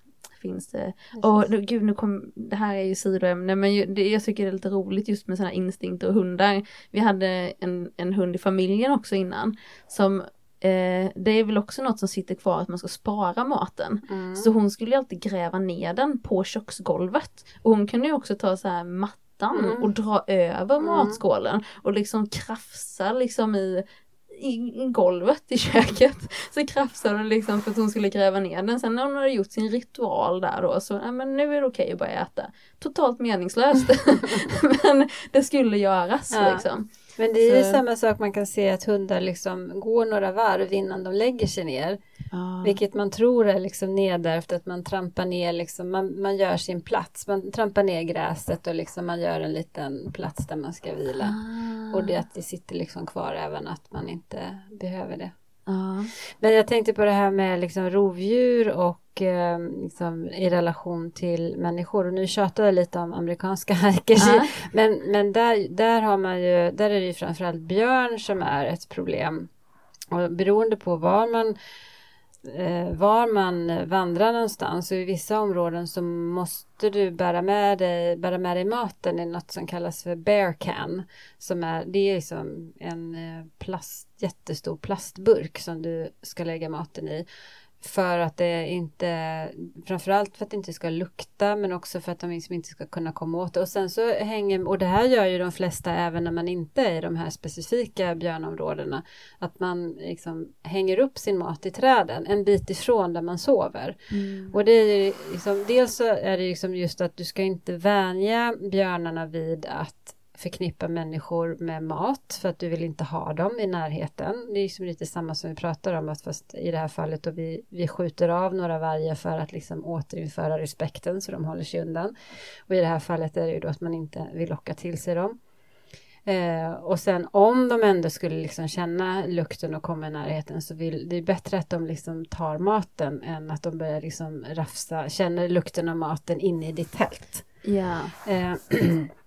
finns det. Och nu- gud nu kom, det här är ju sidoämne men ju, det, jag tycker det är lite roligt just med sådana instinkter och hundar. Vi hade en, en hund i familjen också innan som eh, det är väl också något som sitter kvar att man ska spara maten. Mm. Så hon skulle ju alltid gräva ner den på köksgolvet. Och hon kunde ju också ta så här mattan Mm. och dra över Mm. matskålen och liksom krafsa liksom i, i, golvet i köket. Så krafsade hon liksom för att hon skulle gräva ner den. Sen när hon hade gjort sin ritual där då så, ja men nu är det okej att börja äta. Totalt meningslöst. men det skulle göras Ja. liksom. Men det är ju Så- samma sak man kan se att hundar liksom går några varv innan de lägger sig ner. Vilket man tror är liksom nedärvt att man trampar ner liksom, man, man gör sin plats. Man trampar ner gräset och liksom man gör en liten plats där man ska vila. Ah. Och det att det sitter liksom kvar även att man inte behöver det. Ja. Men jag tänkte på det här med liksom rovdjur och eh, liksom i relation till människor. Och nu tjatar jag lite om amerikanska hikers. Ja. Men, men där, där har man ju, där är det ju framförallt björn som är ett problem. Och beroende på var man Eh, var man vandrar någonstans och i vissa områden så måste du bära med dig, bära med dig maten i något som kallas för bear can. Som är, det är liksom en eh, plast, jättestor plastburk som du ska lägga maten i. För att det inte, framförallt för att det inte ska lukta men också för att de liksom inte ska kunna komma åt det. Och sen så hänger, och det här gör ju de flesta även när man inte är i de här specifika björnområdena. Att man liksom hänger upp sin mat i träden en bit ifrån där man sover. Mm. Och det är ju liksom, dels så är det liksom just att du ska inte vänja björnarna vid att förknippa människor med mat för att du vill inte ha dem i närheten. Det är liksom lite samma som vi pratar om att fast i det här fallet då vi, vi skjuter av några vargar för att liksom återinföra respekten så de håller sig undan. Och i det här fallet är det ju då att man inte vill locka till sig dem. Eh, och sen om de ändå skulle liksom känna lukten och komma i närheten så vill det är bättre att de liksom tar maten än att de börjar liksom rafsa, känner lukten av maten inne i ditt tält. Ja. Eh,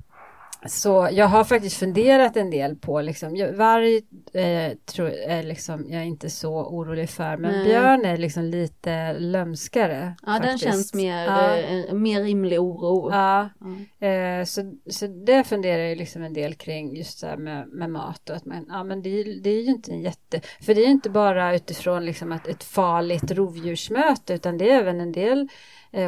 så jag har faktiskt funderat en del på liksom, varg eh, tror, är liksom, jag är inte så orolig för, men Nej. björn är liksom lite lömskare. Ja den faktiskt. känns mer, Ja. eh, mer rimlig oro. Ja, Ja. Eh, så, så det funderar jag liksom en del kring just det här med, med mat och att man, ja men det, är- det är ju inte en jätte, för det är ju inte bara utifrån liksom att ett farligt rovdjursmöte utan det är även en del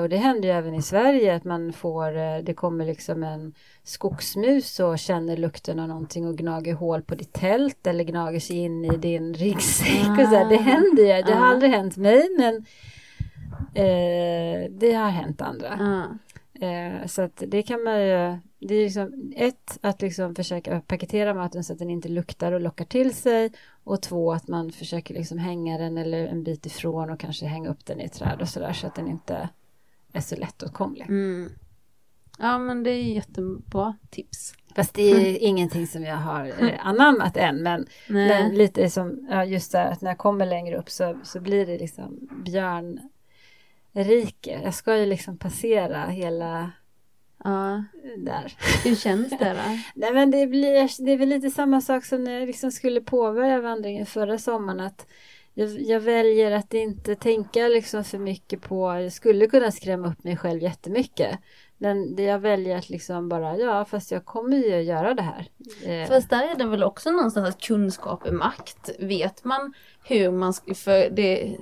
och det händer ju även i Sverige att man får, eh, det kommer liksom en skogsmus och känner lukten av någonting och gnager hål på ditt tält eller gnager sig in i din ryggsäck och så här. Det Ah. händer ju, det har Ah. aldrig hänt mig men eh, det har hänt andra. Ja. Eh, så att det kan man ju, det är liksom ett att liksom försöka paketera maten så att den inte luktar och lockar till sig och två att man försöker liksom hänga den eller en bit ifrån och kanske hänga upp den i ett träd och sådär så att den inte är så lättåtkomlig. Mm. Ja men det är jättebra tips. Fast det är ingenting som jag har eh, anammat än men, men lite som, ja just det att när jag kommer längre upp så, så blir det liksom björnrike. Jag ska ju liksom passera hela Ja. där. Hur känns det då? Nej men det, blir, det är väl lite samma sak som när jag liksom skulle påbörja vandringen förra sommaren. Att jag, jag väljer att inte tänka liksom för mycket på, jag skulle kunna skrämma upp mig själv jättemycket. Men det jag väljer att liksom bara, ja fast jag kommer ju att göra det här. Eh. Fast där är det väl också någonstans att kunskap är makt. Vet man hur man ska, för det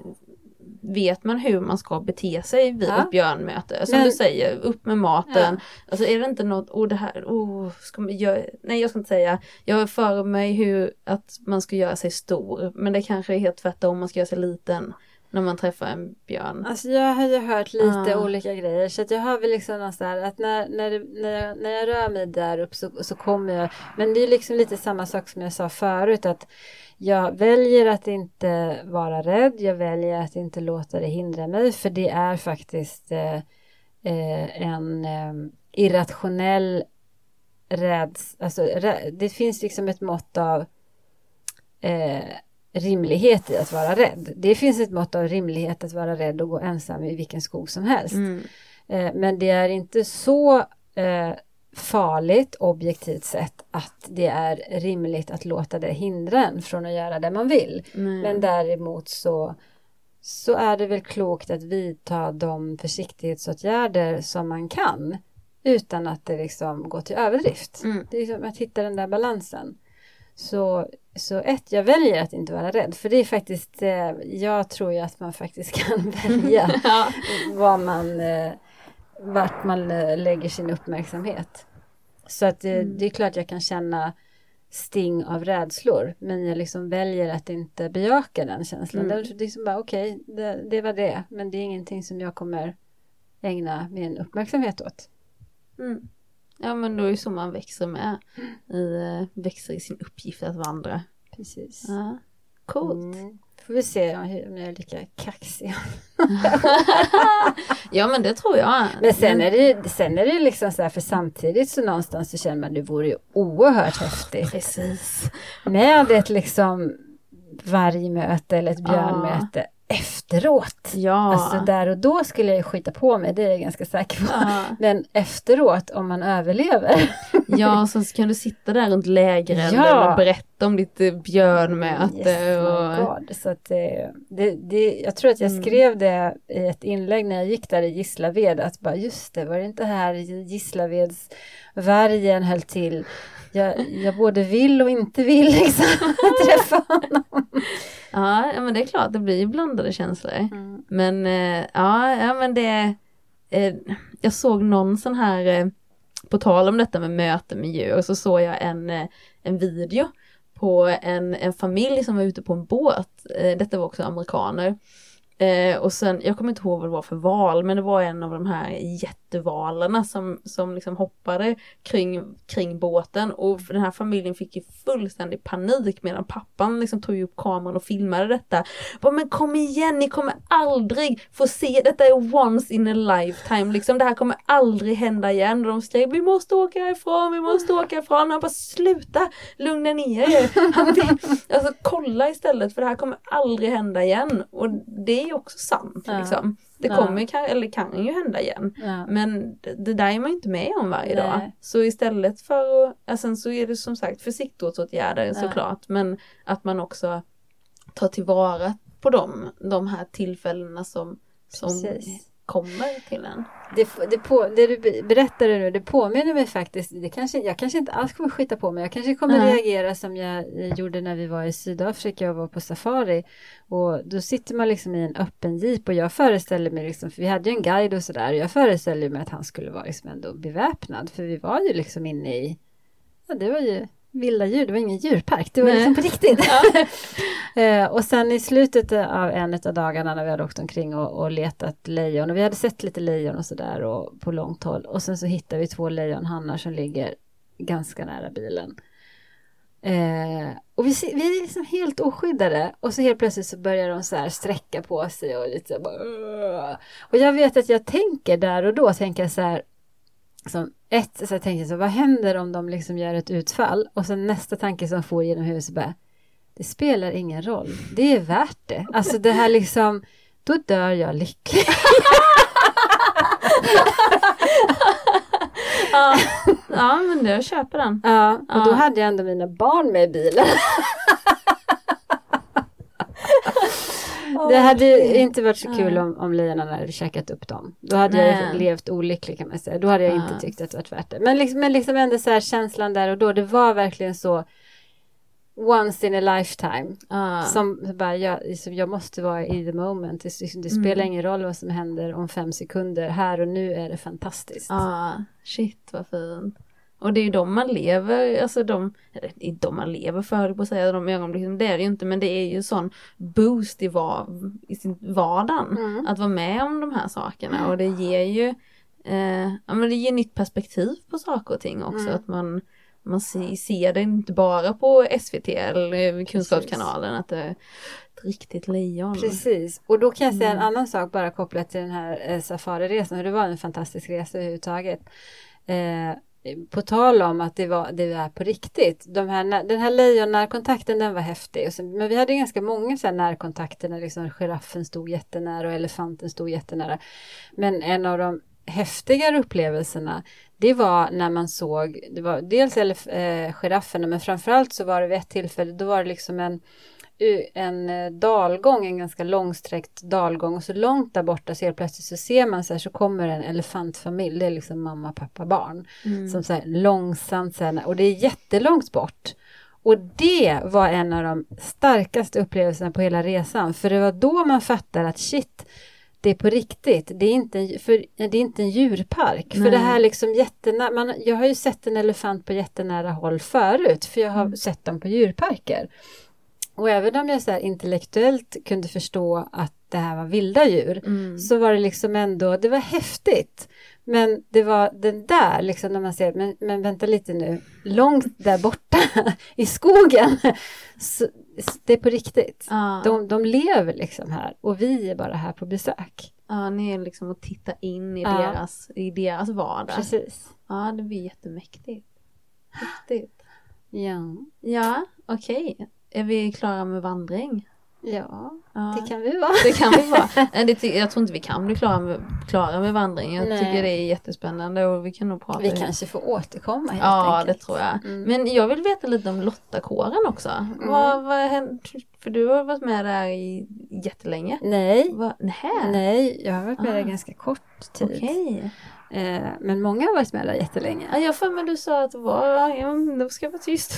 Vet man hur man ska bete sig vid Ja. ett björnmöte? Som Men- du säger, upp med maten. Alltså är det inte något, oh det här, oh, ska man göra, nej jag ska inte säga, jag har för mig hur, att man ska göra sig stor. Men det kanske är helt tvärtom, man ska göra sig liten när man träffar en björn. Alltså jag har ju hört lite Ah. olika grejer så att jag har väl liksom någonstans att när, när, det, när, jag, när jag rör mig där upp så, så kommer jag Men det är liksom lite samma sak som jag sa förut att jag väljer att inte vara rädd Jag väljer att inte låta det hindra mig för det är faktiskt eh, eh, en eh, irrationell räds, alltså rä, det finns liksom ett mått av eh, rimlighet i att vara rädd. Det finns ett mått av rimlighet att vara rädd och gå ensam i vilken skog som helst. Mm. Eh, men det är inte så eh, farligt objektivt sett att det är rimligt att låta det hindra en från att göra det man vill. Nej. Men däremot så, så är det väl klokt att vidta de försiktighetsåtgärder som man kan utan att det liksom går till överdrift. Mm. Det är liksom att hitta den där balansen. Så, så ett, jag väljer att inte vara rädd för det är faktiskt, eh, jag tror ju att man faktiskt kan välja ja. vad man, eh, vart man eh, lägger sin uppmärksamhet. Så att eh, Mm. det är klart jag kan känna sting av rädslor men jag liksom väljer att inte bejaka den känslan. Mm. Det är liksom bara okej, det, det var det men det är ingenting som jag kommer ägna min uppmärksamhet åt. Mm. Ja men då är det så man växer med. I, eh, växer i sin uppgift att vandra. Precis. Ja. Coolt. Mm. Får vi se om jag är lika kaxig. Ja men det tror jag. Men sen är det sen är det liksom så här för samtidigt så någonstans så känner man det vore ju oerhört häftigt Precis. med ett liksom vargmöte eller ett björnmöte efteråt. Ja. Alltså där och då skulle jag ju skita på mig, det är jag ganska säker på. Ja. Men efteråt, om man överlever. ja, så kan du sitta där runt lägerelden Ja. och berätta om ditt eh, björnmöte. Yes, och... God. Så att det, det, jag tror att jag Mm. skrev det i ett inlägg när jag gick där i Gislaved, att bara just det, var det inte här i Gislaveds vargen höll till? Jag, jag både vill och inte vill liksom träffa honom. Ja, men det är klart, det blir blandade känslor. Mm. Men eh, ja, ja, men det... Eh, jag såg någon sån här, eh, på tal om detta med möte med djur, så såg jag en, en video på en, en familj som var ute på en båt. Detta var också amerikaner. Och sen, jag kommer inte ihåg vad det var för val, men det var en av de här jättevalarna som, som liksom hoppade kring, kring båten och den här familjen fick ju fullständig panik medan pappan liksom tog upp kameran och filmade detta. Bara, men kom igen, ni kommer aldrig få se, detta är once in a lifetime liksom, det här kommer aldrig hända igen. Och de skrek, vi måste åka härifrån, vi måste åka härifrån. Han bara, sluta, lugna ner er. Han, alltså kolla istället för det här kommer aldrig hända igen. Och det är ju också sant Ja. liksom. Det Ja. kommer kan- eller kan ju hända igen. Ja. Men det, det där är man ju inte med om varje Nej. dag. Så istället för att, ja, sen så är det som sagt försiktighetsåtgärder Ja. såklart. Men att man också tar tillvara på dem, de här tillfällena som, som Precis. Kommer till en. Det, det, på, det du be- berättade nu, det påminner mig faktiskt, det kanske, jag kanske inte alls kommer skita på mig, jag kanske kommer Nej. reagera som jag gjorde när vi var i Sydafrika och var på safari. Och då sitter man liksom i en öppen jeep och jag föreställer mig liksom, för vi hade ju en guide och sådär, jag föreställer mig att han skulle vara liksom ändå beväpnad, för vi var ju liksom inne i, ja det var ju vilda djur, det var ingen djurpark, det var Nej. liksom på riktigt. Eh, och sen i slutet av en av dagarna när vi hade åkt omkring och, och letat lejon och vi hade sett lite lejon och sådär och på långt håll och sen så hittade vi två lejonhannar som ligger ganska nära bilen. Eh, och vi, vi är liksom helt oskyddade och så helt plötsligt så börjar de så här sträcka på sig och lite så bara. Och jag vet att jag tänker där och då, tänker jag så här som ett, så jag tänker så vad händer om de liksom gör ett utfall? Och sen nästa tanke som får genom huvudet så bara, det spelar ingen roll, det är värt det. Alltså det här liksom, då dör jag lycklig. Ja, ja men jag köper den. Ja, och då Ja. hade jag ändå mina barn med i bilen. Det hade inte varit så kul om, om lejonen hade käkat upp dem. Då hade Nej. jag levt olycklig kan man säga. Då hade jag inte tyckt att det varit värt det. Men liksom, men liksom ändå så här känslan där och då. Det var verkligen så once in a lifetime. Ja. Som bara, jag, liksom, jag måste vara i the moment. Det, liksom, det Mm. spelar ingen roll vad som händer om fem sekunder. Här och nu är det fantastiskt. Ja, shit vad fint. Och det är ju de man lever, alltså de, eller inte de man lever för höll på att säga, de ögonblicken, det är det ju inte, men det är ju sån boost i, var, i sin vardagen. Mm. Att vara med om de här sakerna och det ger ju, eh, ja men det ger nytt perspektiv på saker och ting också, Mm. att man, man se- ser det inte bara på SVT eller Kunskapskanalen att det är ett riktigt lejon. Precis, och då kan jag säga en Mm. annan sak bara kopplat till den här eh, safariresan, det var en fantastisk resa överhuvudtaget. Eh, på tal om att det, var, det är på riktigt, de här, den här lejonnärkontakten den var häftig. Och sen, men vi hade ganska många så här närkontakter när liksom giraffen stod jättenära och elefanten stod jättenära. Men en av de häftigare upplevelserna det var när man såg, det var dels elef, eh, girafferna men framförallt så var det vid ett tillfälle, då var det liksom en en eh, dalgång, en ganska långsträckt dalgång och så långt där borta så helt plötsligt så ser man så här så kommer en elefantfamilj, det är liksom mamma, pappa, barn Mm. som så här långsamt så här, och det är jättelångt bort. Och det var en av de starkaste upplevelserna på hela resan, för det var då man fattar att shit, det är på riktigt. Det är inte en, för, det är inte en djurpark. För Nej. det här liksom jättenära, man, jag har ju sett en elefant på jättenära håll förut, för jag har Mm. sett dem på djurparker. Och även om jag så intellektuellt kunde förstå att det här var vilda djur, Mm. så var det liksom ändå, det var häftigt. Men det var den där, liksom när man ser, men, men vänta lite nu, långt där borta i skogen, så, det är på riktigt. Ja. De, de lever liksom här och vi är bara här på besök. Ja, ni är liksom att titta in i, Ja. deras, i deras vardag. Precis. Ja, det blir jättemäktigt. Häftigt. Ja, Ja, okej. Är vi klara med vandring? ja Ja. det kan vi vara. Det kan vi vara. Nej, det, jag tror inte vi kan bli klara med, klara med vandring. Jag Nej. tycker det är jättespännande och vi kan nog prata Vi kanske får återkomma helt Ja, enkelt. det tror jag. Mm. Men jag vill veta lite om Lottakåren också. Vad, vad har hänt? För du har varit med där i jättelänge. Nej, Vad, nähä? nej, jag har varit med där Ah. ganska kort tid. Okej. Eh, men många har varit med där jättelänge. Ja, jag för mig du sa att var, ja, då ska jag vara tyst.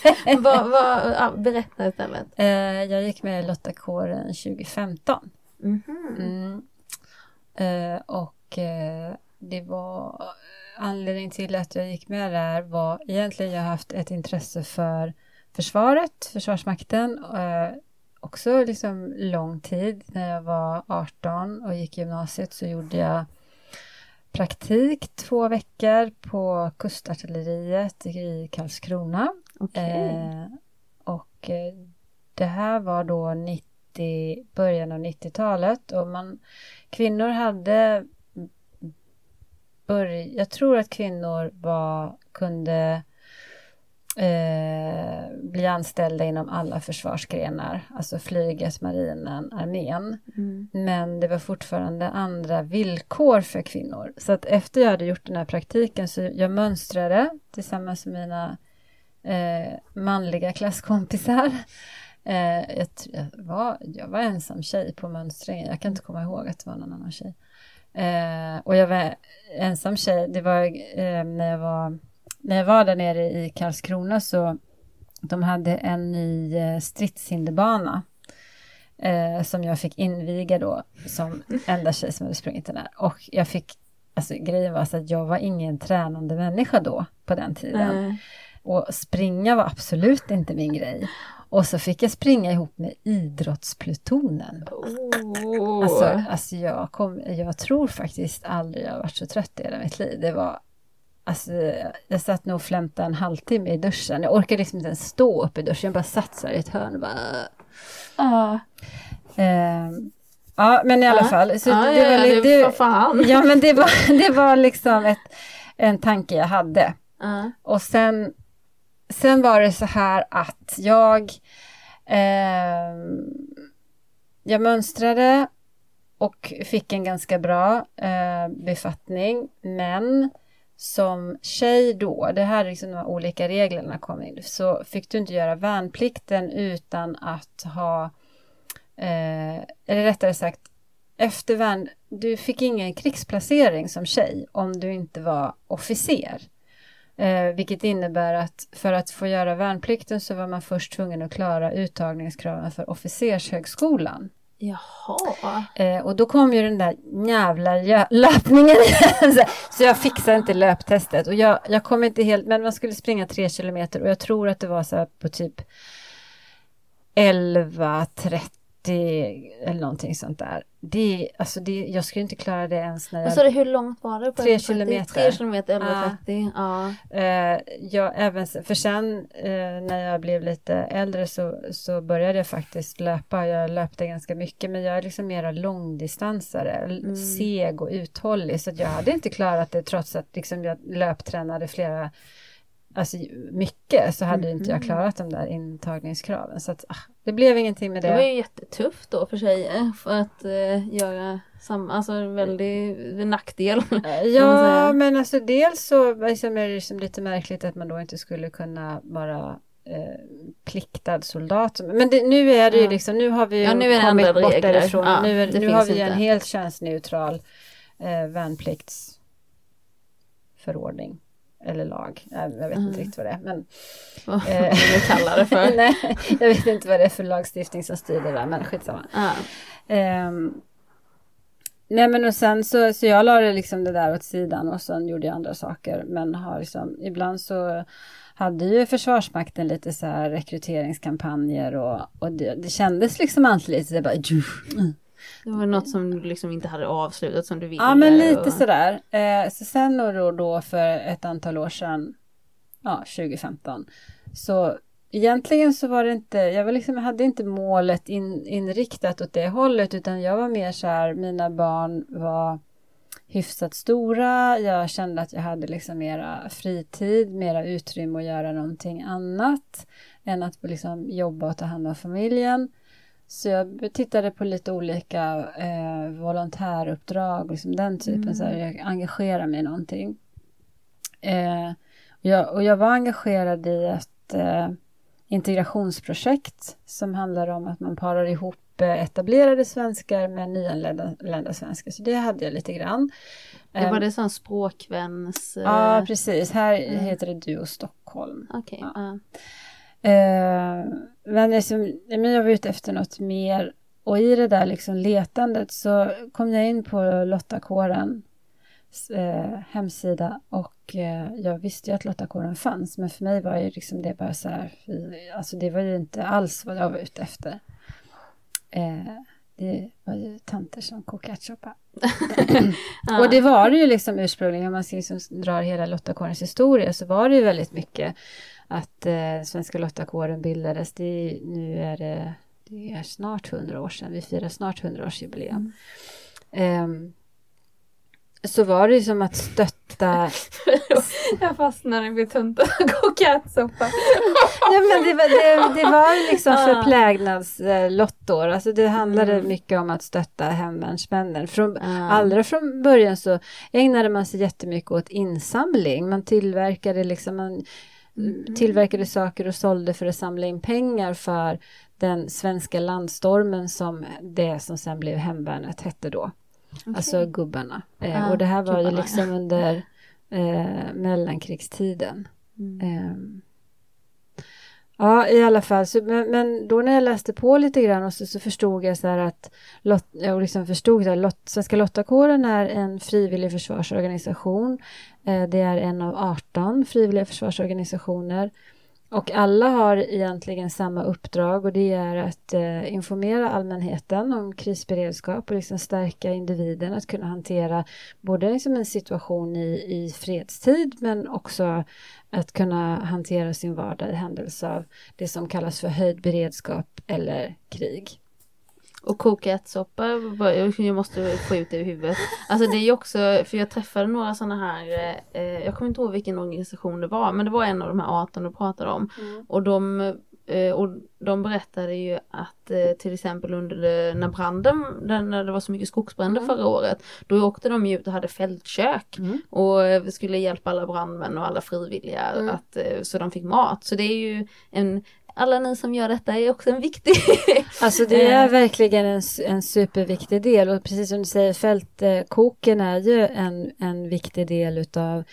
vad, vad, ja, berätta istället. Eh, jag gick med i Lottakåren 2015. Mhm. Mm. Eh, och eh, det var anledningen till att jag gick med där var egentligen jag haft ett intresse för försvaret, Försvarsmakten. Eh, också liksom lång tid. När jag var 18 och gick gymnasiet så gjorde jag praktik två veckor på kustartilleriet i Karlskrona. Okej. Eh, och eh, det här var då 90, början av 90-talet och man, kvinnor hade börj, jag tror att kvinnor var, kunde eh, bli anställda inom alla försvarsgrenar, alltså flyget, marinen, armén. Mm. Men det var fortfarande andra villkor för kvinnor. Så att efter jag hade gjort den här praktiken så jag mönstrade tillsammans med mina eh, manliga klasskompisar. Eh, jag, jag, var, jag var ensam tjej på mönstringen. Jag kan inte komma ihåg att det var någon annan tjej. Eh, och jag var ensam tjej. Det var eh, när jag var när jag var där nere i Karlskrona så de hade en ny eh, stridshinderbana eh, som jag fick inviga då som enda tjej som hade sprungit den här. Och jag fick, alltså grejen var så att jag var ingen tränande människa då på den tiden. Eh, Och springa var absolut inte min grej. Och så fick jag springa ihop med idrottsplutonen. oh. Alltså, alltså jag, kom, jag tror faktiskt aldrig jag har varit så trött i hela mitt liv. Det var, alltså, jag satt nog och flämtade en halvtimme i duschen. Jag orkade liksom inte ens stå upp i duschen. Jag bara satt så här i ett hörn och bara... Ja. Ehm, ja, men i alla Ja. fall. Så ja, det, ja, var, ja, det det, fan. ja, men det var, det var liksom ett, en tanke jag hade. Ja. Och sen, sen var det så här att jag, ehm, jag mönstrade och fick en ganska bra eh, befattning. Men som tjej då, det här är liksom de olika reglerna kom in, så fick du inte göra värnplikten utan att ha, eh, eller rättare sagt, efter värn, du fick ingen krigsplacering som tjej om du inte var officer. Eh, vilket innebär att för att få göra värnplikten så var man först tvungen att klara uttagningskraven för officershögskolan. Jaha. Eh, och då kom ju den där jävla löpningen så jag fixade inte löptestet. Och jag, jag kom inte helt, men man skulle springa tre kilometer och jag tror att det var så här på typ 11.30 det, eller någonting sånt där. Det, alltså det, jag skulle inte klara det ens när Vad jag... du, hur långt var det? På Tre 11.30? kilometer. Tre kilometer, Ja. 11.30. Ja. Eh, jag, även, för sen eh, när jag blev lite äldre så, så började jag faktiskt löpa. Jag löpte ganska mycket men jag är liksom mera långdistansare, Mm. seg och uthållig. Så att jag hade inte klarat det trots att liksom jag löptränade flera, alltså mycket så hade inte Mm. jag klarat de där intagningskraven. Så att, ah, det blev ingenting med Det var det. ju jättetufft då för tjejer för att eh, göra samma, alltså en väldig nackdel. Eh. Ja, men alltså dels så liksom är det liksom lite märkligt att man då inte skulle kunna vara eh, pliktad soldat. Men det, nu är det ju Ja. liksom, nu har vi Ja, nu kommit bort regler. därifrån. Ja, nu är, nu har vi en inte. helt könsneutral eh, värnpliktsförordning. Eller lag, jag, vet Mm. inte riktigt vad det är. Men, Vad Eh. vi kallar det för. nej, jag vet inte vad det är för lagstiftning som styr det där, men skitsamma. Ja. Ehm, nej men och sen så, så jag la det liksom det där åt sidan och sen gjorde jag andra saker. Men har liksom, ibland så hade ju Försvarsmakten lite så här rekryteringskampanjer och, och det, det kändes liksom alltid lite så bara, mm. Det var något som du liksom inte hade avslutat som du ville. Ja men lite och... sådär. Eh, så sen då, då för ett antal år sedan, ja 2015, så egentligen så var det inte, jag var liksom, jag hade inte målet in, inriktat åt det hållet utan jag var mer så här, mina barn var hyfsat stora, jag kände att jag hade liksom mera fritid, mera utrymme att göra någonting annat än att liksom jobba och ta hand om familjen. Så jag tittade på lite olika eh, volontäruppdrag, liksom den typen, så här, jag engagerar mig i någonting. Eh, och, jag, och jag var engagerad i ett eh, integrationsprojekt som handlar om att man parar ihop eh, etablerade svenskar med nyanlända svenskar. Så det hade jag lite grann. Det var Eh, det sån språkväns... eh, Ja, precis. Här Mm. heter det Duo Stockholm. Okej. Ja. ja. Eh, men, liksom, jag var ute efter något mer. Och i det där liksom letandet så kom jag in på Lottakåren eh, hemsida och eh, jag visste ju att Lottakåren fanns men för mig var ju liksom det bara så här, alltså det var ju inte alls vad jag var ute efter. Eh, det var ju tanter som kokade ärtsoppa. Ja. Och det var det ju liksom ursprungligen, om man liksom drar hela Lottakårens historia så var det ju väldigt mycket att eh, Svenska Lottakåren bildades. Det nu är det, det är snart hundra år sedan, vi firar snart hundraårsjubileum. Ehm, så var det ju som att stötta Jag fastnade vid tuntan och ärtsoppa. Ja men det var, det, det var liksom Ja. förplägnadslottor. Alltså det handlade Mm. mycket om att stötta hemvärnsmännen. Från, Ja. Allra från början så ägnade man sig jättemycket åt insamling. Man tillverkade liksom, man Mhm. tillverkade saker och sålde för att samla in pengar för den svenska landstormen som det som sen blev hemvärnet hette då. Alltså gubbarna. Eh, Ja, och det här var ju gubbarna, liksom under eh, mellankrigstiden. Mm. Ehm. Ja, i alla fall. Så, men, men då när jag läste på lite grann och så, så förstod jag så här att Lot, jag liksom förstod att Lot, Svenska Lottakåren är en frivillig försvarsorganisation. Eh, det är en av 18 frivilliga försvarsorganisationer. Och alla har egentligen samma uppdrag och det är att eh, informera allmänheten om krisberedskap och liksom stärka individen att kunna hantera både liksom en situation i, i fredstid men också att kunna hantera sin vardag i händelse av det som kallas för höjd beredskap eller krig. Och koka ärtsoppa, jag måste få ut det ur huvudet. Alltså det är ju också, för jag träffade några sådana här, eh, jag kommer inte ihåg vilken organisation det var, men det var en av de här 18 du pratade om. Och de, eh, och de berättade ju att eh, till exempel under det, när branden, när det var så mycket skogsbränder Mm. förra året, då åkte de ju ut och hade fältkök. Mm. Och eh, skulle hjälpa alla brandmän och alla frivilliga Mm. att, eh, så de fick mat. Så det är ju en, alla ni som gör detta är också en viktig Alltså det är Eh. verkligen en, en superviktig del och precis som du säger fältkoken är ju en, en viktig del utav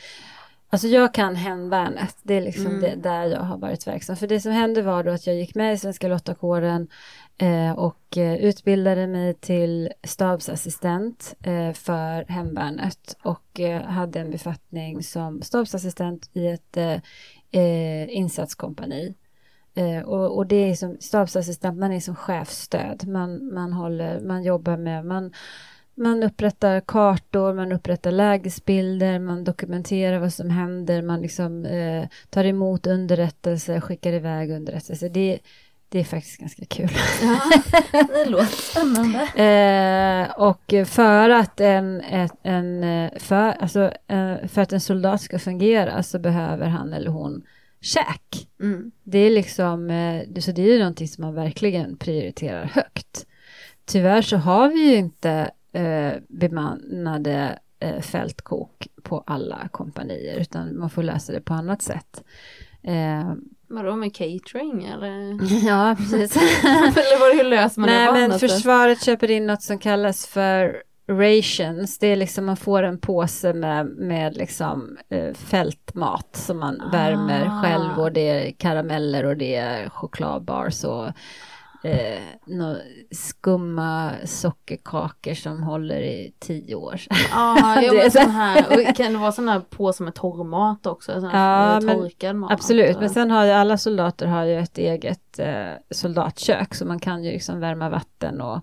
Alltså jag kan hemvärnet, det är liksom Mm. det, där jag har varit verksam. För det som hände var då att jag gick med i Svenska Lottakåren eh, och eh, utbildade mig till stabsassistent eh, för hemvärnet och eh, hade en befattning som stabsassistent i ett eh, insatskompani. Eh, och, och det är som stabsassistent, man är som chefsstöd. Man, man, håller, man jobbar med, man, man upprättar kartor, man upprättar lägesbilder, man dokumenterar vad som händer, man liksom, eh, tar emot underrättelser, skickar iväg underrättelser. Det, det är faktiskt ganska kul. Ja, det låter spännande. Eh, och för att en, en, en för, alltså, eh, för att en soldat ska fungera så behöver han eller hon käk. Mm. Det är liksom, eh, så det är ju någonting som man verkligen prioriterar högt. Tyvärr så har vi ju inte eh, bemannade eh, fältkok på alla kompanier utan man får lösa det på annat sätt. Eh, Vadå med catering eller? ja, precis. eller hur löser man det Nej, men försvaret köper in något som kallas för rations. Det är liksom man får en påse med, med liksom eh, fältmat som man värmer Ah. själv och det är karameller och det är chokladbars och eh, nå skumma sockerkakor som håller i tio år. Ja, ja men så- sån här, kan det vara sån här påse med torrmat också? Sån Ja, men mat? Absolut, men sen har ju alla soldater har ju ett eget eh, soldatkök så man kan ju liksom värma vatten och,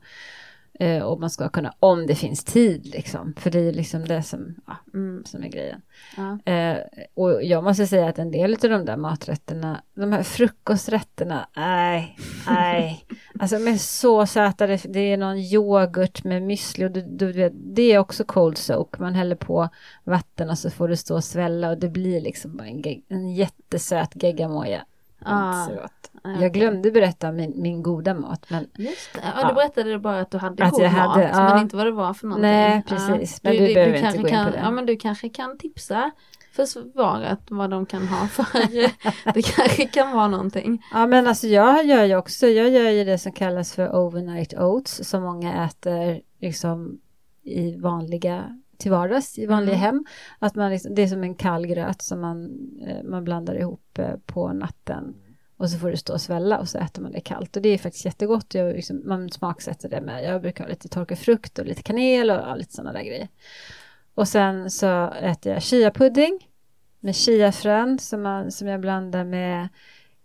eh, och man ska kunna, om det finns tid liksom, för det är liksom det som, ja, Mm, som är grejen. ja. Eh, och jag måste säga att en del av de där maträtterna, de här frukosträtterna, nej, nej. Alltså de är så söta, det, det är någon yoghurt med müsli och du, du vet, det är också cold soak. Man häller på vatten och så får det stå och svälla och det blir liksom en, en jättesöt geggamoja. Ah, Inte gott. ja, Jag glömde berätta om min, min goda mat, men Just det, ja, Ja. du berättade bara att du hade Att god jag hade, mat, ja. men inte vad det var för någonting. Nej, precis. Men du behöver inte kanske gå in kan, på det. Ja, men du kanske kan tipsa försvaret vad de kan ha för, det kanske kan vara någonting. Ja men alltså jag gör ju också, jag gör ju det som kallas för overnight oats som många äter liksom i vanliga, till vardags, i vanliga Mm. hem. Att man liksom, det är som en kall gröt som man, eh, man blandar ihop eh, på natten och så får det stå och svälla och så äter man det kallt och det är faktiskt jättegott. Jag, liksom, man smaksätter det med, jag brukar ha lite torkad frukt och lite kanel och lite sådana där grejer. Och sen så äter jag chiapudding med chiafrön som, man, som jag blandar med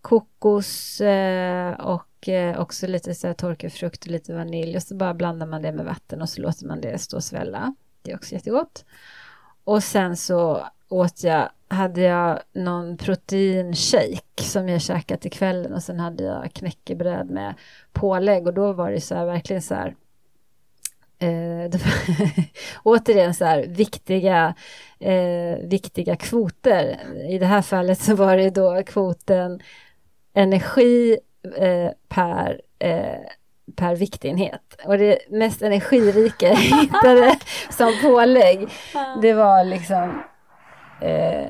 kokos eh, och eh, också lite så här torkad frukt och lite vanilj och så bara blandar man det med vatten och så låter man det stå och svälla. Det är också jättegott. Och sen så åt jag, hade jag någon proteinshake som jag käkade till kvällen och sen hade jag knäckebröd med pålägg och då var det så här verkligen så här Eh, var återigen så här viktiga, eh, viktiga kvoter. I det här fallet så var det då kvoten energi eh, per, eh, per viktenhet. Och det mest energirika jag hittade som pålägg, det var liksom eh,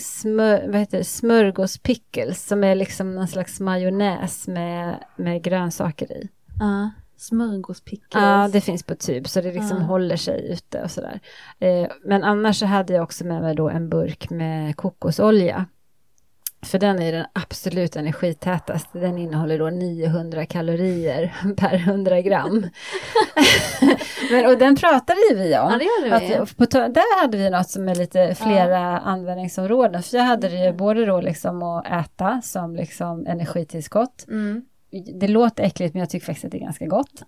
smör, vad heter det? smörgåspickles som är liksom någon slags majonnäs med, med grönsaker i. Ja, smörgåspickles. Ja, det finns på tub så det liksom Ja. håller sig ute och sådär. Eh, men annars så hade jag också med mig då en burk med kokosolja. För den är den absolut energitätaste. Den innehåller då 900 kalorier per 100 gram. Men, och den pratade ju vi om. Ja, vi. Att, på, där hade vi något som är lite flera användningsområden. För jag hade det ju både då liksom att äta som liksom energitillskott Mm. det låter äckligt men jag tycker faktiskt att det är ganska gott.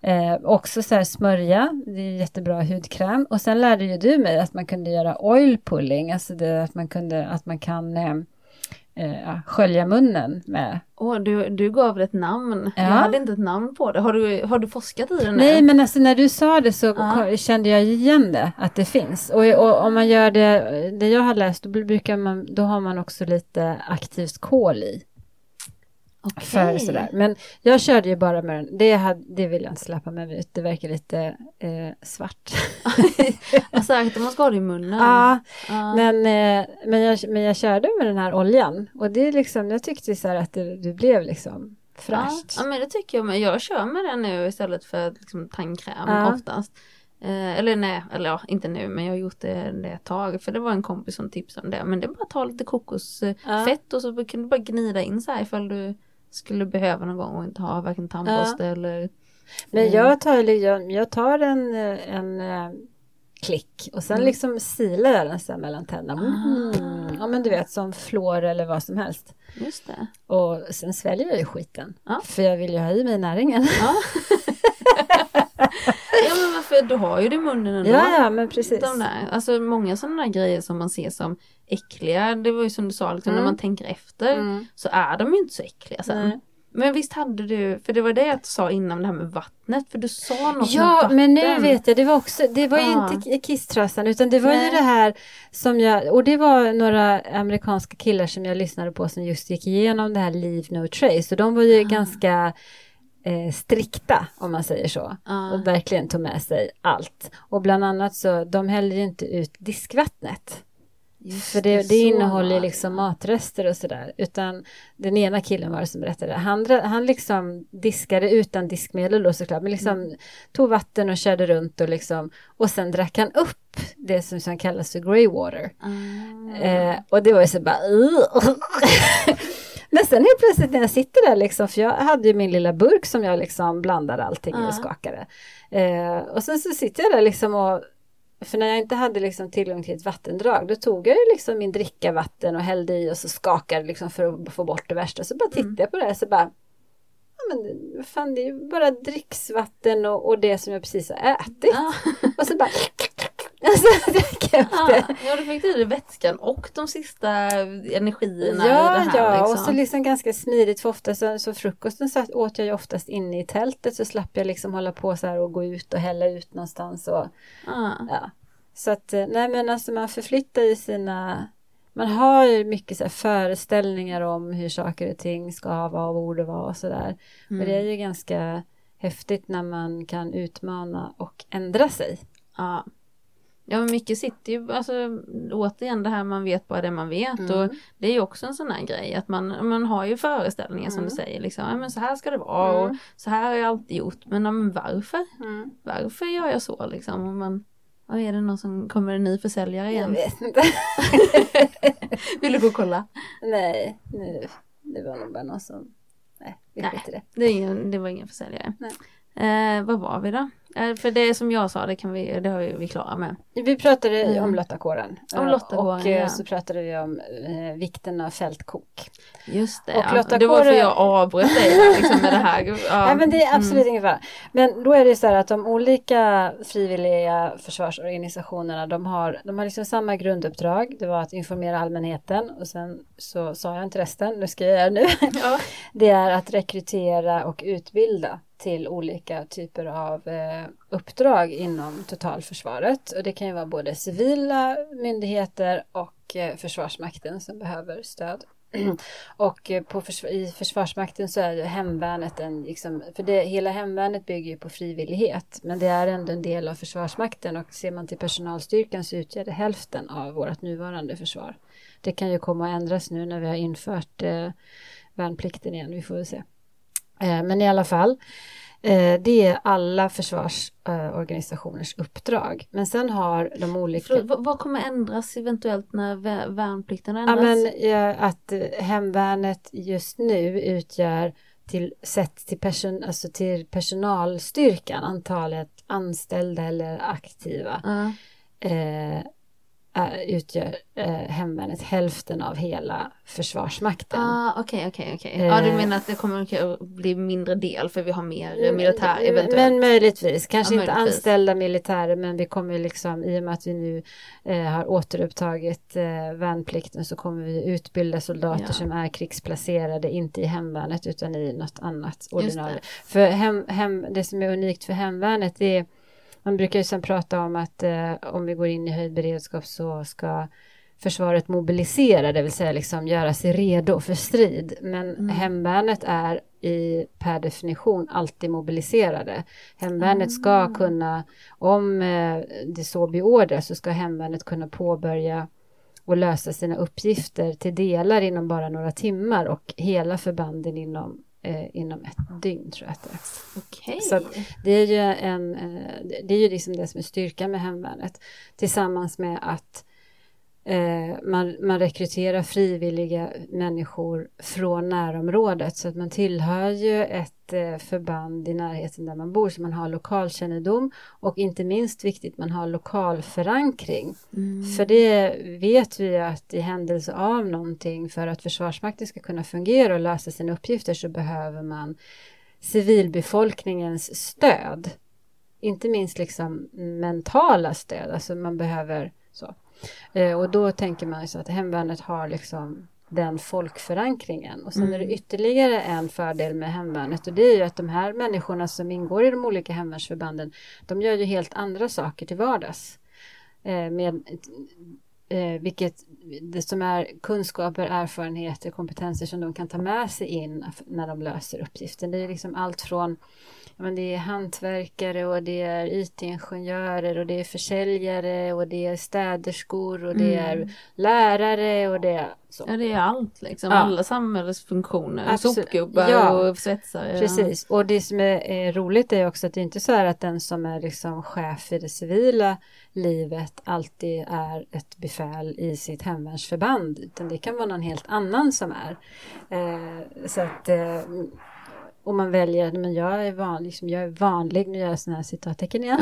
Eh, också så här smörja, det är jättebra hudkräm. Och sen lärde ju du mig att man kunde göra oil pulling, alltså det, att man kunde, att man kan eh, eh, ja, skölja munnen med. Åh, du, du gav det ett namn. Ja. Jag hade inte ett namn på det. Har du, har du forskat i det nu? Nej men alltså när du sa det så Ja. kände jag igen det, att det finns. Och, och om man gör det, det jag har läst, då brukar man, då har man också lite aktivt kol i. Okej. För sådär. Men jag körde ju bara med den. Det, hade, det vill jag inte släppa med ut. Det verkar lite eh, svart. Vad Särskilt om man ska ha det i munnen. Ja, Ja. men, eh, men, jag, men jag körde med den här oljan. Och det är liksom, jag tyckte så att det, det blev liksom fräscht. Ja, ja, men det tycker jag med. Jag kör med den nu istället för liksom, tandkräm Ja. oftast. Eh, eller nej, eller ja, inte nu, men jag har gjort det, det ett tag. För det var en kompis som tipsade om det. Men det är bara att ta lite kokosfett och så kan du bara gnida in så här ifall du skulle behöva någon gång och inte ha varken tandborste eller... Men jag tar, jag, jag tar en, eh, en, eh, klick och sen Mm. liksom silar jag den så mellan tänderna. Mm. Ja men du vet som flår eller vad som helst. Just det. Och sen sväljer jag ju skiten. Ja. För jag vill ju ha i mig näringen. Ja. ja men varför, du har ju det i munnen ändå. Ja, ja men precis. De där, alltså många sådana där grejer som man ser som äckliga, det var ju som du sa, liksom, Mm. när man tänker efter Mm. så är de ju inte så äckliga sen. Nej. Men visst hade du, för det var det jag sa innan det här med vattnet, för du sa något Ja, vatten. men nu vet jag, det var också, det var ju Ja. inte kisstrasan utan det var ju Nej. det här som jag, och det var några amerikanska killar som jag lyssnade på som just gick igenom det här Leave No Trace och de var ju Ah. ganska eh, strikta om man säger så Ja. och verkligen tog med sig allt. Och bland annat så, de hällde ju inte ut diskvattnet. Just För det, det så innehåller det. liksom matrester och sådär. Utan den ena killen var det som berättade. Han, han liksom diskade utan diskmedel då såklart. Men liksom Mm. tog vatten och körde runt och liksom. Och sen drack han upp det som, som kallas för grey water. Ah. Eh, och det var ju så bara. Men sen helt plötsligt när jag sitter där liksom, för jag hade ju min lilla burk som jag liksom blandade allting i Ja. och skakade. Eh, och sen så sitter jag där liksom och för när jag inte hade liksom tillgång till ett vattendrag då tog jag ju liksom min dricka vatten och hällde i och så skakade liksom för att få bort det värsta. Så bara tittade Mm. jag på det här så bara Ja men fan det är ju bara dricksvatten och, och det som jag precis har ätit. Ja. Och så bara Alltså drack. Ah, ja, du fick dig vätskan och de sista energierna i det Ja, här. ja, liksom. och så liksom ganska smidigt för ofta så, så frukosten så åt jag ju oftast inne i tältet så slapp jag liksom hålla på så här och gå ut och hälla ut någonstans och Ah. ja. Så att nej men alltså man förflyttar ju sina man har ju mycket så här föreställningar om hur saker och ting ska vara och borde vara och sådär. Mm. Och det är ju ganska häftigt när man kan utmana och ändra sig. Ja. Ja men mycket sitter ju, alltså återigen det här man vet bara det man vet Mm. och det är ju också en sån här grej att man, man har ju föreställningar som Mm. du säger liksom, ja men så här ska det vara och Mm. så här har jag alltid gjort men, ja, men varför? Varför gör jag så liksom? Och man, ja, är det någon som kommer en ny försäljare Jag igen? vet inte. Vill du gå och kolla? nej, nu, det var nog bara någon som, nej, vi skiter i det. Det, ingen, det var ingen försäljare. Nej. Eh, vad var vi då? Eh, för det som jag sa, det kan vi, det har ju vi klara med. Vi pratade Mm. om Lottakåren. Om Eh, Lottakåren, Och eh, ja. så pratade vi om eh, vikten av fältkok. Just det, Och ja. Lotta det var för jag avbröt dig liksom, med det här. Ja. Nej men det är Mm. absolut ingen fara. Men då är det så här att de olika frivilliga försvarsorganisationerna de har, de har liksom samma grunduppdrag. Det var att informera allmänheten och sen så sa jag inte resten, nu ska jag göra det nu. Ja. Det är att rekrytera och utbilda till olika typer av eh, uppdrag inom totalförsvaret. Och det kan ju vara både civila myndigheter och eh, Försvarsmakten som behöver stöd. och eh, på försv- i Försvarsmakten så är ju hemvärnet en, liksom, för det, hela hemvärnet bygger ju på frivillighet. Men det är ändå en del av Försvarsmakten och ser man till personalstyrkan så utgör det hälften av vårt nuvarande försvar. Det kan ju komma att ändras nu när vi har infört eh, värnplikten igen, vi får väl se. Eh, men i alla fall, eh, det är alla försvarsorganisationers uppdrag. Men sen har de olika... Förlåt, vad, kommer ändras eventuellt när vä- värnplikten Ja, ändras? men, ja, att eh, hemvärnet just nu utgör till, sett till, person, alltså till personalstyrkan, antalet anställda eller aktiva, Ja. eh, är- utgör eh, hemvärnet hälften av hela försvarsmakten. Ah, okej, okej, okej. Ja, du Eh. menar att det kommer att bli mindre del för vi har mer eh, militär Men- eventuellt? Men möjligtvis, kanske Ja, inte möjligtvis. anställda militärer men vi kommer liksom i och med att vi nu eh, har återupptagit eh, värnplikten så kommer vi utbilda soldater Ja. som är krigsplacerade inte i hemvärnet utan i något annat ordinarie. För hem, hem, det som är unikt för hemvärnet är man brukar ju sen prata om att eh, om vi går in i höjd beredskap så ska försvaret mobilisera, det vill säga liksom göra sig redo för strid. Men Mm. hemvärnet är i, per definition alltid mobiliserade. Hemvärnet ska Ah. kunna, om eh, det så beordras, så ska hemvärnet kunna påbörja och lösa sina uppgifter till delar inom bara några timmar och hela förbanden inom, eh, inom ett dygn tror jag att det är. Okej. Så det är ju, en, eh, det är ju liksom det som är styrkan med hemvärnet. Tillsammans med att man, man rekryterar frivilliga människor från närområdet så att man tillhör ju ett eh, förband i närheten där man bor så man har lokalkännedom och inte minst viktigt man har lokalförankring. Mm. För det vet vi att i händelse av någonting för att Försvarsmakten ska kunna fungera och lösa sina uppgifter så behöver man civilbefolkningens stöd. Inte minst liksom mentala stöd, alltså man behöver. Eh, och då tänker man så att hemvärnet har liksom den folkförankringen. Och sen är det Mm. ytterligare en fördel med hemvärnet och det är ju att de här människorna som ingår i de olika hemvärnsförbanden de gör ju helt andra saker till vardags. Eh, med, eh, vilket det som är kunskaper, erfarenheter, kompetenser som de kan ta med sig in när de löser uppgiften. Det är liksom allt från men det är hantverkare och det är IT-ingenjörer och det är försäljare och det är städerskor och det Mm. är lärare och det är så. Ja det är allt liksom, Ja. alla samhällsfunktioner, Absolut. sopgubbar Ja. och svetsare. Precis, och det som är, är roligt är också att det är inte så här att den som är liksom chef i det civila livet alltid är ett befäl i sitt hemvärnsförband utan det kan vara någon helt annan som är. Eh, så att eh, om man väljer, men jag är vanlig, liksom, jag är vanlig, nu gör jag sådana här citattecken igen,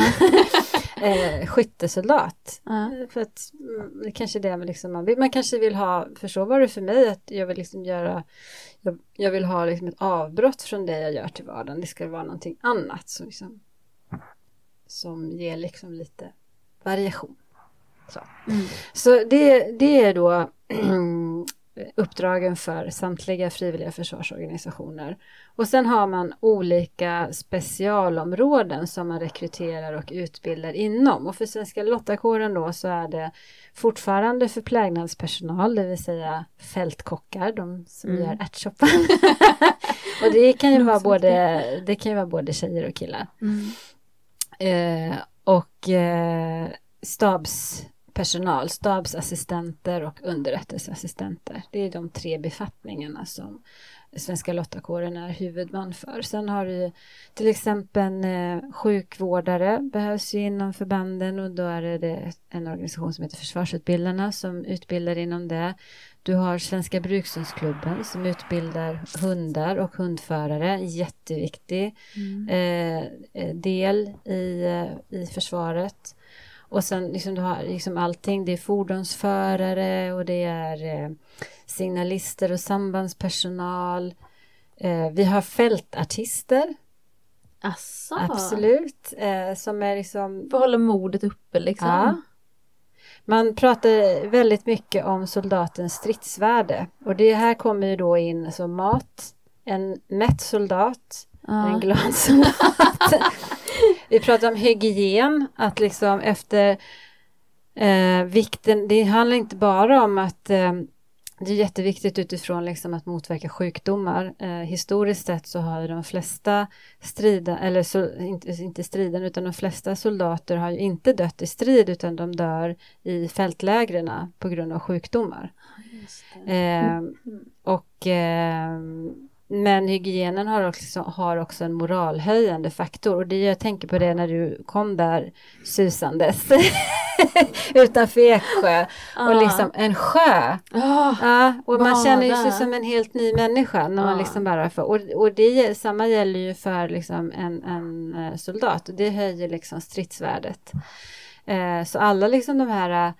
eh, skyttesoldat. Eh, För att mm, det kanske är det man, liksom, man, vill, man kanske vill ha, för så var det för mig, att jag vill liksom göra, jag, jag vill ha liksom ett avbrott från det jag gör till vardagen. Det ska vara någonting annat som, liksom, som ger liksom lite variation. Så, Mm. så det, det är då uppdragen för samtliga frivilliga försvarsorganisationer. Och sen har man olika specialområden som man rekryterar och utbildar inom. Och för Svenska Lottakåren då så är det fortfarande förplägnadspersonal, det vill säga fältkockar, de som Mm. gör ärtsoppan. och det kan, ju De vara både, det kan ju vara både tjejer och killar. Mm. Eh, och eh, stabspersonal, stabsassistenter och underrättelseassistenter. Det är de tre befattningarna som Svenska Lottakåren är huvudman för. Sen har du till exempel eh, sjukvårdare behövs ju inom förbanden och då är det, en organisation som heter Försvarsutbildarna som utbildar inom det. Du har Svenska Brukshundsklubben som utbildar hundar och hundförare, jätteviktig Mm. eh, eh, del i, eh, i försvaret. Och sen liksom du har liksom allting, det är fordonsförare och det är eh, signalister och sambandspersonal. Eh, vi har fältartister, Asså. absolut, eh, som är liksom För hålla modet uppe liksom. Ja. Man pratar väldigt mycket om soldatens stridsvärde och det här kommer ju då in alltså mat, en mätt soldat, Ja. en glad soldat. Vi pratar om hygien, att liksom efter eh, vikten, det handlar inte bara om att eh, det är jätteviktigt utifrån liksom att motverka sjukdomar. Eh, historiskt sett så har ju de flesta strida, eller så, inte, inte striden, utan de flesta soldater har ju inte dött i strid utan de dör i fältlägren på grund av sjukdomar. Eh, och, eh, men hygienen har också, har också en moralhöjande faktor och det jag tänker på det när du kom där susandes utanför Eksjö och Ah. liksom en sjö. Ah. Ja, och man känner ju sig som en helt ny människa när man Ja. liksom bara får, och, och det samma gäller ju för liksom en, en eh, soldat och det höjer liksom stridsvärdet. Eh, så alla liksom de här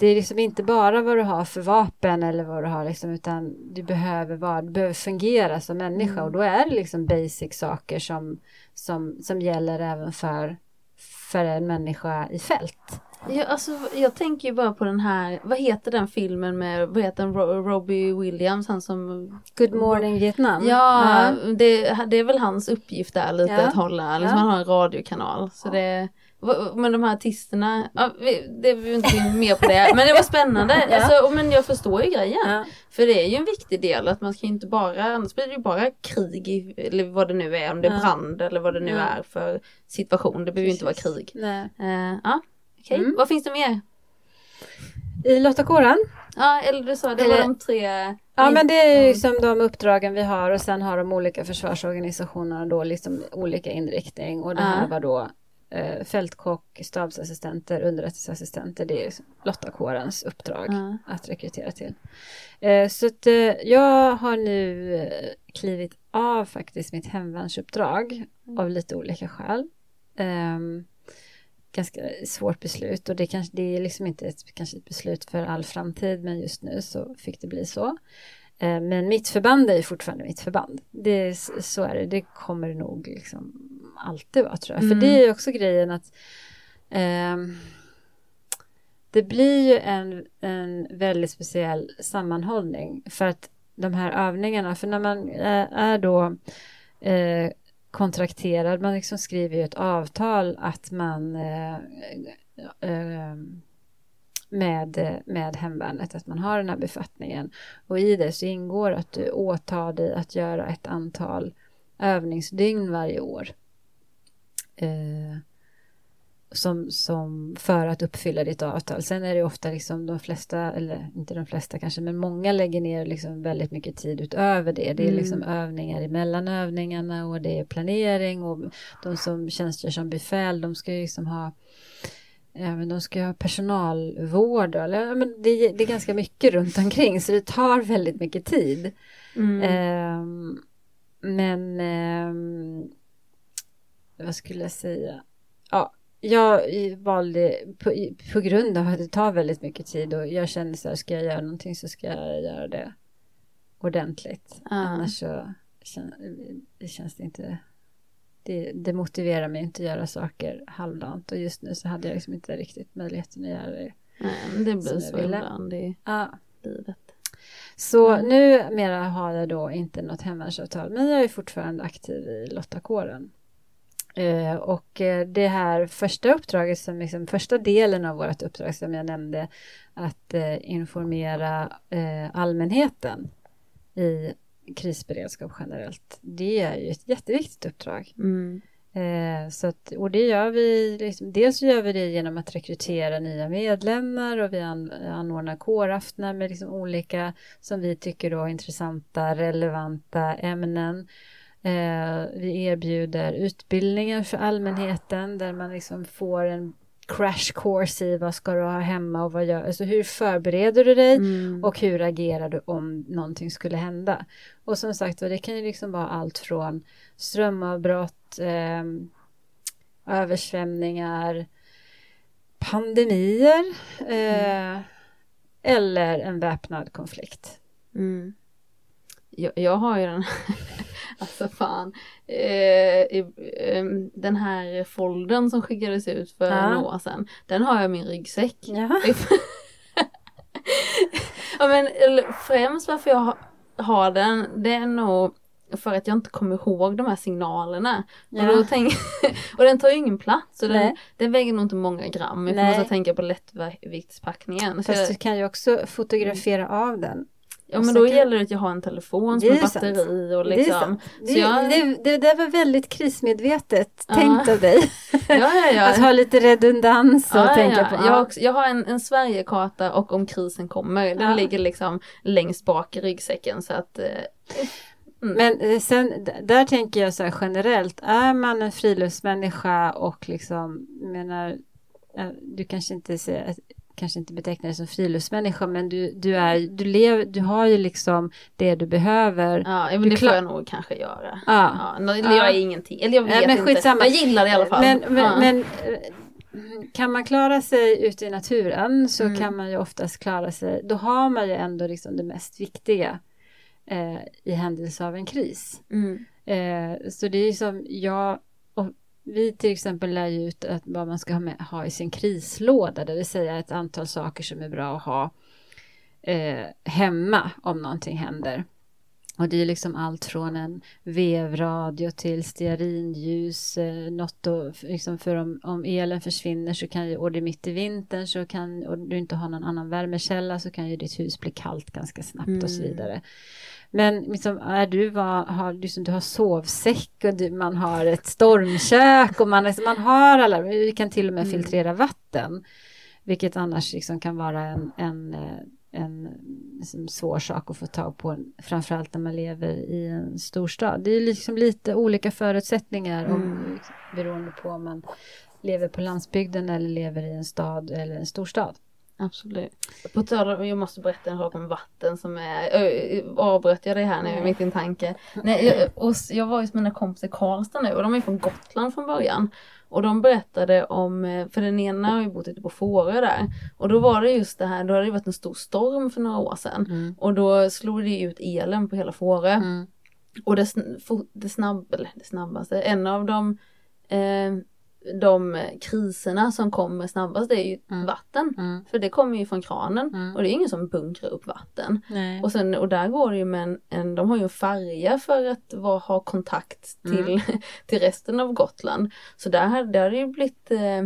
det är liksom inte bara vad du har för vapen eller vad du har liksom, utan du behöver, vara, du behöver fungera som människa Mm. och då är det liksom basic saker som, som, som gäller även för, för en människa i fält. Ja, alltså, jag tänker ju bara på den här, vad heter den filmen med, vad heter den, Ro- Robbie Williams, han som Good morning Vietnam. Ja, det, det är väl hans uppgift där lite Ja. att hålla, liksom Ja. han har en radiokanal. Så det, men de här artisterna, ja, det vill vi inte mer på det, men det var spännande. Ja. Alltså, men jag förstår ju grejen. Ja. För det är ju en viktig del att man ska inte bara, annars blir det ju bara krig eller vad det nu är, om det är brand eller vad det nu är för situation. Det behöver ju inte vara krig. Nej. Eh, ja, okej. Mm. Vad finns det mer? I Lottakåren? Ja, eller du sa det var de tre. Ja men det är ju Mm. som de uppdragen vi har och sen har de olika försvarsorganisationerna då liksom olika inriktning och det här var då eh, fältkock, stabsassistenter, underrättelseassistenter. Det är lottakårens uppdrag Ja. att rekrytera till. Eh, så att, eh, jag har nu eh, klivit av faktiskt mitt hemvärnsuppdrag av lite olika skäl. Ehm, ganska svårt beslut och det, kanske, det är liksom inte ett, kanske ett beslut för all framtid men just nu så fick det bli så. Eh, Men mitt förband är fortfarande mitt förband. Det, så är det, det kommer nog liksom alltid vara tror jag. Mm. För det är ju också grejen att ehm, det blir ju en, en väldigt speciell sammanhållning för att de här övningarna, för när man är, är då eh, kontrakterad, man liksom skriver ju ett avtal att man eh, eh, med, med hemvärnet, att man har den här befattningen. Och i det så ingår att du åtar dig att göra ett antal övningsdygn varje år. Eh, som, som för att uppfylla ditt avtal. Sen är det ofta liksom de flesta, eller inte de flesta kanske, men många lägger ner liksom väldigt mycket tid utöver det. Det är Mm. liksom övningar emellan övningarna och det är planering och de som tjänstgör som befäl, de ska ju liksom ha Ja, men de ska ha personalvård, eller, men det, det är ganska mycket runt omkring så det tar väldigt mycket tid. Mm. Ehm, men ehm, vad skulle jag säga? Ja, jag valde på, på grund av att det tar väldigt mycket tid och jag kände så här, ska jag göra någonting så ska jag göra det ordentligt. Ja. Annars så kän, det känns det inte det, det motiverar mig inte att göra saker halvdant och just nu så hade jag liksom inte riktigt möjligheten att göra det. Men det blir så ibland i Ja, livet. så Mm. numera har jag då inte något hemvärnsavtal men jag är fortfarande aktiv i lottakåren. Eh, och eh, det här första uppdraget, som liksom, första delen av vårt uppdrag som jag nämnde, att eh, informera allmänheten i krisberedskap generellt, det är ju ett jätteviktigt uppdrag. Mm. Så att, och det gör vi, liksom, dels gör vi det genom att rekrytera nya medlemmar och vi an, anordnar kåraftnar med liksom olika, som vi tycker då intressanta, relevanta ämnen. Eh, vi erbjuder utbildningar för allmänheten där man liksom får en crash course i vad ska du ha hemma och vad gör, alltså hur förbereder du dig Mm. och hur agerar du om någonting skulle hända? Och som sagt det kan ju liksom vara allt från strömavbrott, eh, översvämningar, pandemier eh, eller en väpnad konflikt. Mm. Jag, jag har ju den, alltså fan, eh, eh, den här folden som skickades ut för Ja. några år sedan, den har jag i min ryggsäck. Ja. ja men främst varför jag ha- har den, det är nog för att jag inte kommer ihåg de här signalerna. Och, då tänk, och den tar ju ingen plats, så den, Nej. den väger nog inte många gram. Jag måste tänka på lättviktspackningen. Fast du jag, kan ju också fotografera av den. Ja men då kan- gäller det att jag har en telefon som Det har är batteri och Det är liksom. Det, Så jag- det, det där var väldigt krismedvetet Ja. tänkt av dig. Ja, ja, ja. Att ha lite redundans Ja, tänka ja. på. Jag, har också, jag har en, en Sverigekarta och om krisen kommer, den ligger liksom längst bak i ryggsäcken så att eh, Men eh, sen där tänker jag så här generellt, är man en friluftsmänniska och liksom, menar, eh, du kanske inte ser, kanske inte betecknar dig som friluftsmänniska, men du, du är, du lever, du har ju liksom det du behöver. ja, men Du det får jag nog kanske göra. Ja. Ja, Ja. Jag är ingenting, eller jag vet men inte. skitsamma. Jag gillar det i alla fall. Men, men, ja. men eh, kan man klara sig ute i naturen så Mm. kan man ju oftast klara sig, då har man ju ändå liksom det mest viktiga eh, i händelse av en kris. mm. Eh, så det är som jag vi till exempel lär ju ut att vad man ska ha, med, ha i sin krislåda, det vill säga ett antal saker som är bra att ha eh, hemma om någonting händer. Och det är liksom allt från en vevradio till stearinljus, eh, något då, liksom för om, om elen försvinner så kan ju, och det är mitt i vintern så kan, och du inte har någon annan värmekälla så kan ju ditt hus bli kallt ganska snabbt och så Mm. vidare. Men liksom, är du, vad, har, liksom, du har sovsäck och du, man har ett stormkök och man, liksom, man har alla, vi kan till och med Mm. filtrera vatten. Vilket annars liksom kan vara en, en, eh, en liksom svår sak att få tag på, framförallt när man lever i en storstad. Det är liksom lite olika förutsättningar om, Mm. beroende på om man lever på landsbygden eller lever i en stad eller en storstad. Absolut. På tal jag måste berätta en sak om vatten som är, ö, avbröt jag dig här nu mitt i en tanke. Nej, jag, och jag var hos mina kompisar i Karlstad nu och de är från Gotland från början. Och de berättade om, eh, för den ena har ju bott ute på Fårö där. Och då var det just det här, då hade det varit en stor storm för några år sedan. Och då slog det ut elen på hela Fårö. Mm. Och det, det, snabb, det snabbaste, en av de, eh, de kriserna som kommer snabbast är ju Mm. vatten. Mm. För det kommer ju från kranen Mm. och det är ingen som bunkrar upp vatten. Nej. Och, sen, och där går det ju med en, en de har ju en färja för att vara, ha kontakt till, till resten av Gotland. Så där, där har det ju blivit eh,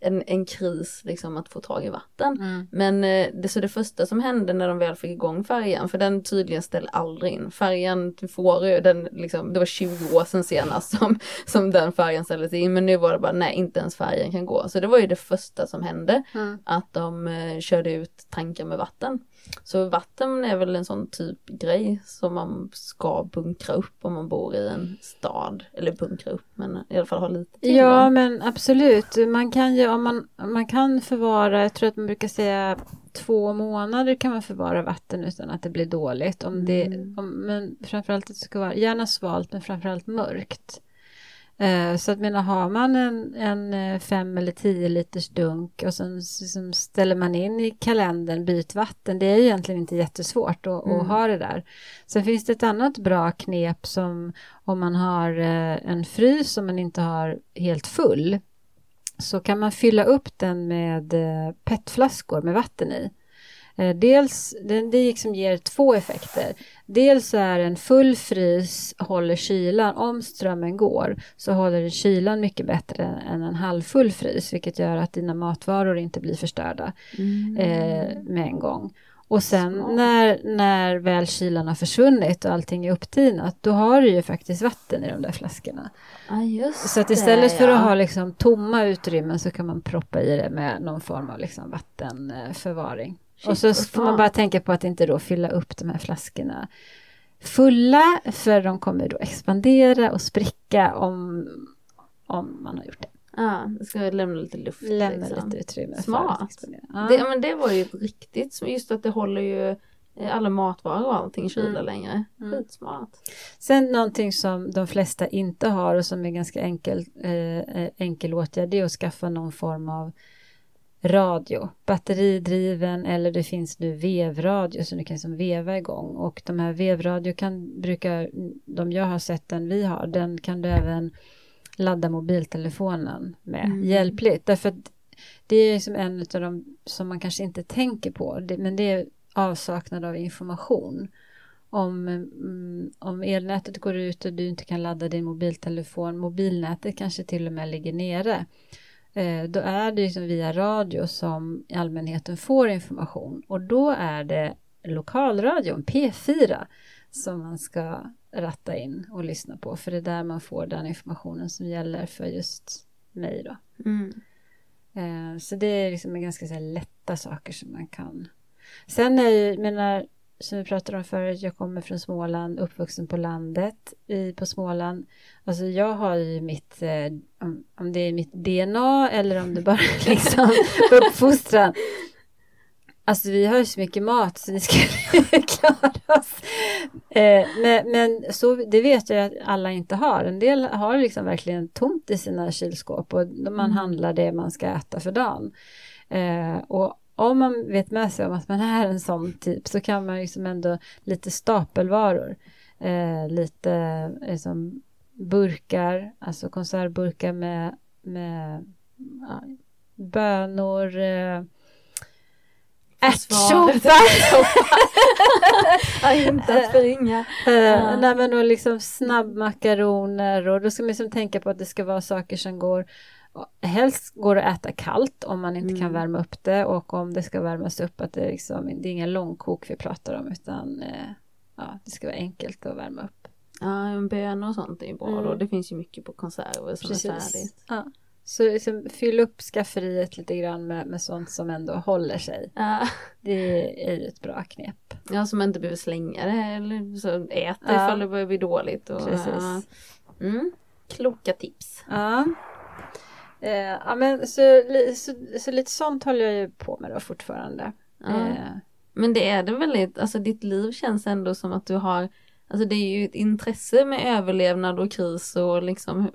en, en kris liksom att få tag i vatten. Mm. Men eh, det, så det första som hände när de väl fick igång färjan, för den tydligen ställde aldrig in. Färjan till Fårö, den liksom, det var 20 år sedan senast som, som den färjan ställdes in. Men nu var det bara, nej inte ens färjan kan gå. Så det var ju det första som hände. Mm. Att de eh, körde ut tankar med vatten. Så vatten är väl en sån typ grej som man ska bunkra upp om man bor i en stad. Eller bunkra upp men i alla fall ha lite tillgång. Ja men absolut. Man kan ju om man, man kan förvara, jag tror att man brukar säga två månader kan man förvara vatten utan att det blir dåligt. Om det, Mm. om, men framförallt att det ska vara gärna svalt men framförallt mörkt. Eh, så att menar, har man en, en eh, fem eller tio liters dunk och sen liksom ställer man in i kalendern byt vatten. Det är egentligen inte jättesvårt att, Mm. att ha det där. Sen finns det ett annat bra knep som om man har eh, en frys som man inte har helt full så kan man fylla upp den med petflaskor med vatten i. Eh, Dels, det, det liksom ger två effekter. Dels är en full frys håller kylan, om strömmen går, så håller den kylan mycket bättre än en halvfull frys, vilket gör att dina matvaror inte blir förstörda Mm. eh, med en gång. Och sen när, när väl kylan har försvunnit och allting är upptinat, då har du ju faktiskt vatten i de där flaskorna. Just Så att det, istället för ja. att ha liksom tomma utrymmen så kan man proppa i det med någon form av liksom vattenförvaring. Shit, och så får man smart. bara tänka på att inte då fylla upp de här flaskorna fulla, för de kommer då expandera och spricka om, om man har gjort det. Ja, det ska lämna lite luft. Lämna liksom. lite utrymme Smart. Ja. Det, men det var ju riktigt, just att det håller ju eh, alla matvaror och allting kyla Mm. längre. Mm. Skitsmart. Sen någonting som de flesta inte har och som är ganska enkel, eh, eh, enkel åtgärd det är att skaffa någon form av radio, batteridriven eller det finns nu vevradio så du kan liksom veva igång. Och de här vevradio kan brukar, de jag har sett den vi har, den kan du även ladda mobiltelefonen med Mm. hjälpligt. Därför att det är liksom en av de som man kanske inte tänker på. Det, men det är avsaknad av information. Om, mm, om elnätet går ut och du inte kan ladda din mobiltelefon, mobilnätet kanske till och med ligger nere, då är det liksom via radio som allmänheten får information och då är det lokalradion, P4, som man ska ratta in och lyssna på, för det är där man får den informationen som gäller för just mig då. Mm. Eh, Så det är liksom ganska så lätta saker som man kan. Sen är ju, menar, som vi pratade om förut, jag kommer från Småland, uppvuxen på landet i, på Småland. Alltså jag har ju mitt, eh, om, om det är mitt DNA eller om det bara är liksom uppfostran. Alltså vi har ju så mycket mat så vi ska klara oss. Eh, men, men så, det vet jag att alla inte har. En del har liksom verkligen tomt i sina kylskåp och man Mm. handlar det man ska äta för dagen. Eh, och om man vet med sig om att man är en sån typ så kan man liksom ändå lite stapelvaror. Eh, lite liksom burkar, alltså konservburkar med, med ja, bönor, eh, ärtsoppa. Ja, inte att förringa. Uh, nej men och liksom snabbmakaroner och då ska man liksom tänka på att det ska vara saker som går Helst går att äta kallt om man inte kan Mm. värma upp det och om det ska värmas upp att det, är liksom, det är inga långkok vi pratar om utan eh, ja, det ska vara enkelt att värma upp. Ja, en bönor och sånt är ju bra Mm. då. Det finns ju mycket på konserver som är färdigt. Ja. Så liksom, fyll upp skafferiet lite grann med, med sånt som ändå håller sig. Ja. Det är ju ett bra knep. Ja, man inte behöver slänga det eller så ät det Ja. ifall det börjar bli dåligt. Och, Precis. ja. Mm. Kloka tips. Ja. Eh, ja, men så, så, så lite sånt håller jag ju på med då fortfarande. Ja. Eh, Men det är det väldigt, alltså ditt liv känns ändå som att du har, alltså det är ju ett intresse med överlevnad och kris och liksom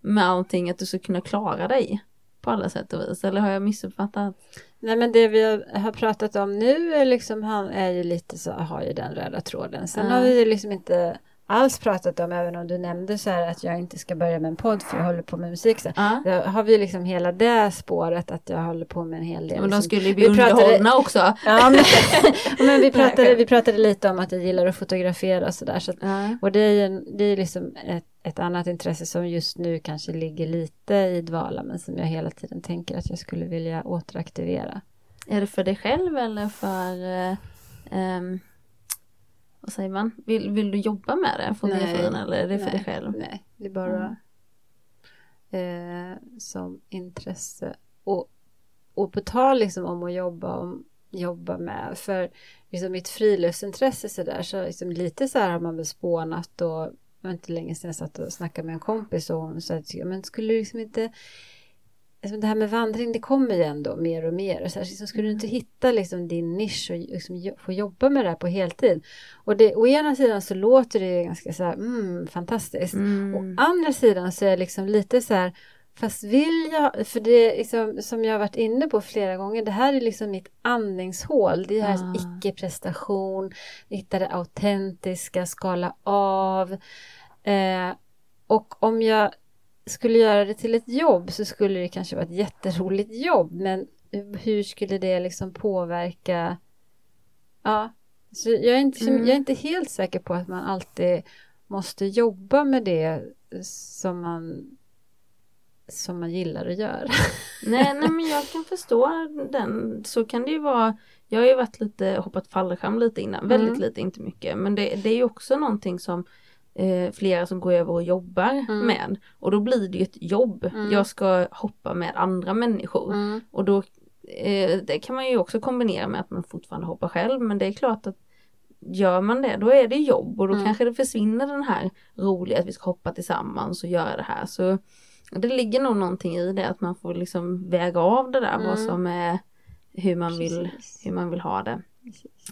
med allting att du ska kunna klara dig på alla sätt och vis. Eller har jag missuppfattat? Nej men det vi har- pratat om nu är liksom, han är ju lite så, har ju den röda tråden. Sen Ja. har vi ju liksom inte alls pratat om, även om du nämnde så här att jag inte ska börja med en podd för jag håller på med musik. Så. Då har vi liksom hela det spåret att jag håller på med en hel del. Men de liksom- skulle ju bli vi pratade- underhållna också. Ja men, men vi, pratade, vi pratade lite om att jag gillar att fotografera och sådär. Så att- Ja. och det är ju det är liksom ett, ett annat intresse som just nu kanske ligger lite i dvala men som jag hela tiden tänker att jag skulle vilja återaktivera. Är det för dig själv eller för, ehm, vad säger man, vill, vill du jobba med det, fotografin eller är det för Nej. dig själv? Nej, det är bara eh, som intresse. Och, och på tal liksom om att jobba, om, jobba med, för liksom mitt friluftsintresse så där, så liksom lite så här har man väl spånat och det var inte länge sedan jag satt och snackade med en kompis och hon sa att men skulle du liksom inte liksom det här med vandring det kommer ju ändå mer och mer. Och så här, liksom, skulle du inte hitta liksom din nisch och liksom, få jobba med det här på heltid? Och det, å ena sidan så låter det ganska så här, mm, fantastiskt. Mm. Å andra sidan så är det liksom lite så här, fast vill jag, för det är liksom, som jag har varit inne på flera gånger, det här är liksom mitt andningshål. Det här Ah. icke-prestation, hitta det autentiska, skala av. Eh, och om jag skulle göra det till ett jobb så skulle det kanske vara ett jätteroligt jobb, men hur skulle det liksom påverka? Ja, så jag är inte, Mm. jag är inte helt säker på att man alltid måste jobba med det som man som man gillar att göra. Nej, nej men jag kan förstå den. Så kan det ju vara. Jag har ju varit lite, hoppat fallskärm lite innan, väldigt Mm. lite, inte mycket. Men det, det är ju också någonting som eh, flera som går över och jobbar Mm. med. Och då blir det ju ett jobb. Mm. Jag ska hoppa med andra människor. Och då eh, det kan man ju också kombinera med att man fortfarande hoppar själv. Men det är klart att gör man det, då är det jobb och då Mm. kanske det försvinner den här roliga att vi ska hoppa tillsammans och göra det här. Så det ligger nog någonting i det att man får liksom väga av det där vad Mm. som är hur man vill, hur man vill ha det.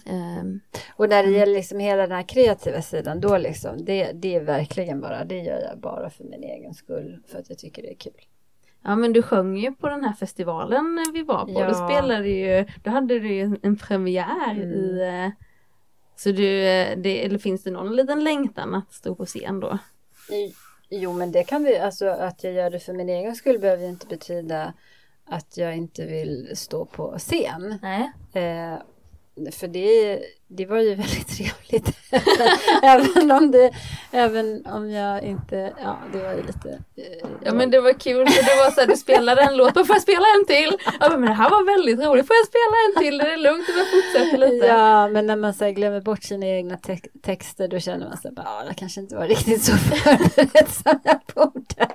Ehm, Och när det gäller liksom hela den här kreativa sidan, då liksom, det, det är verkligen bara, det gör jag bara för min egen skull, för att jag tycker det är kul. ja men du sjöng ju på den här festivalen vi var på. Ja. Då spelade ju, då hade du ju en premiär Mm. i eh, så du, eh, det, eller finns det någon liten längtan att stå på scen då? Jo, men det kan vi, alltså att jag gör det för min egen skull behöver ju inte betyda att jag inte vill stå på scen. Nej. Eh, för det, det var ju väldigt trevligt. även, om det, även om jag inte, ja det var ju lite... Eh, Ja men det var kul för det var så här, du spelade en låt, får jag spela en till? Ja men det här var väldigt roligt, får jag spela en till? Det är lugnt, jag fortsätter lite. Ja, men när man så här, glömmer bort sina egna te- texter då känner man sig bara, ja, jag kanske inte var riktigt så förberedd som jag borde.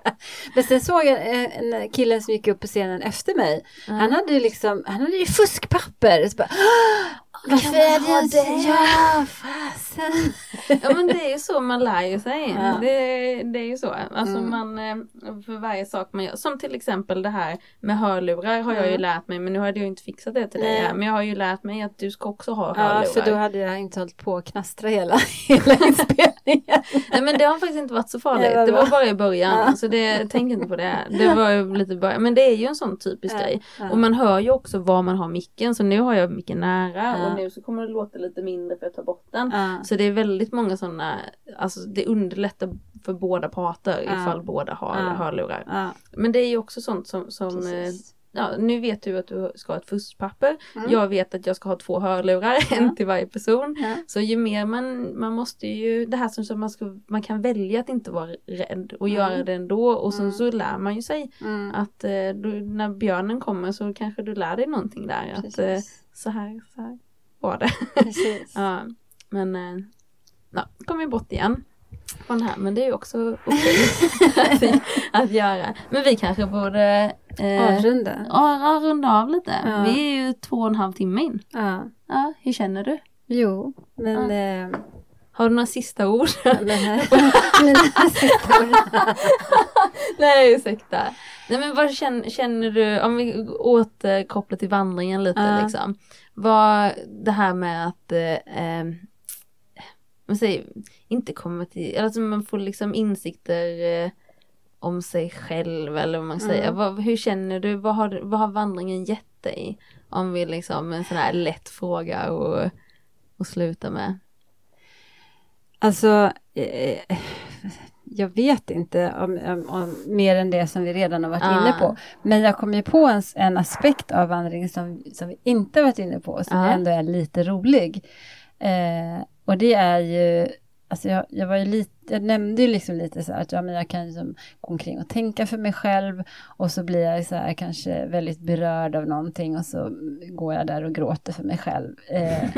Men sen såg jag en, en killen som gick upp på scenen efter mig. Han hade ju liksom, han hade ju fuskpapper. Så bara, "Ah, varför är ha det? Ja, fasen. Ja men det är ju så man lär ju sig. Ja. Det, det är ju så. Alltså Mm. man, eh, för varje sak man gör. Som till exempel det här med hörlurar har jag ju Mm. lärt mig. Men nu hade jag inte fixat det till dig här. Men jag har ju lärt mig att du ska också ha hörlurar. Ja, för då hade jag inte hållit på att knastra hela, hela inspelningen. Nej men det har faktiskt inte varit så farligt. Det var Det var bra. bara i början. Ja. Så det, tänk inte på det. Det var lite början. Men det är ju en sån typisk grej. Och man hör ju också var man har micken. Så nu har jag micken nära. Och nu så kommer det låta lite mindre för att ta bort den. Så det är väldigt många sådana, alltså det underlättar för båda parter ifall båda har Ja. hörlurar. Men det är ju också sånt som, som eh, ja, nu vet du att du ska ha ett fuskpapper. Mm. Jag vet att jag ska ha två hörlurar, en till varje person. Ja. Så ju mer man, man måste ju, det här som, som man, ska, man kan välja att inte vara rädd och Mm. göra det ändå och sen Mm. så lär man ju sig Mm. att eh, du, när björnen kommer så kanske du lär dig någonting där. Att eh, så här, så här var det. Precis. Ja, men eh, ja, kom ju bort igen från här men det är ju också okej att, att göra. Men vi kanske borde eh, Avrunda. ja, runda av lite. Ja. Vi är ju två och en halv timme in. Ja. Ja, hur känner du? Jo, men... Eh, Har du några sista ord? Nej ursäkta. Nej men vad känner, känner du, om vi återkopplar till vandringen lite Ja. liksom. Vad det här med att, eh, eh, man säger, inte komma till, alltså man får liksom insikter eh, om sig själv eller vad man säger. Mm. Vad, hur känner du, vad har, vad har vandringen gett dig? Om vi liksom, en sån här lätt fråga och, och sluta med. Alltså, eh, jag vet inte om, om, om mer än det som vi redan har varit Ah. inne på. Men jag kom ju på en, en aspekt av vandring som, som vi inte varit inne på, som Ah. ändå är lite rolig. Eh, och det är ju, alltså jag, jag var ju lite, jag nämnde ju liksom lite så här att ja, men jag kan liksom gå omkring och tänka för mig själv och så blir jag så här kanske väldigt berörd av någonting och så går jag där och gråter för mig själv. Eh,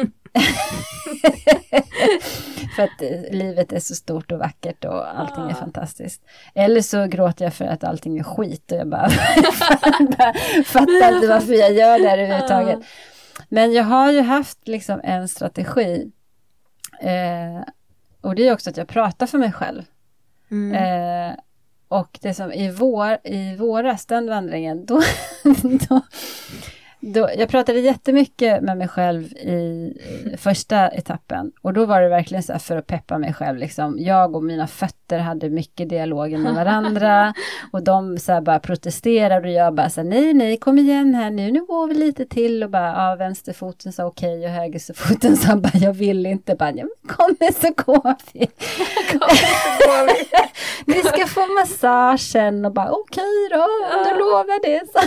för att eh, livet är så stort och vackert och allting är fantastiskt. Eller så gråter jag för att allting är skit och jag bara, bara fattar inte varför jag gör det här överhuvudtaget. Men jag har ju haft liksom en strategi. Eh, och det är också att jag pratar för mig själv. Mm. Eh, och det som i, vår, i våras, den vandringen, då, då, då, jag pratade jättemycket med mig själv i, första etappen. Och då var det verkligen så här för att peppa mig själv. Liksom. Jag och mina fötter hade mycket dialoger med varandra. och de så här bara protesterade och jag bara så här, nej, nej, kom igen här nu, nu går vi lite till. Och bara, ja, vänsterfoten sa okej och högerfoten sa bara, jag vill inte. Bara, ja, kom igen så går vi. Ni ska få massagen och bara okej då, om du lovar det. Så.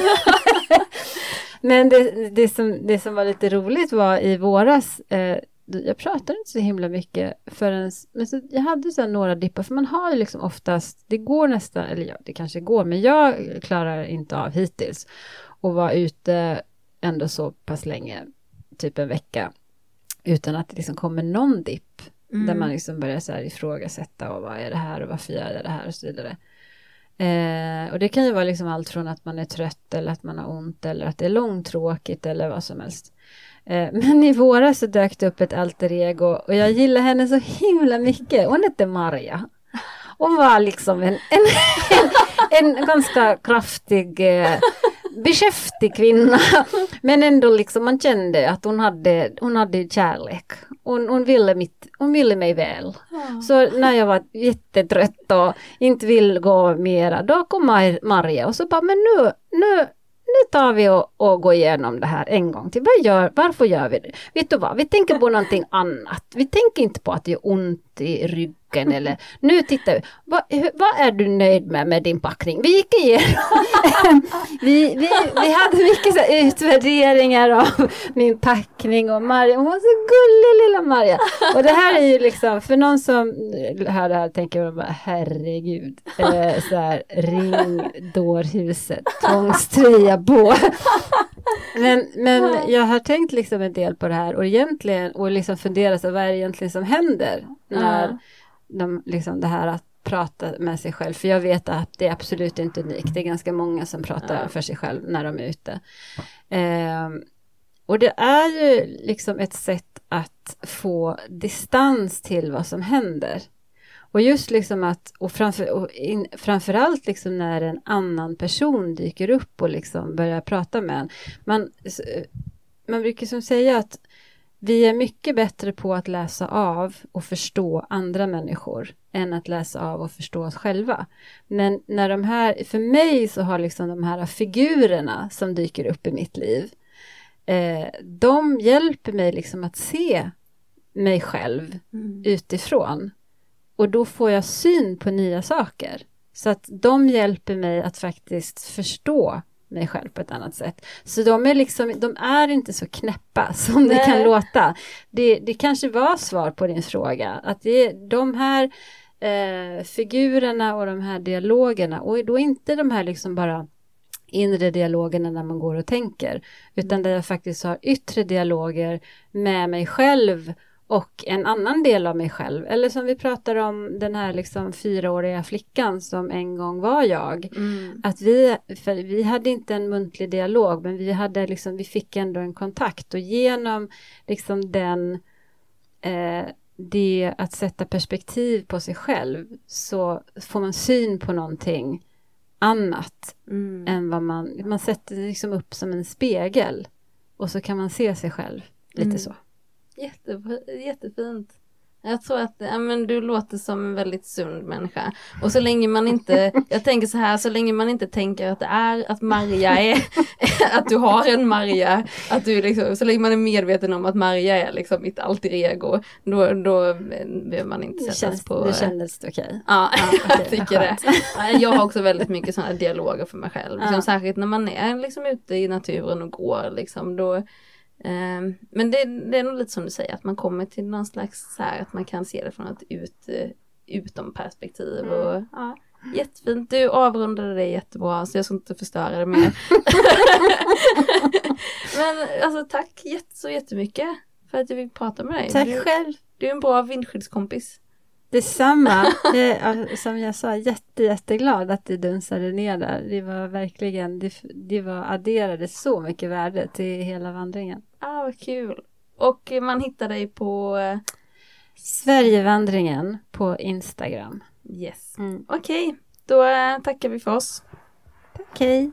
Men det, det, som, det som var lite roligt var i våras, eh, jag pratade inte så himla mycket förrän, men så, jag hade så några dippar, för man har ju liksom oftast, det går nästan, eller ja, det kanske går, men jag klarar inte av hittills och vara ute ändå så pass länge, typ en vecka, utan att det liksom kommer någon dipp Mm. där man liksom börjar så här ifrågasätta och vad är det här och varför gör jag det här och så vidare. Eh, och det kan ju vara liksom allt från att man är trött eller att man har ont eller att det är långtråkigt eller vad som helst. Eh, men i våras så dök det upp ett alter ego och jag gillar henne så himla mycket. Hon hette Maria. Hon var liksom en, en, en, en ganska kraftig eh, beskäftig kvinna. Men ändå liksom man kände att hon hade, hon hade kärlek. Hon, hon, ville mitt, hon ville mig väl. Så när jag var jättetrött och inte vill gå mera, då kom Mar- Maria och så bara, men nu, nu, nu tar vi och, och går igenom det här en gång till. Vad gör, varför gör vi det? Vet du vad, vi tänker på någonting annat. Vi tänker inte på att det gör ont i ryggen eller nu tittar vi. Vad, vad är du nöjd med med din packning? Vi gick igenom. vi, vi, vi hade mycket så här utvärderingar av min packning och Maria. Hon var så gullig lilla Maria. Och det här är ju liksom, för någon som hör det här tänker man bara herregud. Eh, så här, ring dårhuset, tvångströja på. Men, men jag har tänkt liksom en del på det här och egentligen och liksom funderat så vad är det egentligen som händer när Ja de, liksom det här att prata med sig själv. För jag vet att det är absolut inte unikt. Det är ganska många som pratar Ja. för sig själv när de är ute. Ehm, och det är ju liksom ett sätt att få distans till vad som händer. Och just liksom att, och, framför, och in, framförallt liksom när en annan person dyker upp och liksom börjar prata med en. Man, man brukar som säga att vi är mycket bättre på att läsa av och förstå andra människor än att läsa av och förstå oss själva. Men när de här, för mig så har liksom de här figurerna som dyker upp i mitt liv, eh, de hjälper mig liksom att se mig själv Mm. utifrån. Och då får jag syn på nya saker. Så att de hjälper mig att faktiskt förstå mig själv på ett annat sätt. Så de är liksom, de är inte så knäppa som det Nej. kan låta. Det, det kanske var svar på din fråga. Att det är de här eh, figurerna och de här dialogerna och då inte de här liksom bara inre dialogerna när man går och tänker. Utan där jag faktiskt har yttre dialoger med mig själv och en annan del av mig själv. Eller som vi pratar om den här liksom fyraåriga flickan som en gång var jag. Mm. Att vi, vi hade inte en muntlig dialog men vi, hade liksom, vi fick ändå en kontakt och genom liksom den eh, det att sätta perspektiv på sig själv så får man syn på någonting annat Mm. än vad man, man sätter liksom upp som en spegel och så kan man se sig själv lite Mm. så. Jätte, jättefint. Jag tror att ja, men du låter som en väldigt sund människa. Och så länge man inte, jag tänker så här, så länge man inte tänker att det är att Maria är, att du har en Maria, att du liksom, så länge man är medveten om att Maria är liksom mitt alter ego, då, då behöver man inte sättas känns, på... det kändes okej. Ja, Ja, jag okej, tycker det. Jag har också väldigt mycket sådana dialoger för mig själv. Liksom, Ja. Särskilt när man är liksom ute i naturen och går. Liksom, då, men det, det är nog lite som du säger, att man kommer till någon slags så här, att man kan se det från ett ut, eh, utom perspektiv. Mm. Och, ja, jättefint, du avrundade det jättebra så jag ska inte förstöra det mer. men alltså tack så jättemycket för att jag fick prata med dig. Tack du, själv. du är en bra vindskyddskompis. Detsamma. Jag, är, som jag sa, jätte, jätteglad att du dunsade ner där. Det var verkligen, det, det var, adderade så mycket värde till hela vandringen. Ah, vad kul. Och man hittar dig på... eh, Sverigevandringen på Instagram. Yes. Mm. Okej, då eh, tackar vi för oss. Okej.